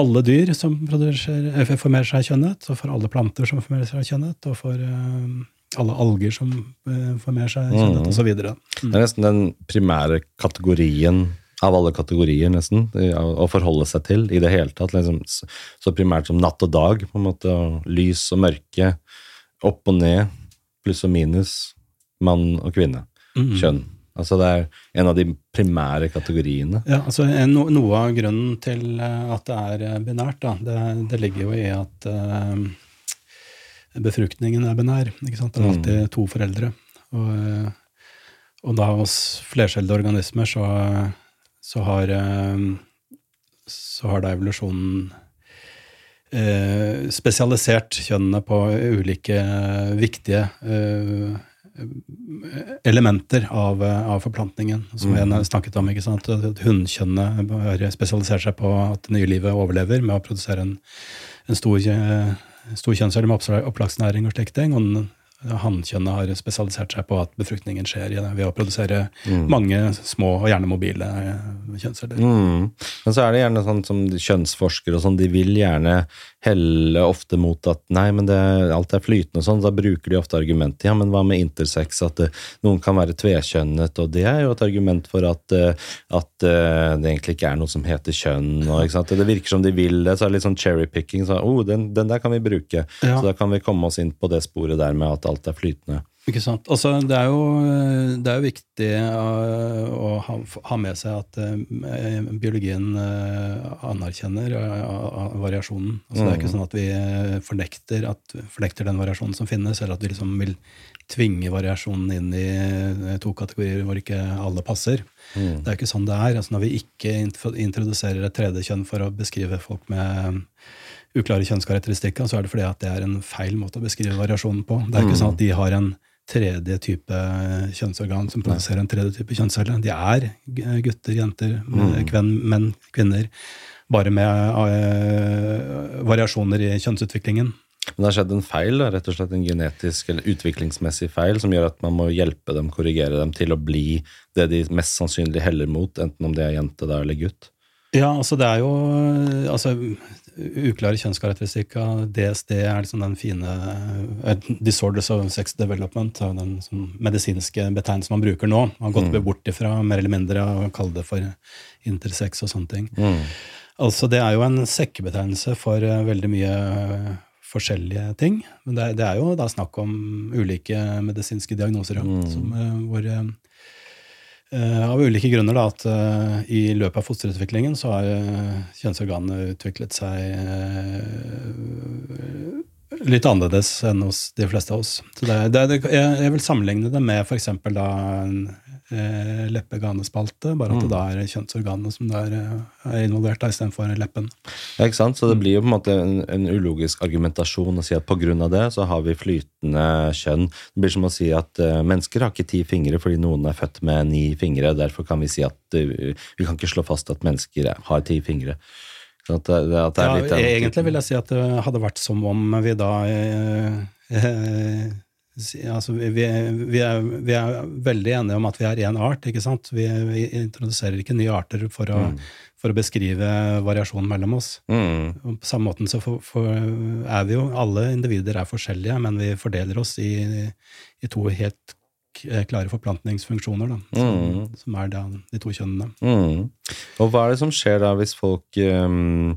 alle dyr som eh, formerer seg kjønnet, og for alle planter som formerer seg kjønnet, og for eh, alle alger som formerer seg kjønnet, så videre. Det er nesten den primære kategorien av alle kategorier, nesten, å forholde seg til i det hele tatt. Liksom, så primært som natt og dag, på en måte. Og lys og mørke. Opp og ned. Pluss og minus. Mann og kvinne. Mm. Kjønn. Altså Det er en av de primære kategoriene. Ja, altså no, Noe av grunnen til eh, at det er eh, binært, da, det, det ligger jo i at uh, befruktningen er binær. ikke sant? Det er alltid mm. to foreldre. Og, og da hos flerskjellede organismer så så har, så har da evolusjonen eh, spesialisert kjønnene på ulike viktige eh, elementer av, av, forplantningen, som jeg mm. snakket om. ikke sant? Hunnkjønnet har spesialisert seg på at det nye livet overlever med å produsere en, en stor, stor kjønnscelle med opplagsnæring og slike ting. Og hannkjønnet har spesialisert seg på at befruktningen skjer ved å produsere mm. mange små og gjerne mobile eh, kjønnsceller. Mm. Men så er det gjerne sånn som kjønnsforskere og sånn, de vil gjerne helle ofte mot at nei, men det, alt er flytende og sånn. Da bruker de ofte argumentet ja, men hva med intersex, at det, eh, noen kan være tvekjønnet, og det er jo et argument for at, eh, at det egentlig ikke er noe som heter kjønn. Og, det virker som de vil det, så er det litt sånn cherry-picking. Så, oh, den, den, der kan vi bruke. Ja. Så da kan vi komme oss inn på det sporet der med at alt er flytende. Ikke sant. Altså, det, er jo, det er jo viktig uh, å ha, ha, med seg at uh, biologien uh, anerkjenner variasjonen. Altså, mm. Det er ikke mm. sånn at vi fornekter, at, fornekter, den variasjonen som finnes, eller at vi liksom vil tvinge variasjonen inn i to kategorier hvor ikke alle passer. Mm. Det er ikke sånn det er. Altså, når vi ikke introduserer et tredje kjønn for å beskrive folk med uklare kjønnskarakteristikker, så er det fordi at det er en feil måte å beskrive variasjonen på. Det er ikke sånn at de har en tredje type kjønnsorgan som produserer en tredje type kjønnscelle. De er gutter, jenter, mm. menn, kvinner, bare med uh, variasjoner i kjønnsutviklingen. Men det har skjedd en feil, rett og slett en genetisk eller utviklingsmessig feil, som gjør at man må hjelpe dem, korrigere dem til å bli det de mest sannsynlig heller mot, enten om det er jente da, eller gutt. Ja, altså det er jo altså, uklare kjønnskarakteristikker. DSD er liksom den fine uh, Disorders of Sex Development, den sånn, medisinske betegnelsen man bruker nå. Man har gått mm. bort ifra mer eller mindre å kalle det for intersex og sånne ting. Mm. Altså, det er jo en sekkebetegnelse for uh, veldig mye uh, forskjellige ting. Men det, det, er jo da snakk om ulike medisinske diagnoser, ja, mm. som, hvor av ulike grunner, da, at uh, i løpet av fosterutviklingen så har uh, kjønnsorganene utviklet seg litt annerledes enn hos de fleste av oss. Det, det, jeg, jeg, vil sammenligne det med f.eks. en eh, leppeganespalte, bare at mm. det da er kjønnsorganet som er, eh, er involvert da, istedenfor leppen. Ja, ikke sant? Så det blir jo på en måte en, en ulogisk argumentasjon å si at pga. det så har vi flytende kjønn. Det blir som å si at uh, mennesker har ikke ti fingre fordi noen er født med ni fingre. Derfor kan vi si at uh, vi kan ikke slå fast at mennesker har ti fingre. At det, at det ja, egentlig vil jeg si at det hadde vært som om vi da eh, eh, Altså, vi, vi, er, vi, er, veldig enige om at vi er én art. ikke sant? Vi, vi, introduserer ikke nye arter for å, mm. for å beskrive variasjonen mellom oss. Mm. På samme måten så for, for er vi jo Alle individer er forskjellige, men vi fordeler oss i, i to helt klare forplantningsfunksjoner, da, som, mm. som er da, de to kjønnene. Mm. Og hva er det som skjer da hvis folk um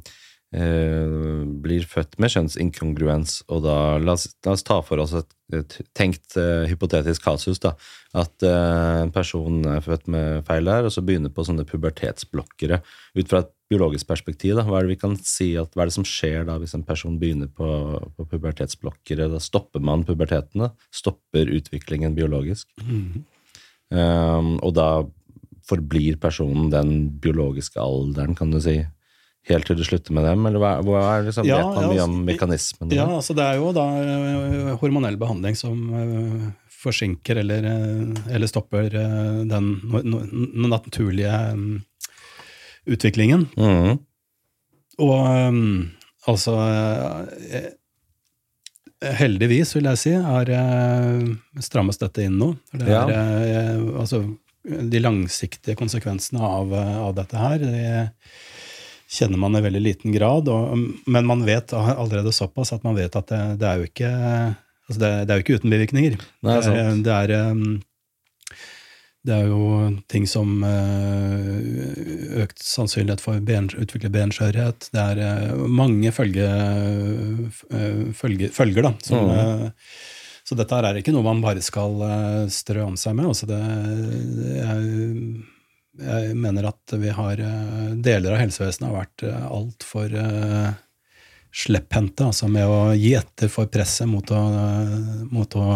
Eh, blir født med kjønnsinkongruens, og da la oss, la oss, ta for oss et, et tenkt uh, hypotetisk kasus. da, At uh, en person er født med feil der, og så begynner på sånne pubertetsblokkere. Ut fra et biologisk perspektiv, da, hva er det vi kan si at, hva er det som skjer da hvis en person begynner på, på pubertetsblokkere? Da stopper man puberteten, da, stopper utviklingen biologisk. Mm. Um, og da forblir personen den biologiske alderen, kan du si helt til du slutter med dem, eller hva, hva er liksom, ja, vet man mye om altså, mekanismen? Ja, altså Det er jo da eh, hormonell behandling som uh, forsinker eller, uh, eller stopper den naturlige um, utviklingen. Mm. Og um, altså Heldigvis, vil jeg si, er strammes dette inn nå. Det er, ja. altså, de langsiktige konsekvensene av, av dette her det kjenner man i veldig liten grad. Og, men man vet allerede såpass at man vet at det, det er jo ikke altså det, det, er jo ikke uten bivirkninger. Det, er, det, er, Det er jo ting som økt sannsynlighet for å utvikle benskjørhet. Det er mange følge, følge, følger, da. Som, mm. Så dette er ikke noe man bare skal strø om seg med. Altså det, jeg, jeg mener at vi har Deler av helsevesenet har vært altfor uh, slepphendte, altså med å gi etter for presset mot å, mot å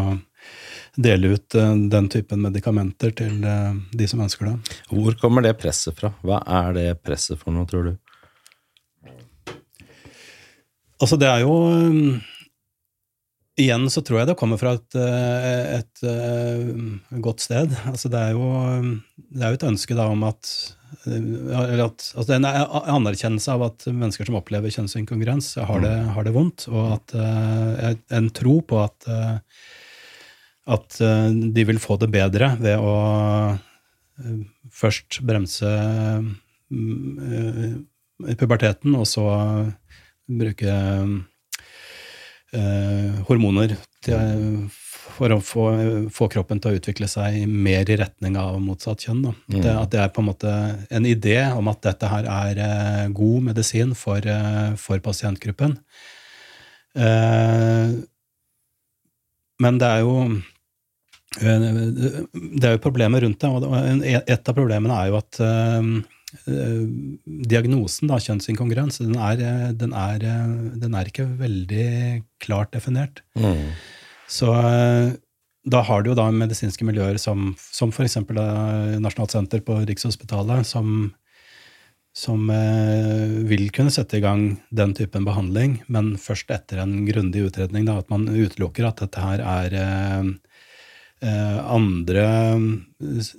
dele ut eh, den typen medikamenter til eh, de som ønsker det. Hvor kommer det presset fra? Hva er det presset for noe, tror du? Altså, det er jo Igjen så tror jeg det kommer fra et, eh, et, et godt sted. Altså, det er jo det er et ønske da om at eller at, altså en anerkjennelse av at mennesker som opplever kjønnsinkongruens, har, det, mm. har det vondt, og at en tro på at, at de vil få det bedre ved å først bremse puberteten, og så bruke hormoner til, for å få, få, kroppen til å utvikle seg mer i retning av motsatt kjønn. Mm. Det, at det er på en måte en idé om at dette her er uh, god medisin for, uh, for pasientgruppen. Men det er jo det er jo problemer rundt det, og et av problemene er jo at diagnosen, da, kjønnsinkongruens, den er, den, er, den er, ikke veldig klart definert. Mm. Så eh, da har du jo da medisinske miljøer som, som f.eks. Nasjonalt senter på Rikshospitalet, som, som eh, vil kunne sette i gang den typen behandling, men først etter en grundig utredning. Da, at man utelukker at dette her er eh, Eh, andre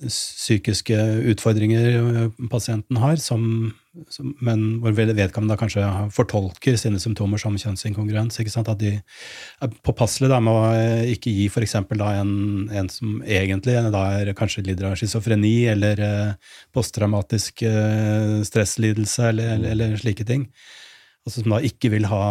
psykiske utfordringer pasienten har, som, som, men hvor vedkommende kanskje fortolker sine symptomer som kjønnsinkongruens. At de er påpasselige med å eh, ikke gi f.eks. En, en som egentlig er, kanskje lider av schizofreni eller eh, posttraumatisk stresslidelse eller, eller, eller slike ting altså som da ikke vil ha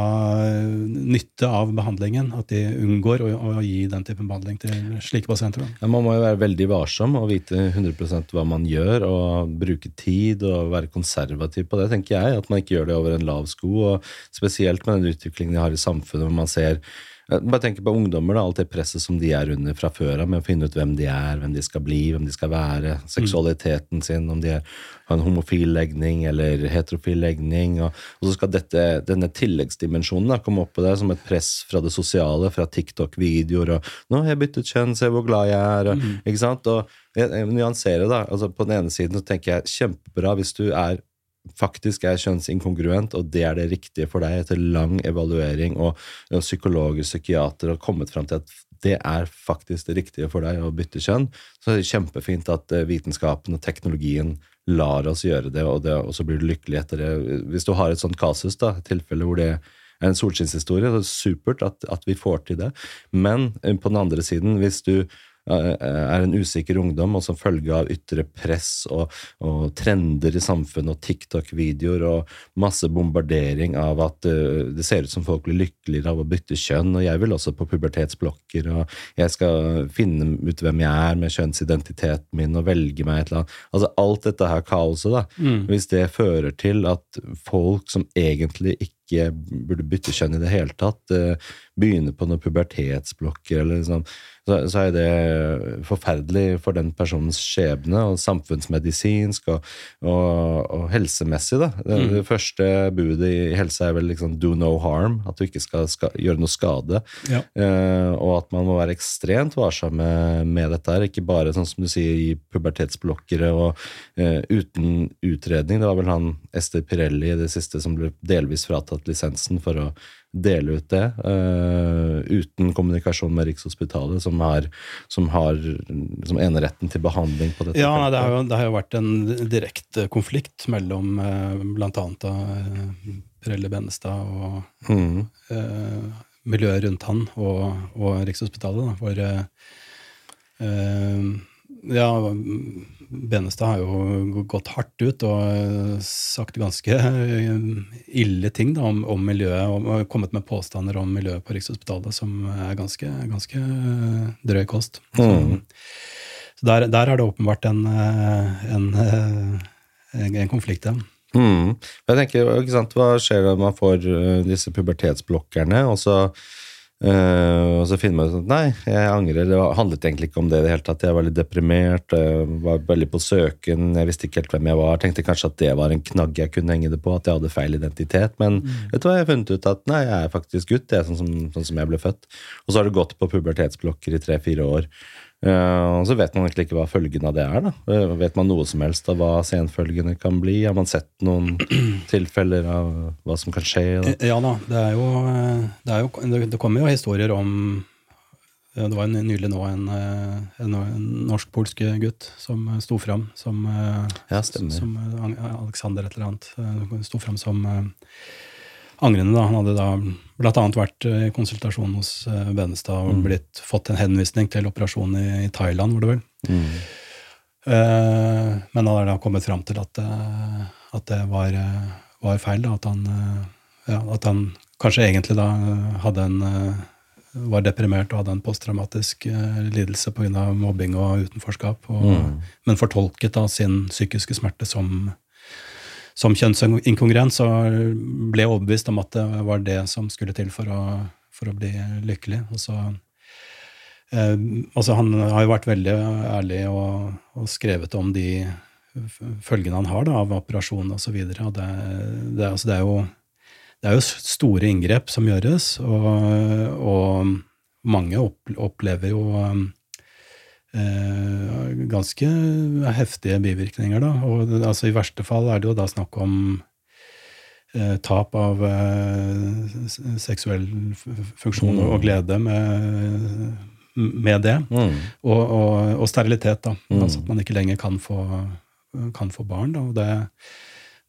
eh, nytte av behandlingen, at de unngår å, å gi den typen behandling til slike pasienter. Ja, man må jo være veldig varsom og vite 100% hva man gjør, og bruke tid og være konservativ på det, tenker jeg. At man ikke gjør det over en lav sko, og spesielt med den utviklingen de har i samfunnet, hvor man ser bare tenk på ungdommer, da, alt det presset som de er under fra før av, med å finne ut hvem de er, hvem de skal bli, hvem de skal være, seksualiteten sin, om de har en homofil legning eller heterofil legning. Og, og så skal dette, denne tilleggsdimensjonen da, komme opp på det som et press fra det sosiale, fra TikTok-videoer og 'Nå har jeg byttet kjønn, se hvor glad jeg er', og, mm. ikke sant? Og jeg, nyanserer, da. altså På den ene siden så tenker jeg kjempebra hvis du er faktisk er kjønnsinkongruent, og det er det riktige for deg etter lang evaluering, og, og psykologer, psykiatere har kommet fram til at det er faktisk det riktige for deg å bytte kjønn, så er det kjempefint at uh, vitenskapen og teknologien lar oss gjøre det, og, det, og, så blir du lykkelig etter det. Hvis du har et sånt kasus, da, tilfelle hvor det er en solskinnshistorie, så er det supert at, at vi får til det. Men uh, på den andre siden, hvis du er en usikker ungdom, og som følge av ytre press og, og trender i samfunnet og TikTok-videoer og masse bombardering av at uh, det ser ut som folk blir lykkeligere av å bytte kjønn, og jeg vil også på pubertetsblokker, og jeg skal finne ut hvem jeg er med kjønnsidentiteten min, og velge meg et eller annet Altså alt dette her kaoset, da, mm. hvis det fører til at folk som egentlig ikke ikke burde bytte kjønn i det hele tatt, uh, begynne på noen pubertetsblokker eller sånn, så, så, er det forferdelig for den personens skjebne, og samfunnsmedisinsk og, og, og helsemessig. da. Det, mm. det, første budet i helse er vel liksom do no harm, at du ikke skal, skal gjøre noe skade. Ja. Uh, og at man må være ekstremt varsom med, med, dette her, ikke bare sånn som du sier, i pubertetsblokkere og uh, uten utredning. Det var vel han Ester Pirelli i det siste som ble delvis fratatt lisensen for å dele ut det, uh, uten kommunikasjon med Rikshospitalet, som har, som har som eneretten til behandling på dette. Ja, det har, jo, det har jo vært en direkte konflikt mellom uh, bl.a. Uh, Pirelli Bennestad og mm. uh, miljøet rundt han og, og Rikshospitalet, da, hvor ja, Benestad har jo gått hardt ut og sagt ganske ille ting da, om, om, miljøet, og kommet med påstander om miljøet på Rikshospitalet som er ganske, ganske drøy kost. Mm. Så, Så der, der er det åpenbart en, eh, en, eh, en, en konflikt, ja. Mm. Jeg tenker, Hva skjer når man får disse pubertetsblokkerne, og så Uh, og så finner man ut at nei, jeg angrer. Det handlet egentlig ikke om det i det hele tatt. Jeg var litt deprimert, jeg var veldig på søken, jeg visste ikke helt hvem jeg var. Tenkte kanskje at det var en knagg jeg kunne henge det på, at jeg hadde feil identitet. Men mm. vet du hva, jeg har funnet ut at nei, jeg er faktisk gutt, det er sånn som, sånn som jeg ble født. Og så har det gått på pubertetsblokker i tre-fire år. Uh, og så vet man egentlig ikke hva følgen av det er. da. Uh, vet man noe som helst av hva senfølgene kan bli? Har man sett noen tilfeller av hva som kan skje? Da? Ja da, det er jo Det, er jo, det kommer jo historier om Det var nylig nå en, en norsk-polsk gutt som sto fram som, ja, som Alexander et eller annet. Sto fram som angrende. Da. Han hadde da bl.a. vært i konsultasjon hos uh, Benestad og mm. blitt, fått en henvisning til operasjon i, i Thailand, var det vel. Mm. Uh, men han har da kommet fram til at, uh, at det var, var, feil. Da. At, han, ja, at han kanskje egentlig da hadde en var deprimert og hadde en posttraumatisk lidelse pga. mobbing og utenforskap, og, mm. men fortolket da sin psykiske smerte som som kjønnsinkongruent, så ble jeg overbevist om at det var det som skulle til for å, for å bli lykkelig. Og så, eh, altså han har jo vært veldig ærlig og, og, skrevet om de følgene han har da, av operasjonen osv. Det, det, altså det, er jo, det er jo store inngrep som gjøres, og, og mange opplever jo eh, ganske heftige bivirkninger. Da. Og altså, I verste fall er det jo da snakk om eh, tap av eh, seksuell funksjon mm. og glede med, med det. Mm. Og, og, og, sterilitet, da. Mm. Altså at man ikke lenger kan få, kan få barn. Da. Og det,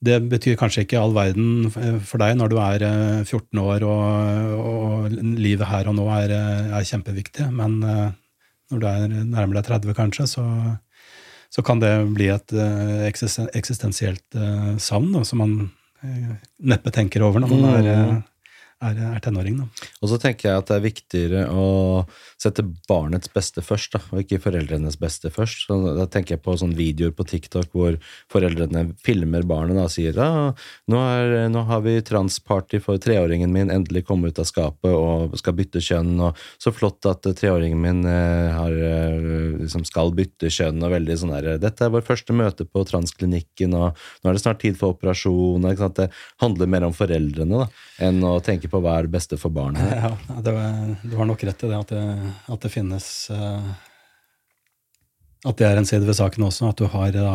det betyr kanskje ikke all verden for deg når du er 14 eh, år og, og livet her og nå er, er kjempeviktig, men eh, når du er nærmere deg 30, kanskje, så, så, kan det bli et uh, eksistensielt savn da, som man uh, neppe tenker over når man er mm er, er tenåring. Da. Og så tenker jeg at det er viktigere å sette barnets beste først, da, og ikke foreldrenes beste først. Så da tenker jeg på sånne videoer på TikTok hvor foreldrene filmer barnet og sier ah, nå, nå har vi transparty for treåringen min, endelig komme ut av skapet og skal bytte kjønn, og så flott at treåringen min eh, har, eh, liksom skal bytte kjønn, og veldig sånn der Dette er vår første møte på transklinikken, og nå er det snart tid for operasjon. Det handler mer om foreldrene da, enn å tenke på hva er det beste for barnet. Ja, var, du har nok rett i det at det, at det finnes uh, At det er en side ved saken også. At du har da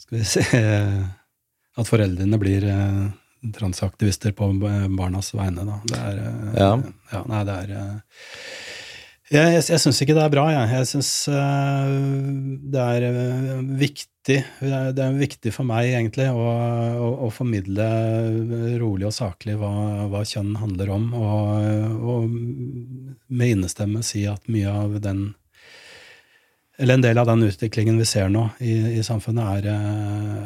Skal vi se At foreldrene blir uh, transaktivister på barnas vegne. Da. Det er ja. ja. Nei, det er jeg, jeg, jeg syns ikke det er bra, jeg. Jeg syns det er viktig viktig, det er viktig for meg egentlig å, å, å formidle rolig og saklig hva, hva, kjønn handler om, og, og med innestemme si at mye av den eller en del av den utviklingen vi ser nå i, i samfunnet, er,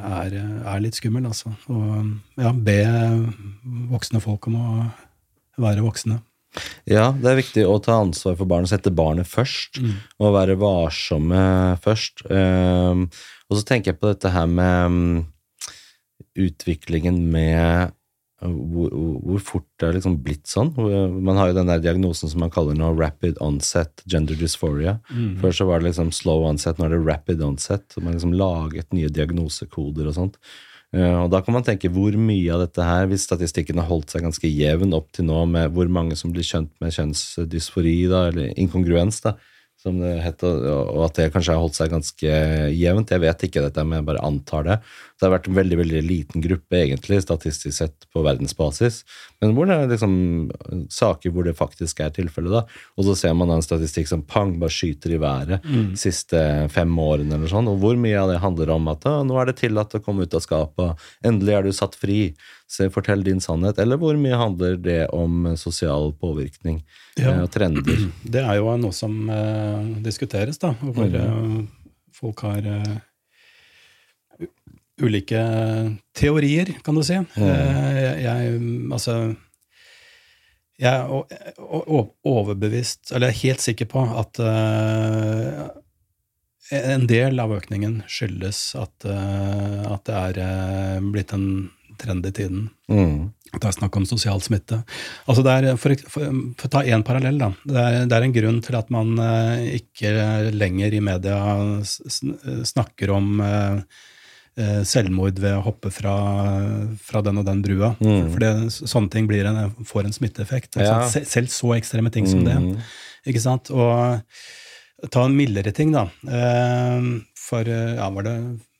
er, er, litt skummel, altså. Og ja, be voksne folk om å være voksne. Ja, det er viktig å ta ansvar for barnet, sette barnet først, mm. og være varsomme først. Um, og så tenker jeg på dette her med um, utviklingen med uh, hvor, hvor, fort det har liksom blitt sånn. Man har jo den der diagnosen som man kaller nå rapid onset gender dysphoria. Mm. Før så var det liksom slow onset, nå er det rapid onset. Man liksom laget nye diagnosekoder og sånt. Uh, og da kan man tenke hvor mye av dette her, hvis statistikken har holdt seg ganske jevn opp til nå, med hvor mange som blir kjent med kjønnsdysfori, da, eller inkongruens, da, som det heter, og at det kanskje har holdt seg ganske jevnt. Jeg vet ikke dette, men jeg bare antar det. Det har vært en veldig veldig liten gruppe, egentlig, statistisk sett, på verdensbasis. Men hvor det er liksom saker hvor det faktisk er tilfellet, da. Og så ser man en statistikk som pang, bare skyter i været mm. de siste fem årene, eller sånn. Og hvor mye av det handler om at nå er det tillatt å komme ut av skapet, endelig er du satt fri, så fortell din sannhet. Eller hvor mye handler det om sosial påvirkning ja. Eh, og trender? Det er jo noe som eh, diskuteres, da. Hvor mm. uh, folk har uh, ulike teorier, kan du si. Mm. Jeg, jeg, altså Jeg er overbevist, eller jeg er helt sikker på at uh, en del av økningen skyldes at, eh, at det er eh, blitt en trend i tiden. Mm. Det er snakk om sosial smitte. Altså det er, for, for, for å ta én parallell, da. Det er, det er, en grunn til at man eh, ikke lenger i media snakker om selvmord ved å hoppe fra, fra den og den brua. Mm. For det, sånne ting en, får en smitteeffekt. Ja. Selv så ekstreme ting som det. Mm. Ikke sant? Og Ta en mildere ting, da. Eh, for ja, var det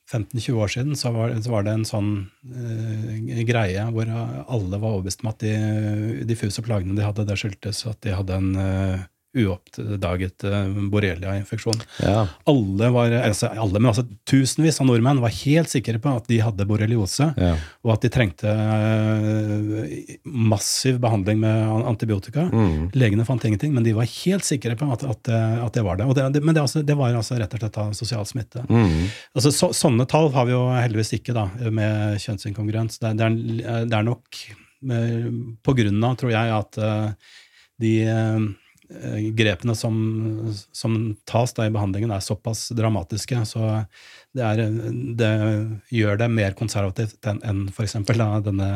15-20 år siden så var, så var, det en sånn uh, greie hvor alle var overbevist om at de diffuse plagene de hadde, det skyldtes at de hadde en uh, uoppdaget uh, borrelia-infeksjon. Ja. Alle, var, altså, alle, men altså tusenvis av nordmenn var helt sikre på at de hadde borreliose, ja. og at de trengte uh, massiv behandling med antibiotika. Mm. Legene fant ingenting, men de var helt sikre på at, at, at det var det. det, men det, altså, det, var altså rett og slett sosial smitte. Mm. Altså, så, sånne tall har vi jo heldigvis ikke da, med kjønnsinkongruens. Det, det, er, det er nok på grunn av, tror jeg, at de Eh, grepene som, som tas i behandlingen, er såpass dramatiske. Så det, er, det gjør det mer konservativt enn, enn f.eks. denne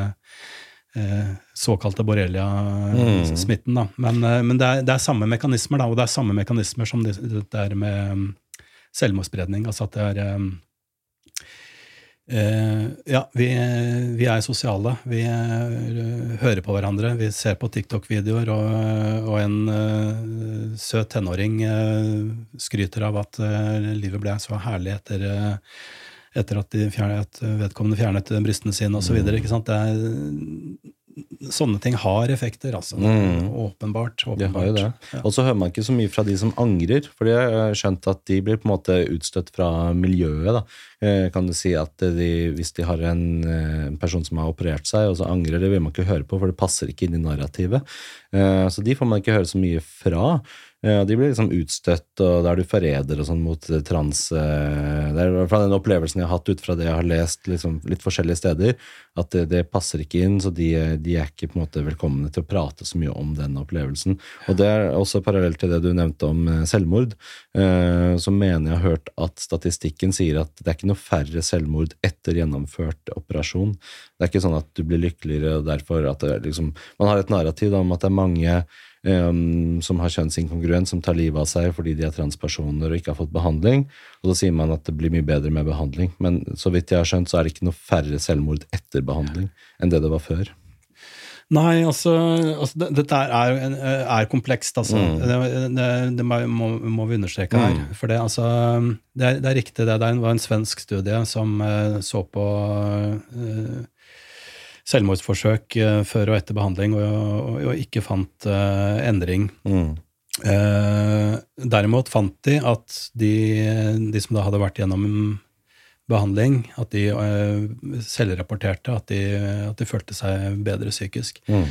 eh, såkalte borrelia-smitten. Mm. Men, eh, men det, er, det, er, samme mekanismer, da, og det er samme mekanismer som det, det er med mm, selvmordsspredning. Altså at det er eh, Uh, ja, vi, vi, er sosiale. Vi uh, hører på hverandre. Vi ser på TikTok-videoer, og, og, en uh, søt tenåring skryter av at livet ble så herlig etter, etter at, fjernet, at, vedkommende fjernet brystene sine, osv. Mm. Det er sånne ting har effekter, altså. Mm. Åpenbart. åpenbart. Ja. Og så hører man ikke så mye fra de som angrer, for jeg har skjønt at de blir på en måte utstøtt fra miljøet. da. Eh, kan du si at de, Hvis de har en, eh, en, person som har operert seg, og så angrer, det vil man ikke høre på, for det passer ikke inn i narrativet. Eh, så de får man ikke høre så mye fra. Ja, De blir liksom utstøtt, og da er du forræder og sånn mot eh, trans eh, Det er i hvert fall den opplevelsen jeg har hatt ut fra det jeg har lest liksom, litt forskjellige steder, at det, det passer ikke inn, så de, de, er ikke på en måte velkomne til å prate så mye om den opplevelsen. Og det er også parallelt til det du nevnte om eh, selvmord. Så mener jeg har hørt at statistikken sier at det er ikke noe færre selvmord etter gjennomført operasjon. Det er ikke sånn at du blir lykkeligere og derfor at det liksom Man har et narrativ om at det er mange um, som har kjønnsinkongruens, som tar livet av seg fordi de er transpersoner og ikke har fått behandling. Og så sier man at det blir mye bedre med behandling. Men så vidt jeg har skjønt, så er det ikke noe færre selvmord etter behandling enn det det var før. Nei, altså, altså det, Dette er, er, komplekst, altså. Mm. Det, det, det må, må, vi understreke her. Mm. For det, altså, det, er, det er riktig, det. Det var en svensk studie som uh, så på uh, selvmordsforsøk eh, før og etter behandling, og, og, og ikke fant uh, endring. Mm. Uh, derimot fant de at de, de, som da hadde vært gjennom behandling, at de uh, selvrapporterte at de, at de følte seg bedre psykisk. Mm.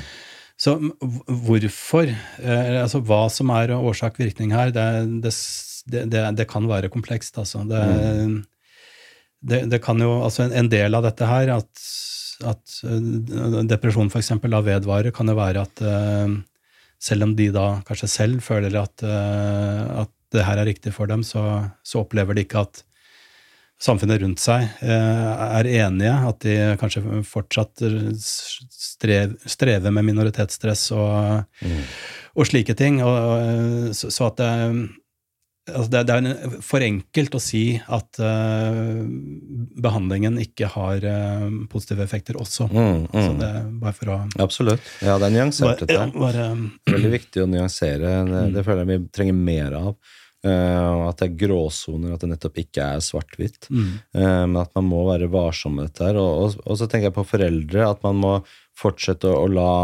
Så hvorfor, altså hva som er årsak-virkning her, det, det, det, det, kan være komplekst, altså. Det, mm. det, kan jo, altså en, en del av dette her, at at eh, depresjon f.eks. da vedvarer, kan det være at eh, selv om de da kanskje selv føler at, eh, at det her er riktig for dem, så, så, opplever de ikke at samfunnet rundt seg er enige, at de kanskje fortsatt strev, strever med minoritetsstress og, mm. og slike ting. Og, så, så, at det, altså det, det, er for enkelt å si at uh, behandlingen ikke har uh, positive effekter også. Mm, mm. Altså det er bare for å Absolutt. Ja, det er nyansert, dette. Ja, bare, Veldig viktig å nyansere. Det, mm. det, føler jeg vi trenger mer av. Uh, at det er gråsoner, at det nettopp ikke er svart-hvitt. Mm. men at man må være varsom med dette. her. Og, og, og, så tenker jeg på foreldre, at man må fortsette å, å la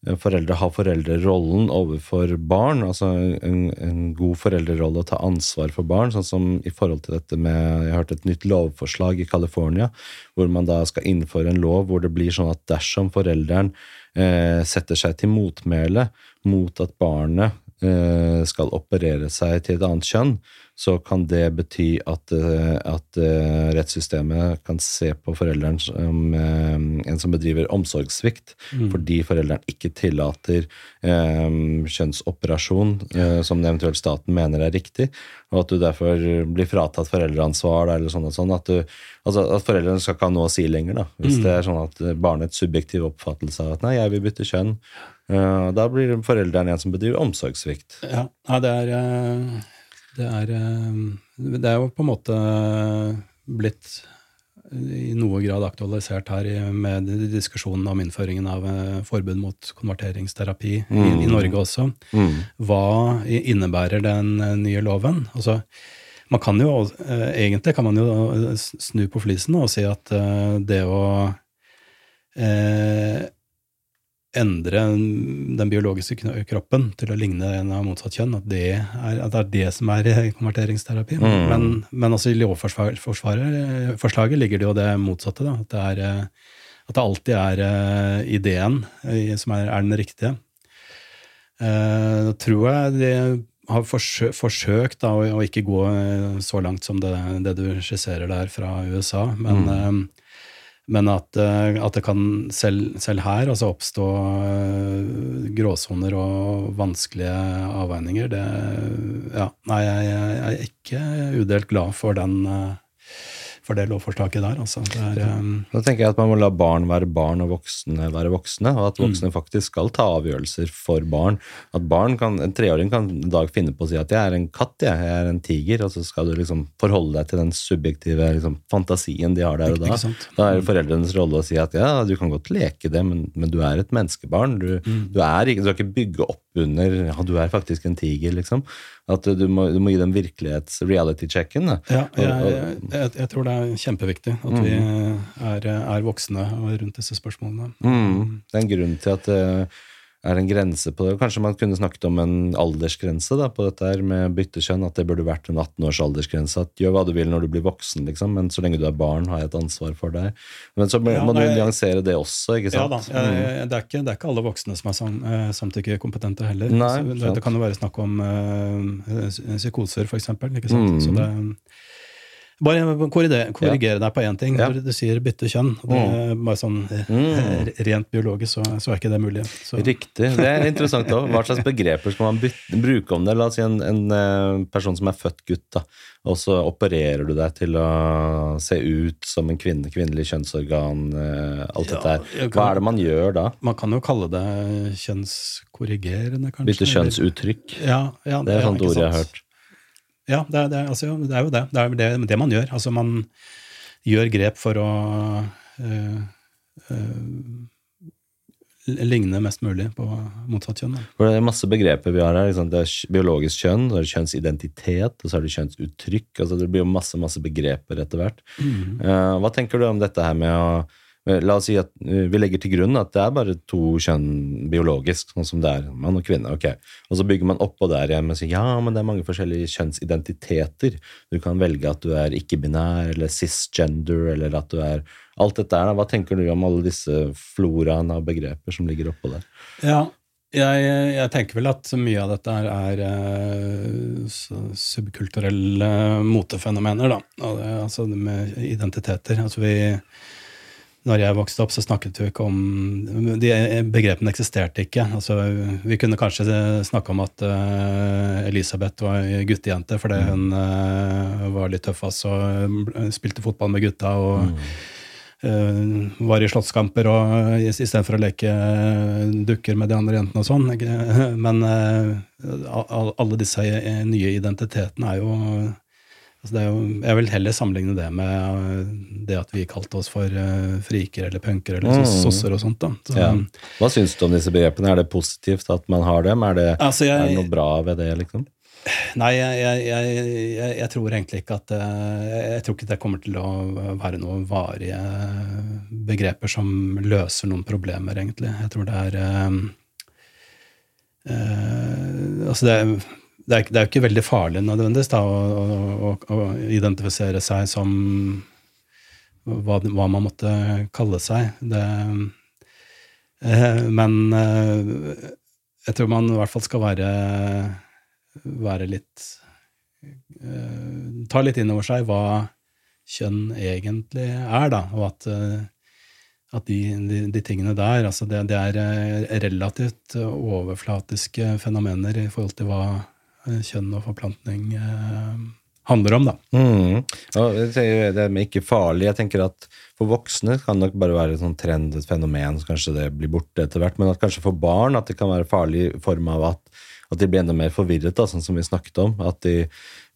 foreldre har foreldrerollen overfor barn. altså en, en, god foreldrerolle å ta ansvar for barn. Sånn som i forhold til dette med Jeg har hørt et nytt lovforslag i California hvor man da skal innføre en lov hvor det blir sånn at dersom forelderen eh, setter seg til motmæle mot at barnet eh, skal operere seg til et annet kjønn, så kan det bety at, eh, at eh, rettssystemet kan se på forelderen som eh, en som bedriver omsorgssvikt, fordi forelderen ikke tillater um, kjønnsoperasjon eh, som eventuelt staten mener er riktig, og at du derfor blir fratatt foreldreansvar eller sånn og sånn. At, du, altså, at foreldrene skal ikke ha noe å si lenger, da, hvis det er sånn at barnets subjektive oppfattelse av at nei, jeg vil bytte kjønn, eh, da blir foreldrene en som bedriver omsorgssvikt. Ja, ja det er eh, det er, eh, det er jo på en måte blitt i noe grad aktualisert her med diskusjonen om innføringen av eh, forbud mot konverteringsterapi i, i Norge også. Mm. Hva innebærer den eh, nye loven? Altså, man kan jo, eh, egentlig kan man jo eh, snu på flisen og si at eh, det å eh, endre den biologiske kroppen til å ligne en av motsatt kjønn, at det er, at det, er det som er eh, konverteringsterapi. Mm. Men, men også i lovforslaget ligger det jo det motsatte, da, at det, er, eh, at det alltid er eh, ideen eh, som er, er den riktige. Eh, Da tror jeg de har forsøkt, forsøkt da, å, ikke gå eh, så langt som det, det du skisserer der fra USA, men, eh, men at, eh, at det kan selv, selv her altså oppstå eh, gråsoner og vanskelige avveininger, det Ja, nei, jeg, jeg er ikke udelt glad for den eh, for det lovforslaget der, altså. Det er, eh, Da tenker jeg at man må la barn være barn og voksne være voksne, og at Mm. voksne faktisk skal ta avgjørelser for barn. At barn kan, En treåring kan en dag finne på å si at 'jeg er en katt, jeg, jeg er en tiger', og så skal du liksom forholde deg til den subjektive liksom, fantasien de har der og da. Da er det foreldrenes rolle å si at ja, du kan godt leke det, men, men du er et menneskebarn. Du, Mm. du, er, du skal ikke bygge opp under ja, du er faktisk en tiger, liksom. At du må, du må gi dem virkelighets-reality-checken. Ja, jeg, jeg, jeg tror det er kjempeviktig at vi er, er voksne rundt disse spørsmålene. Mm. Det er en grunn til at det er en grense på det. Kanskje man kunne snakket om en aldersgrense da, på dette her med byttekjønn. At det burde vært en 18 års aldersgrense. At gjør hva du vil når du blir voksen, liksom, men så lenge du er barn, har jeg et ansvar for deg. Men så må Ja, må du nei- nyansere det også, ikke Ja sant? da, jeg, det, er ikke, det er ikke alle voksne som er sam, eh, samtykkekompetente heller. Nei, det, det kan jo være snakk om øh, psykoser, for eksempel. Ikke sant? Mm. Så det, bare korrigere, korrigere deg på én ting. Ja. Du sier bytte kjønn, det er bare sånn Mm. rent biologisk, så, så er ikke det mulig. Så, Riktig. Det er interessant òg. Hva slags begreper skal man bytte, bruke om det? La oss si en, en eh, person som er født gutt, da, og så opererer du deg til å se ut som en kvinne, kvinnelig kjønnsorgan, eh, alt Ja, dette her. Hva er det man gjør da? Man kan jo kalle det kjønnskorrigerende, kanskje. Bytte kjønnsuttrykk? Ja, ja, Det er et sånt ord jeg har hørt. Ja, det er, det, er, altså, det er jo det. Det er det, det man gjør. Altså, man gjør grep for å øh, øh, ligne mest mulig på motsatt kjønn. For det er masse begreper vi har her. Liksom. Det er biologisk kjønn, så er det kjønnsidentitet, og så er det kjønnsuttrykk. Altså det blir jo masse masse begreper etter hvert. Eh, hva tenker du om dette her med å La oss si at eh, vi legger til grunn at det er bare to kjønn biologisk, sånn som det er. Mann og kvinne. ok. Og så bygger man oppå der igjen og sier ja, men det er mange forskjellige kjønnsidentiteter. Du kan velge at du er ikke-binær eller cisgender, eller at du er Alt dette er. Hva tenker du om alle disse floraene av begreper som ligger oppå der? Ja, jeg, jeg tenker vel at mye av dette er, er øh, subkulturelle motefenomener, da. Altså med identiteter. Altså vi når jeg vokste opp, så snakket vi ikke om De begrepene eksisterte ikke. Altså, vi kunne kanskje snakke om at uh, Elisabeth var guttejente fordi hun uh, var litt tøffas og eh, spilte fotball med gutta og eh, var i slåsskamper og i- istedenfor å leke dukker med de andre jentene og sånn. Men al- alle disse nye identitetene er jo Altså er jo, jeg vil heller sammenligne det med øh, det at vi kalte oss for øh, friker eller punker eller Mm. sosser og sånt. Så, Ja. Hva syns du om disse begrepene? Er det positivt at man har dem? Er det, Altså, er det noe bra ved det, liksom? nei, jeg, jeg, jeg, jeg, jeg tror egentlig ikke at øh, Jeg tror ikke det kommer til å være noen varige begreper som løser noen problemer, egentlig. Jeg tror det er Uh, Altså, det det er, det er jo ikke veldig farlig nødvendigvis da, å, å, å, identifisere seg som hva, hva man måtte kalle seg. Det, eh, men eh, jeg tror man i hvert fall skal være, være litt eh, Ta litt inn over seg hva kjønn egentlig er, da, og at, uh, at de, de, de, tingene der altså det, det, er relativt overflatiske fenomener i forhold til hva kjønn og forplantning uh, handler om. da. Mm. det er ikke farlig. Jeg tenker at For voksne kan det nok bare være et sånn trend, et fenomen, så kanskje det blir borte etter hvert. Men at kanskje for barn at det kan være farlig i form av at, at de blir enda mer forvirret, da, sånn som vi snakket om. At de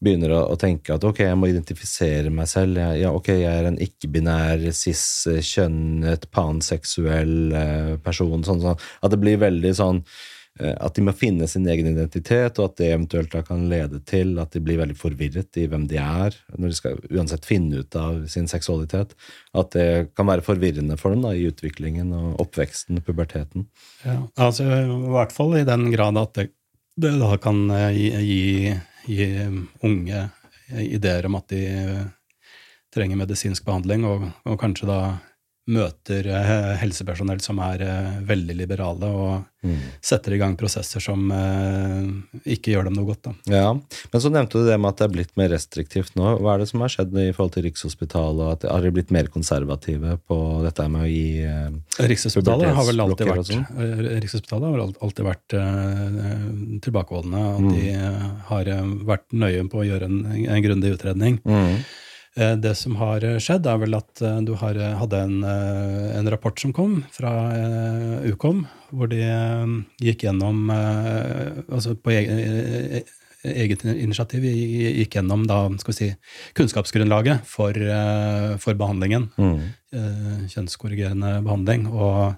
begynner å, å, tenke at ok, jeg må identifisere meg selv. Jeg, ja, ok, jeg er en ikke-binær, cis-kjønnet, panseksuell eh, person. Sånn, sånn. At det blir veldig sånn Eh, at de må finne sin egen identitet, og at det eventuelt da kan lede til at de blir veldig forvirret i hvem de er, når de skal uansett finne ut av sin seksualitet. At det kan være forvirrende for dem da, i utviklingen og oppveksten, puberteten. Ja, altså I hvert fall i den grad at det, det da kan eh, gi, gi, gi, unge ideer om at de trenger medisinsk behandling, og, og kanskje da møter eh, helsepersonell som er eh, veldig liberale, og mm. setter i gang prosesser som eh, ikke gjør dem noe godt. Da. Ja, Men så nevnte du det med at det er blitt mer restriktivt nå. Hva er det som har skjedd i forhold til Rikshospitalet? At, Har de blitt mer konservative på dette med å gi Rikshospitalet har vel alltid vært, sånn? Rikshospitalet har alltid vært tilbakeholdne. At mm. de har vært nøye på å gjøre en, en grundig utredning. Mm. Eh, det som har skjedd, er vel at eh, du har, eh, hadde en, en, rapport som kom fra Ukom, hvor de gikk gjennom altså på egen, eget initiativ gikk gjennom da, si, kunnskapsgrunnlaget for, for behandlingen. Mm. Kjønnskorrigerende behandling. og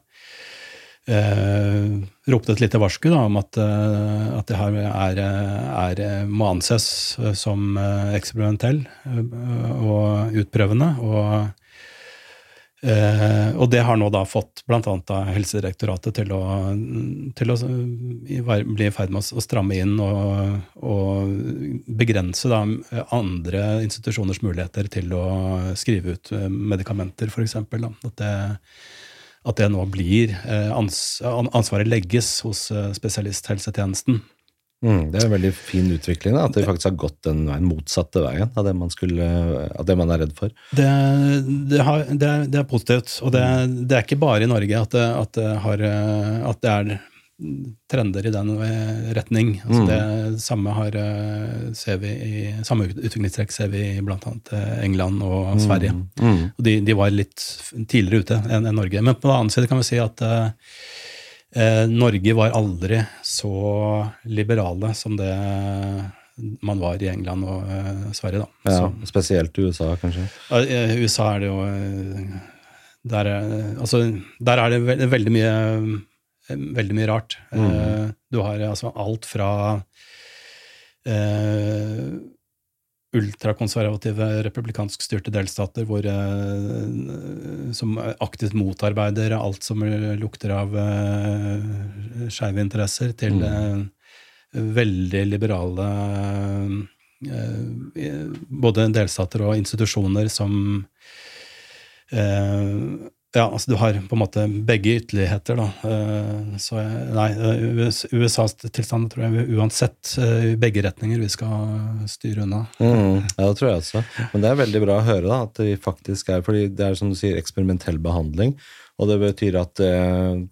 eh, ropte et lite varsku da, om at, eh, at det her er, er, må anses som eh, eksperimentell eh, og utprøvende. og og det har nå da fått bl.a. Helsedirektoratet til å, til å bli i ferd med å stramme inn og, og begrense da andre institusjoners muligheter til å skrive ut medikamenter, f.eks. At det at det nå blir eh, ans Ansvaret legges hos eh, spesialisthelsetjenesten. Mm, det er en veldig fin utvikling, da, at det faktisk har gått den veien motsatte veien av det man, skulle, av det man er redd for. Det, det, har, det, er, det er, positivt. Og det, er ikke bare i Norge at det, at har, at det er trender i den eh, retning. Altså mm. Det samme har, eh, ser vi i, samme utviklingstrekk ser vi i bl.a. Eh, England og mm. Sverige. Mm. Og de, de, var litt tidligere ute enn en Norge. Men på den annen side kan vi si at eh, Norge var aldri så liberale som det man var i England og eh, Sverige. Da. Ja, så, spesielt USA, kanskje? I USA er det jo der, altså, der er det veldig mye veldig mye rart. Mm. Uh, du har altså alt fra uh, ultrakonservative republikansk styrte delstater hvor, uh, som aktivt motarbeider alt som lukter av uh, skeive interesser, til mm. veldig liberale både delstater og institusjoner som ja, altså du har på en måte begge ytterligheter, da. Eh, så nei, USAs tilstand tror jeg uansett eh, i begge retninger vi skal styre unna. Mm, ja, det tror jeg også. Men det er veldig bra å høre da, at vi faktisk er fordi det er som du sier, eksperimentell behandling. Og det betyr at det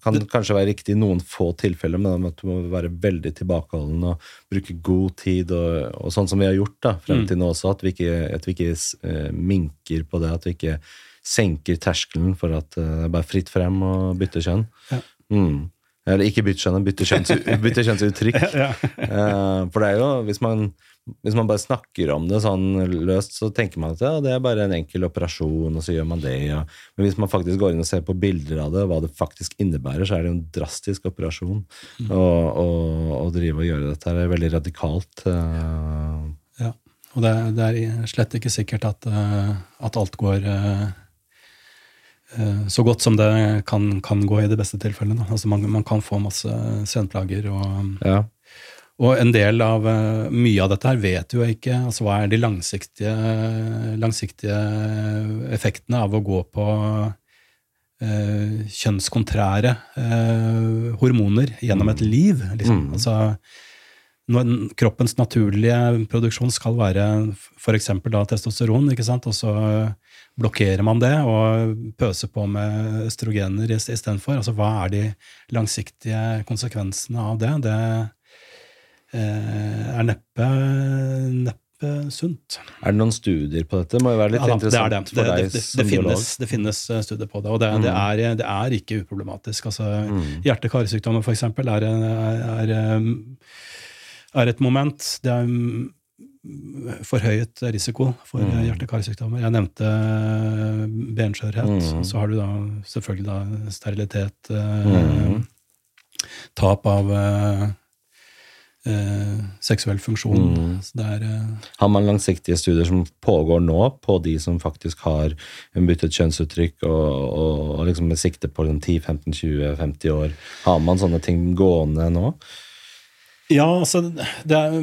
kan kanskje være riktig i noen få tilfeller, men at du må være veldig tilbakeholden og bruke god tid, og, og sånn som vi har gjort da, frem mm. til nå også, at vi ikke, at vi ikke minker på det. At vi ikke senker terskelen for at eh, det er bare fritt frem å bytte kjønn. Ja. Mm. Eller ikke bytte kjønn, bytte, kjønns, bytte kjønnsuttrykk. ja, uh, for det er jo, hvis man, hvis man, bare snakker om det sånn løst, så tenker man at ja, det er bare en enkel operasjon, og så gjør man det. Ja. Men hvis man faktisk går inn og ser på bilder av det, hva det faktisk innebærer, så er det jo en drastisk operasjon mm. å, å, å, drive og gjøre dette. Det er veldig radikalt. Uh, ja, og det, det, er slett ikke sikkert at, at alt går Eh, så godt som det kan, kan, gå i de beste tilfellene. Altså man, man, kan få masse senplager. Og, ja. og en del av eh, mye av dette her vet jo ikke. altså Hva er de langsiktige, langsiktige effektene av å gå på eh, kjønnskontrære eh, hormoner gjennom et liv. Liksom. Mm. Altså, når kroppens naturlige produksjon skal være f.eks. testosteron, ikke sant? og så blokkerer man det og pøser på med østrogener ist- istedenfor. Altså, hva er de langsiktige konsekvensene av det? Det eh, er neppe, neppe sunt. Er det noen studier på dette? Må jo være litt Ja da, det er interessant det. for Det, deg det, det, som det, biolog. finnes, det finnes eh, studier på det, og det, det, Mm. er, det er ikke uproblematisk. Altså, Mm. Hjerte-karsykdommer, for eksempel, er, er, er, er et moment. Det er mm, forhøyet risiko for Mm. hjerte-karsykdommer. Jeg nevnte eh, benskjørhet. Mm. Så har du da selvfølgelig da sterilitet, eh, Mm. tap av eh, eh, seksuell funksjon. Mm. Er eh, Har man langsiktige studier som pågår nå på de som faktisk har byttet kjønnsuttrykk, og, og, og liksom med sikte på sånn 10-15-20-50 år? Har man sånne ting gående nå? Ja, altså det er,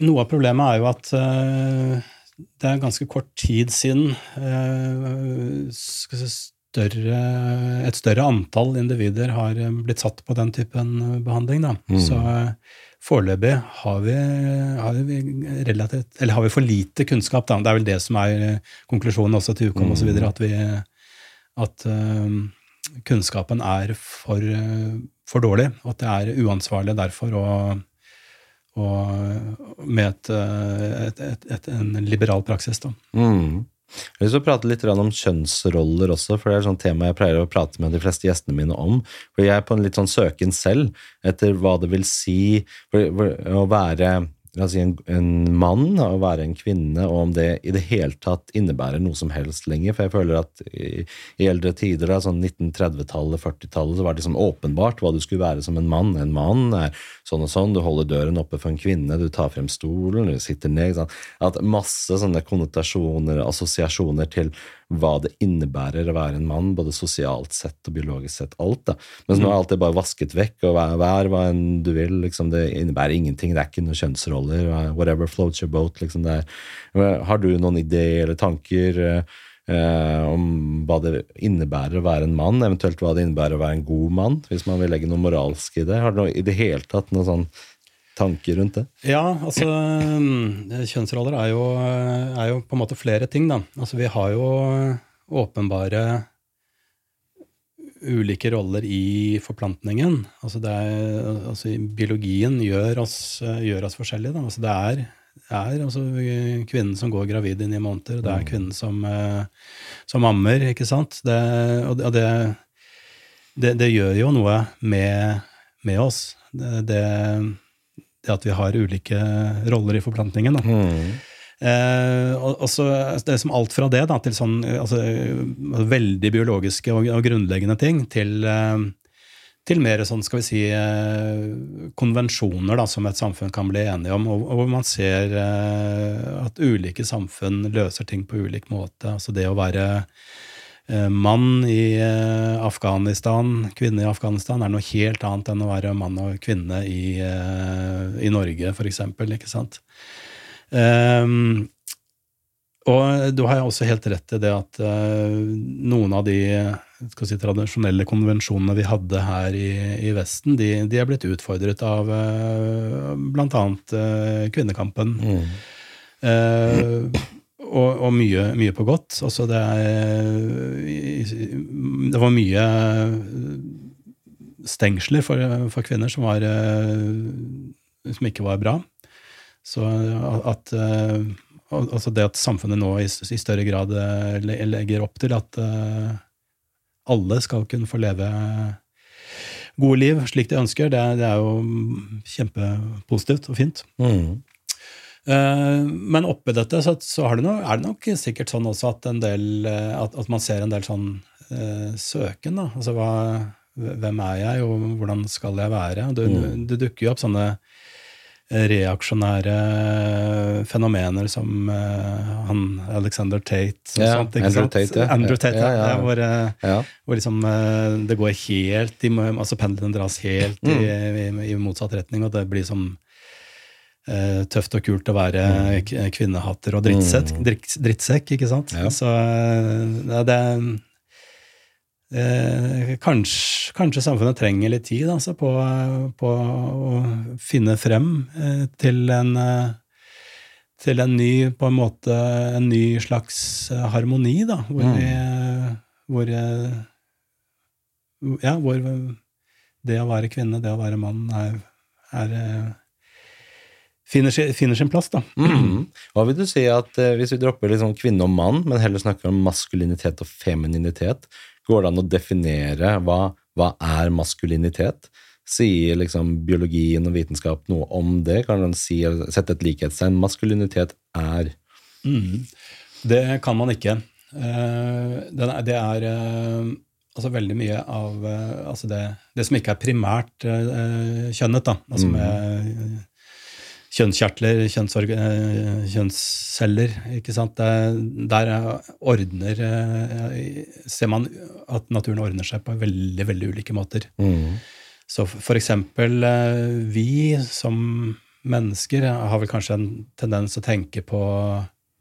Noe av problemet er jo at eh, det er ganske kort tid siden eh, større, et større antall individer har eh, blitt satt på den typen behandling. Mm. Så foreløpig har vi, har vi relativt Eller har vi for lite kunnskap, da. Det er vel det som er konklusjonen også til Ukom Mm. osv. At, vi, at kunnskapen er for, for dårlig, og at det er uansvarlig derfor å og med eh, et, et, et, en liberal praksis. Da. Mm. Jeg vil prate litt om kjønnsroller også, for det er et tema jeg pleier å prate med de fleste gjestene mine om. For jeg er på en litt sånn søken selv etter hva det vil si å være la oss si en, en mann og være en kvinne, og om det i det hele tatt innebærer noe som helst lenger. For jeg føler at i, i eldre tider, da, sånn 1930-tallet, 40-tallet, så var det liksom åpenbart hva du skulle være som en mann. En mann er sånn og sånn, du holder døren oppe for en kvinne, du tar frem stolen, du sitter ned. Sånn. At masse sånne konnotasjoner, assosiasjoner til hva det innebærer å være en mann, både sosialt sett og biologisk sett. Alt, da. Mens nå er alt det bare vasket vekk, og vær, vær hva enn du vil. Liksom, det innebærer ingenting. Det er ikke noen kjønnsroller. Whatever floats your boat. Liksom, det er. Har du noen ideer eller tanker eh, om hva det innebærer å være en mann, eventuelt hva det innebærer å være en god mann, hvis man vil legge noe moralsk i det? Har du noe, i det hele tatt noen sånn tanker rundt det? Ja, altså mm, Kjønnsroller er jo, er jo på en måte flere ting, da. Altså vi har jo åpenbare ulike roller i forplantningen. Altså, det er, altså biologien gjør oss, gjør oss forskjellige. Da. Altså det er, er altså kvinnen som går gravid i måneder, og det er kvinnen som, eh, som ammer, ikke sant. Det, og det, det, det gjør jo noe med, med oss. Det, det, at vi har ulike roller i forplantningen. Da. Mm. Eh, og, og så Det er som alt fra det da, til sånn altså, veldig biologiske og, og grunnleggende ting, til, eh, til mer sånn, skal vi si, eh, konvensjoner da, som et samfunn kan bli enige om, og, hvor man ser eh, at ulike samfunn løser ting på ulik måte. Altså det å være mann i eh, Afghanistan, kvinne i Afghanistan, er noe helt annet enn å være mann og kvinne i, eh, i Norge, for eksempel, ikke sant? Um, og du har jo også helt rett i det at noen av de si, tradisjonelle konvensjonene vi hadde her i, i Vesten, de, de er blitt utfordret av uh, bl.a. Kvinnekampen. Mm. Uh, og, og mye, mye på godt. Altså det, er, det var mye stengsler for, for kvinner som, var, uh, som ikke var bra. Så at uh, altså det at samfunnet nå i, i større grad legger opp til at alle skal kunne få leve gode liv slik de ønsker, det, det er jo kjempepositivt og fint. Mm. Men oppi dette så, så det noe, er det nok sikkert sånn også at, en del, at, at man ser en del sånn søken. da, altså hva, Hvem er jeg, og hvordan skal jeg være? Det, Mm. det dukker jo opp sånne reaksjonære fenomener som uh, han Alexander Tate og Ja, sånt. Andrew? Tate, ja. Andrew Tate, Ja, ja. ja. Hvor, uh, hvor liksom uh, det går helt i, altså Pendelen dras helt i, Mm. i, i motsatt retning, og det blir som tøft og kult å være k- kvinnehatter og drittsekk, Mm. dritt, drittsekk ikke sant? Ja. Så uh, det, det eh, kanskje, kanskje, samfunnet trenger litt tid altså, på, på, å finne frem eh, til en eh, til en ny på en måte, en ny slags harmoni, da, hvor mm. vi hvor, ja, hvor det å være kvinne, det å være mann, er, er finner, finner, sin plass, da. Mm. Hva vil du si at eh, Hvis vi dropper liksom kvinne og mann, men heller snakker om maskulinitet og femininitet, går det an å definere hva, hva er maskulinitet? Sier liksom biologien og vitenskap noe om det? Kan man si, sette et likhetstegn? Maskulinitet er mm. Det kan man ikke. Uh, det er uh, altså veldig mye av uh, altså det, det, som ikke er primært kjønnet, da, altså mm. med kjønnskjertler, eh, kjønnsceller. ikke sant? Der ordner eh, Ser man at naturen ordner seg på veldig, veldig ulike måter. Mm. Så for eksempel eh, vi som mennesker har vel kanskje en tendens til å tenke på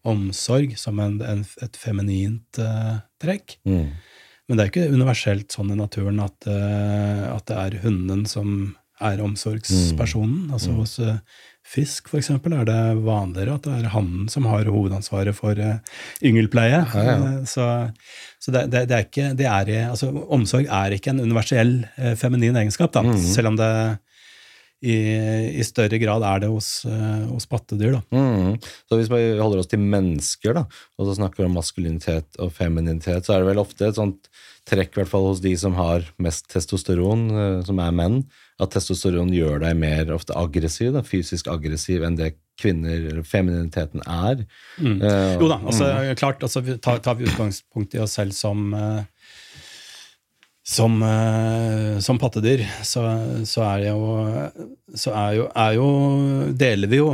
omsorg som en, en, et feminint uh, trekk. Mm. Men det er ikke universelt sånn i naturen at, uh, at det er hunden som er omsorgspersonen. Mm. Altså hos uh, fisk, f.eks., er det vanligere at det er hannen som har hovedansvaret for uh, yngelpleie. Ja, ja. Uh, så, så det, det, det, er ikke det er, altså, Omsorg er ikke en universell uh, feminin egenskap, da, mm. selv om det i, i, større grad er det hos, hos pattedyr. Da. Mm. Så hvis vi holder oss til mennesker, da, og så snakker om maskulinitet og femininitet, så er det vel ofte et sånt trekk, i hvert fall hos de som har mest testosteron, som er menn, at testosteron gjør deg mer ofte aggressiv, da, fysisk aggressiv, enn det kvinner, eller femininiteten, er. Mm. Uh, jo da, altså, mm. klart, altså, tar, tar, vi utgangspunkt i oss selv som uh, som, uh, som pattedyr, så, så, er jo, så er jo, er jo Deler vi jo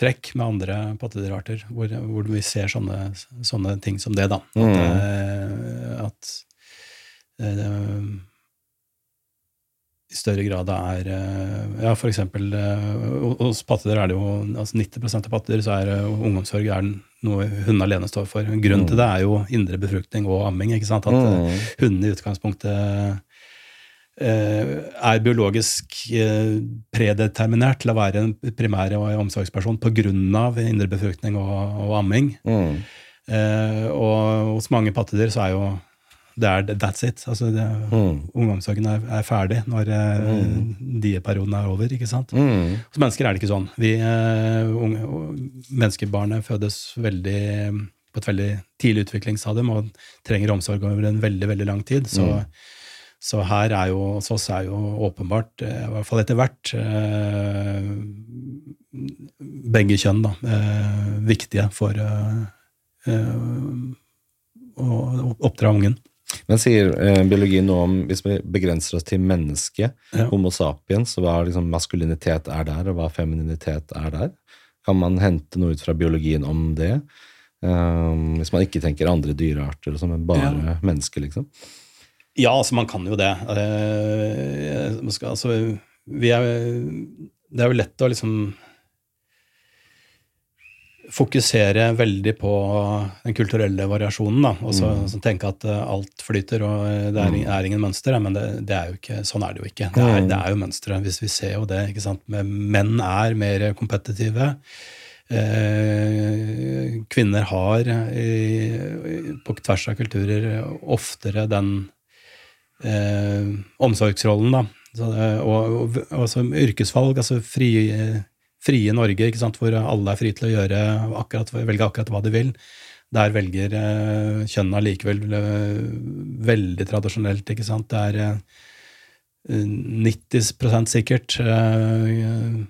trekk med andre pattedyrarter, hvor, hvor vi ser sånne, sånne, ting som det, da. At, mm. at i større grad er eh, Ja, for eksempel eh, hos pattedyr er det jo altså 90% av pattedyr så er eh, ungdomssorg er noe hunden alene står for. Grunnen mm. til det er jo indre befruktning og amming. ikke sant? At mm. hundene i utgangspunktet er biologisk predeterminert til å være en primær omsorgsperson pga. indre befruktning og, og amming. Mm. og hos mange pattedyr så er jo det er that's it. Altså, det, mm. Ungdomssorgen er, er, ferdig når mm. de dieperioden er over. ikke sant? Mm. Hos mennesker er det ikke sånn. Vi, uh, unge, menneskebarnet fødes veldig, på et veldig tidlig utviklingsstadium og trenger omsorg over en veldig veldig lang tid. Så, mm. så her er jo, hos oss er jo åpenbart, uh, i hvert fall etter hvert, begge kjønn da, viktige for å oppdra ungen. Men sier eh, biologi noe om, hvis vi begrenser oss til mennesket, ja. Homo sapiens, hva liksom maskulinitet er der, og hva femininitet er der? Kan man hente noe ut fra biologien om det? Um, hvis man ikke tenker andre dyrearter, men bare ja. mennesker, liksom? Ja, altså man kan jo det. Uh, skal, altså, er, det er jo lett å liksom fokusere veldig på den kulturelle variasjonen. da, og så, mm. tenke at uh, alt flyter og uh, det er, mm. er, ingen mønster. Men det, det, er jo ikke, sånn er det jo ikke. Det er, mm. det er jo mønstre. Hvis vi ser jo det. ikke sant, Menn er mer kompetitive. Eh, kvinner har i, på tvers av kulturer oftere den eh, omsorgsrollen, da. Så, og, og, og, altså yrkesvalg, altså fri frie Norge, hvor alle er fri til å gjøre akkurat, velge akkurat hva de vil. Der velger eh, kjønnene likevel uh, veldig tradisjonelt. ikke sant? Det er uh, eh, 90% sikkert uh,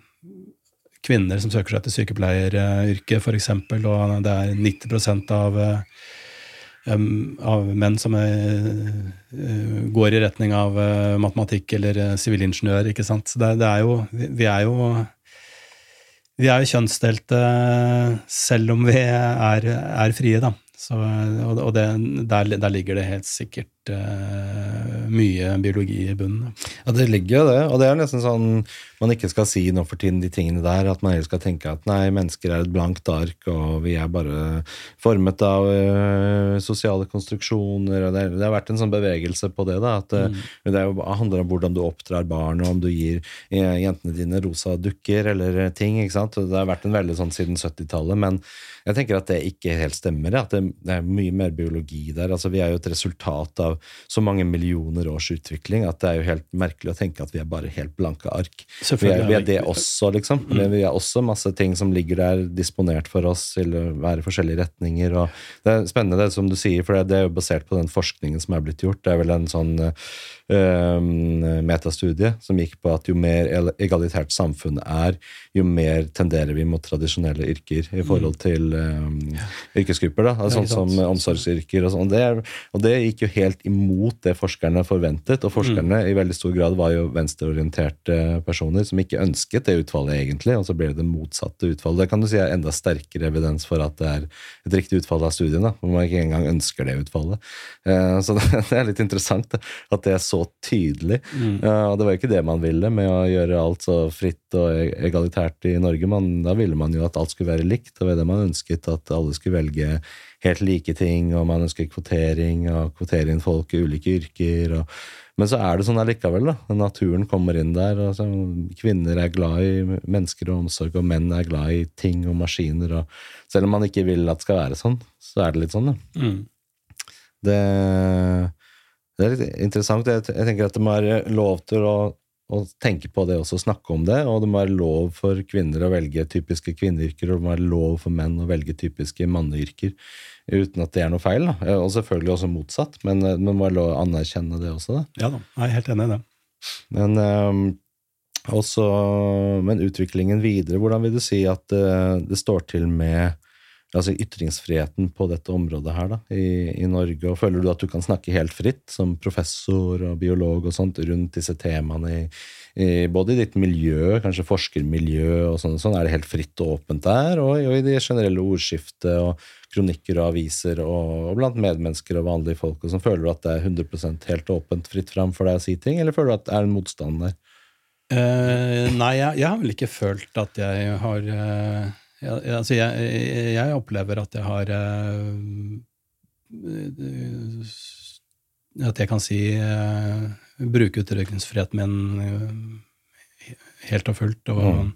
kvinner som søker seg til sykepleieryrket, f.eks., og det er 90 av, av menn som går i retning av matematikk eller sivilingeniør. ikke sant? Så det, det er jo, vi er jo vi er jo kjønnsdelte selv om vi er, er frie, da. Så, og det, der, der, ligger det helt sikkert mye biologi i bunnen. Ja, det ligger jo det. Og det er nesten sånn man ikke skal si nå for tiden de tingene der. At man heller skal tenke at nei, mennesker er et blankt ark, og vi er bare formet av uh, sosiale konstruksjoner. og det, det, har vært en sånn bevegelse på det. da, at mm. Det jo, handler om hvordan du oppdrar barn, og om du gir uh, jentene dine rosa dukker eller ting. ikke sant? Det har vært en veldig sånn siden 70-tallet. men jeg tenker at det ikke helt stemmer. At det, det, er mye mer biologi der. Altså, vi er jo et resultat av så mange millioner års utvikling at det er jo helt merkelig å tenke at vi er bare helt blanke ark. Vi er, vi er det også, liksom. Mm. Vi er også masse ting som ligger der disponert for oss til å være i forskjellige retninger. og Det er spennende, det som du sier, for det er jo basert på den forskningen som er blitt gjort. Det er vel en sånn uh, metastudie som gikk på at jo mer egalitært samfunnet er, jo mer tenderer vi mot tradisjonelle yrker i forhold mm. til um, yrkesgrupper. da, sånn som omsorgsyrker og sånn. Det, og det gikk jo helt imot det forskerne forventet. Og forskerne mm. i veldig stor grad var jo venstreorienterte personer som ikke ønsket det utfallet, egentlig. Og så ble det det motsatte utfallet. Det kan du si er enda sterkere evidens for at det er et riktig utfall av studien. da, Hvor man ikke engang ønsker det utfallet. Uh, så det, det, er litt interessant da, at det er så tydelig. Mm. Uh, og det var jo ikke det man ville med å gjøre alt så fritt og e-, egalitært i Norge. Man, da ville man jo at alt skulle være likt. Det var det man ønsket, at alle skulle velge helt like ting, og man ønsket kvotering og kvotere inn folk i ulike yrker. Og, men så er det sånn allikevel. da, Naturen kommer inn der. og så, Kvinner er glad i mennesker og omsorg, og menn er glad i ting og maskiner. og Selv om man ikke vil at det skal være sånn, så er det litt sånn. da. Mm. Det, det, er litt interessant. Jeg, tenker at det må være lov til å å, tenke på det også, snakke om det. Og det må være lov for kvinner å velge typiske kvinneyrker, og det må være lov for menn å velge typiske manneyrker uten at det er noe feil. Da. Og selvfølgelig også motsatt, men det må være lov å anerkjenne det også. Da. Ja da, jeg er helt enig i det. Men, um, også, men utviklingen videre, hvordan vil du si at uh, det står til med altså ytringsfriheten på dette området her da, i, i, Norge? og Føler du at du kan snakke helt fritt som professor og biolog og sånt rundt disse temaene, i, i, både i ditt miljø, kanskje forskermiljø og sånn, sånn er det helt fritt og åpent der, og, og i det generelle ordskiftet og kronikker og aviser og, og, blant medmennesker og vanlige folk? og sånn, Føler du at det er 100 helt åpent, fritt fram for deg å si ting, eller føler du at det er en motstand der? Uh, nei, jeg, jeg, har vel ikke følt at jeg har uh ja, altså jeg, jeg, opplever at jeg har uh, At jeg kan si uh, bruke uttrykkelsesfriheten min uh, helt og fullt og mm.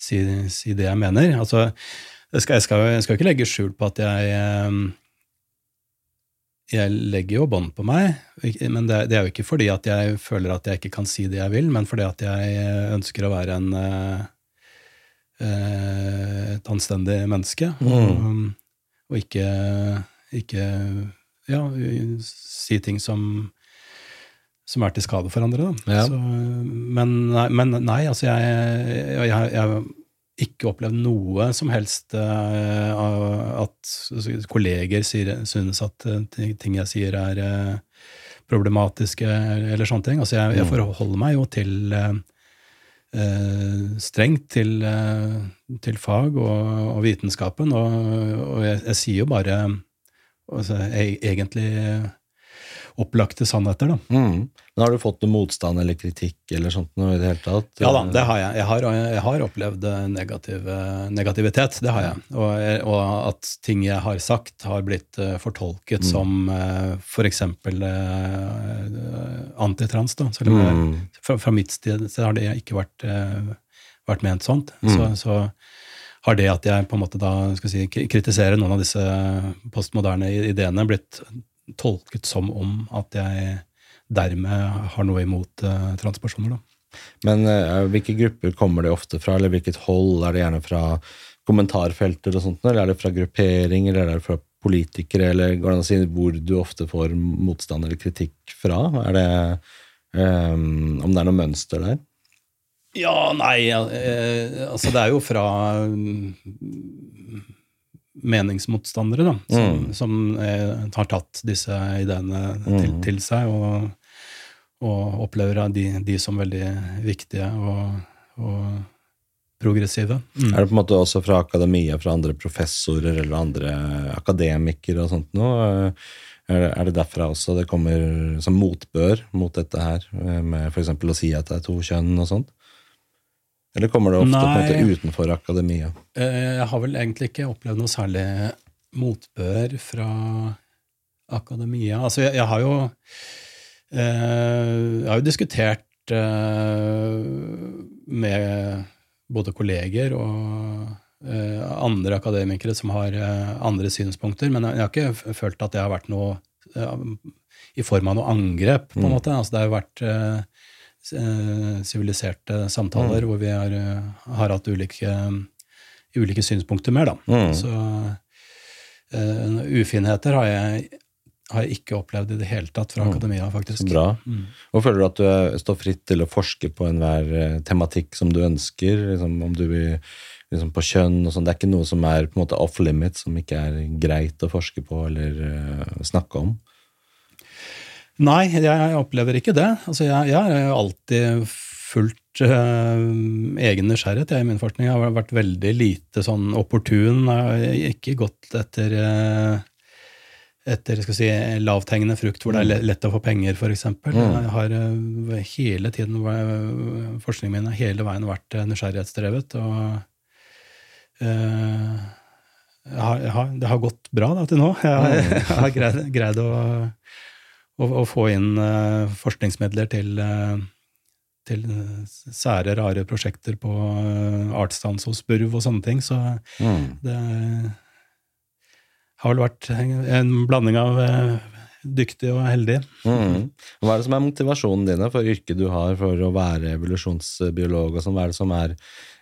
si, si, det jeg mener. Altså, jeg skal, jeg, skal, jeg skal, ikke legge skjul på at jeg jeg legger jo bånd på meg, men det, det, er jo ikke fordi at jeg føler at jeg ikke kan si det jeg vil, men fordi at jeg ønsker å være en Eh, et anstendig menneske. Mm. Og, og, ikke, ikke ja, si ting som, som er til skade for andre. Ja. Så, men, nei, men, nei, altså jeg, jeg, har ikke opplevd noe som helst uh, at kolleger sier, synes at uh, ting jeg sier, er problematiske, eller sånne ting. Altså jeg, jeg mm. forholder meg jo til uh, eh, strengt til, eh, til, fag og, og vitenskapen, og, og jeg, jeg, sier jo bare altså, jeg, egentlig opplagte sannheter, da. Mm. Men Har du fått noe motstand eller kritikk eller sånt noe i det hele tatt? Ja da, det har jeg. Jeg har, jeg har opplevd negativ, negativitet, det har jeg. Og, og, at ting jeg har sagt, har blitt uh, fortolket mm. som f.eks. Uh, antitrans. Da. Selv om mm. fra, fra, mitt sted så har det ikke vært, vært ment sånt. Mm. Så, så, har det at jeg på en måte da skal si, kritiserer noen av disse postmoderne ideene, blitt tolket som om at jeg dermed har noe imot uh, transpersoner. Da. Men uh, hvilke grupper kommer det ofte fra, eller hvilket hold? Er det gjerne fra kommentarfelter og sånt, eller er det fra grupperinger, eller er det fra politikere, eller går det an å si hvor du ofte får motstand eller kritikk fra? Er det, um, om det er noe mønster der? Ja, nei eh, Altså, det er jo fra meningsmotstandere da, som, mm. som eh, har tatt disse ideene mm. til, til, seg, og, og opplever de, de, som veldig viktige og, og progressive. Mm. Er det på en måte også fra akademia, fra andre professorer eller andre akademikere og sånt noe? Er det derfra også det kommer som motbør mot dette her, med f.eks. å si at det er to kjønn og sånt? Eller kommer det ofte på en måte utenfor akademia? Eh, Jeg har vel egentlig ikke opplevd noe særlig motbør fra akademia. Altså, jeg, jeg har jo eh, Jeg har jo diskutert eh, med både kolleger og andre akademikere som har andre synspunkter, men jeg har ikke følt at det har vært noe i form av noe angrep, på en Mm. måte. Altså, det har jo vært siviliserte samtaler hvor vi har, eh, har hatt ulike, ulike synspunkter med, da. Mm. Så uh, ufinheter har jeg, har jeg ikke opplevd i det hele tatt fra Mm. akademia, faktisk. bra. Mm. Og føler du at du står fritt til å forske på enhver eh, tematikk som du ønsker? Liksom, om du vil liksom på kjønn og sånn. Det er ikke noe som er på en måte off limit, som ikke er greit å forske på eller uh, snakke om? Nei, jeg opplever ikke det. Altså, jeg, jeg har alltid fulgt eh, egen nysgjerrighet jeg, i min forskning. Jeg har vært veldig lite sånn opportun. Jeg har ikke gått etter eh, etter skal si, lavthengende frukt hvor det er lett å få penger, f.eks. Mm. Jeg har eh, hele tiden, forskningen min har hele veien vært nysgjerrighetsdrevet. og jeg har, jeg har, det har gått bra da, til nå. Jeg, har- jeg har greid, greid å, å, å få inn eh, forskningsmidler til, eh, til sære, rare prosjekter på artsdans hos burv og sånne ting. Så Mm. det har vel vært en blanding av eh, dyktig og heldig. Mm. Hva er det som er motivasjonen dine for yrket du har for å være evolusjonsbiolog? og sånn? Hva er det som, er,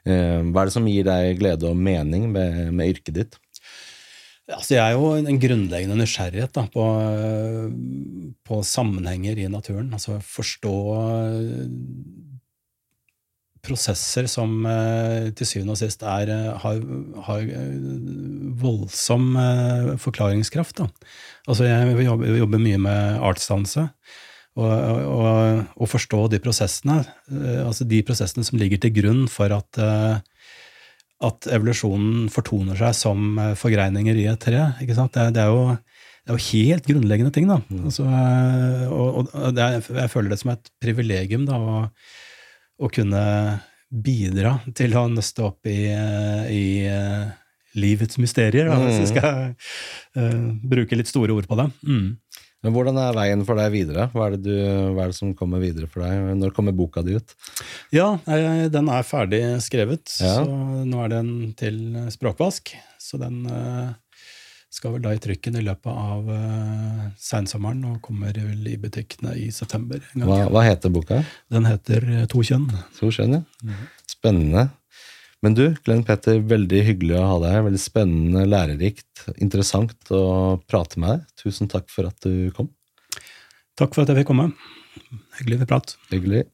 eh, hva er det som gir deg glede og mening med, med yrket ditt? Altså, jeg er jo en grunnleggende nysgjerrighet da, på, på sammenhenger i naturen. Altså forstå eh, prosesser som eh, til syvende og sist er, eh, har, har voldsom forklaringskraft. Da. Altså, jeg jobber, jobber mye med artsdannelse. Og, og, og forstå de prosessene, altså de prosessene som ligger til grunn for at at evolusjonen fortoner seg som eh, forgreininger i et tre. Ikke sant? Det, det, er jo, det er jo helt grunnleggende ting. Da. Altså, eh, og, og det er, jeg føler det som et privilegium da, å, å kunne bidra til å nøste opp i, eh, i livets mysterier, da, hvis vi skal uh, bruke litt store ord på det. Mm. Men hvordan er veien for deg videre? Hva er, det du, hva er det som kommer videre for deg? Når kommer boka di ut? Ja, eh, den er ferdig skrevet, Ja. så nå er den til språkvask. Så den eh, skal vel da i trykken i løpet av uh, seinsommeren og kommer vel i butikkene i september. Hva, hva heter boka? Den heter eh, To kjønn. To kjønn, ja. Spennende. Men du, Glenn Petter, veldig hyggelig å ha deg her. Veldig spennende, lærerikt, interessant å prate med deg. Tusen takk for at du kom. Takk for at jeg fikk komme. Hyggelig prat. Hyggelig.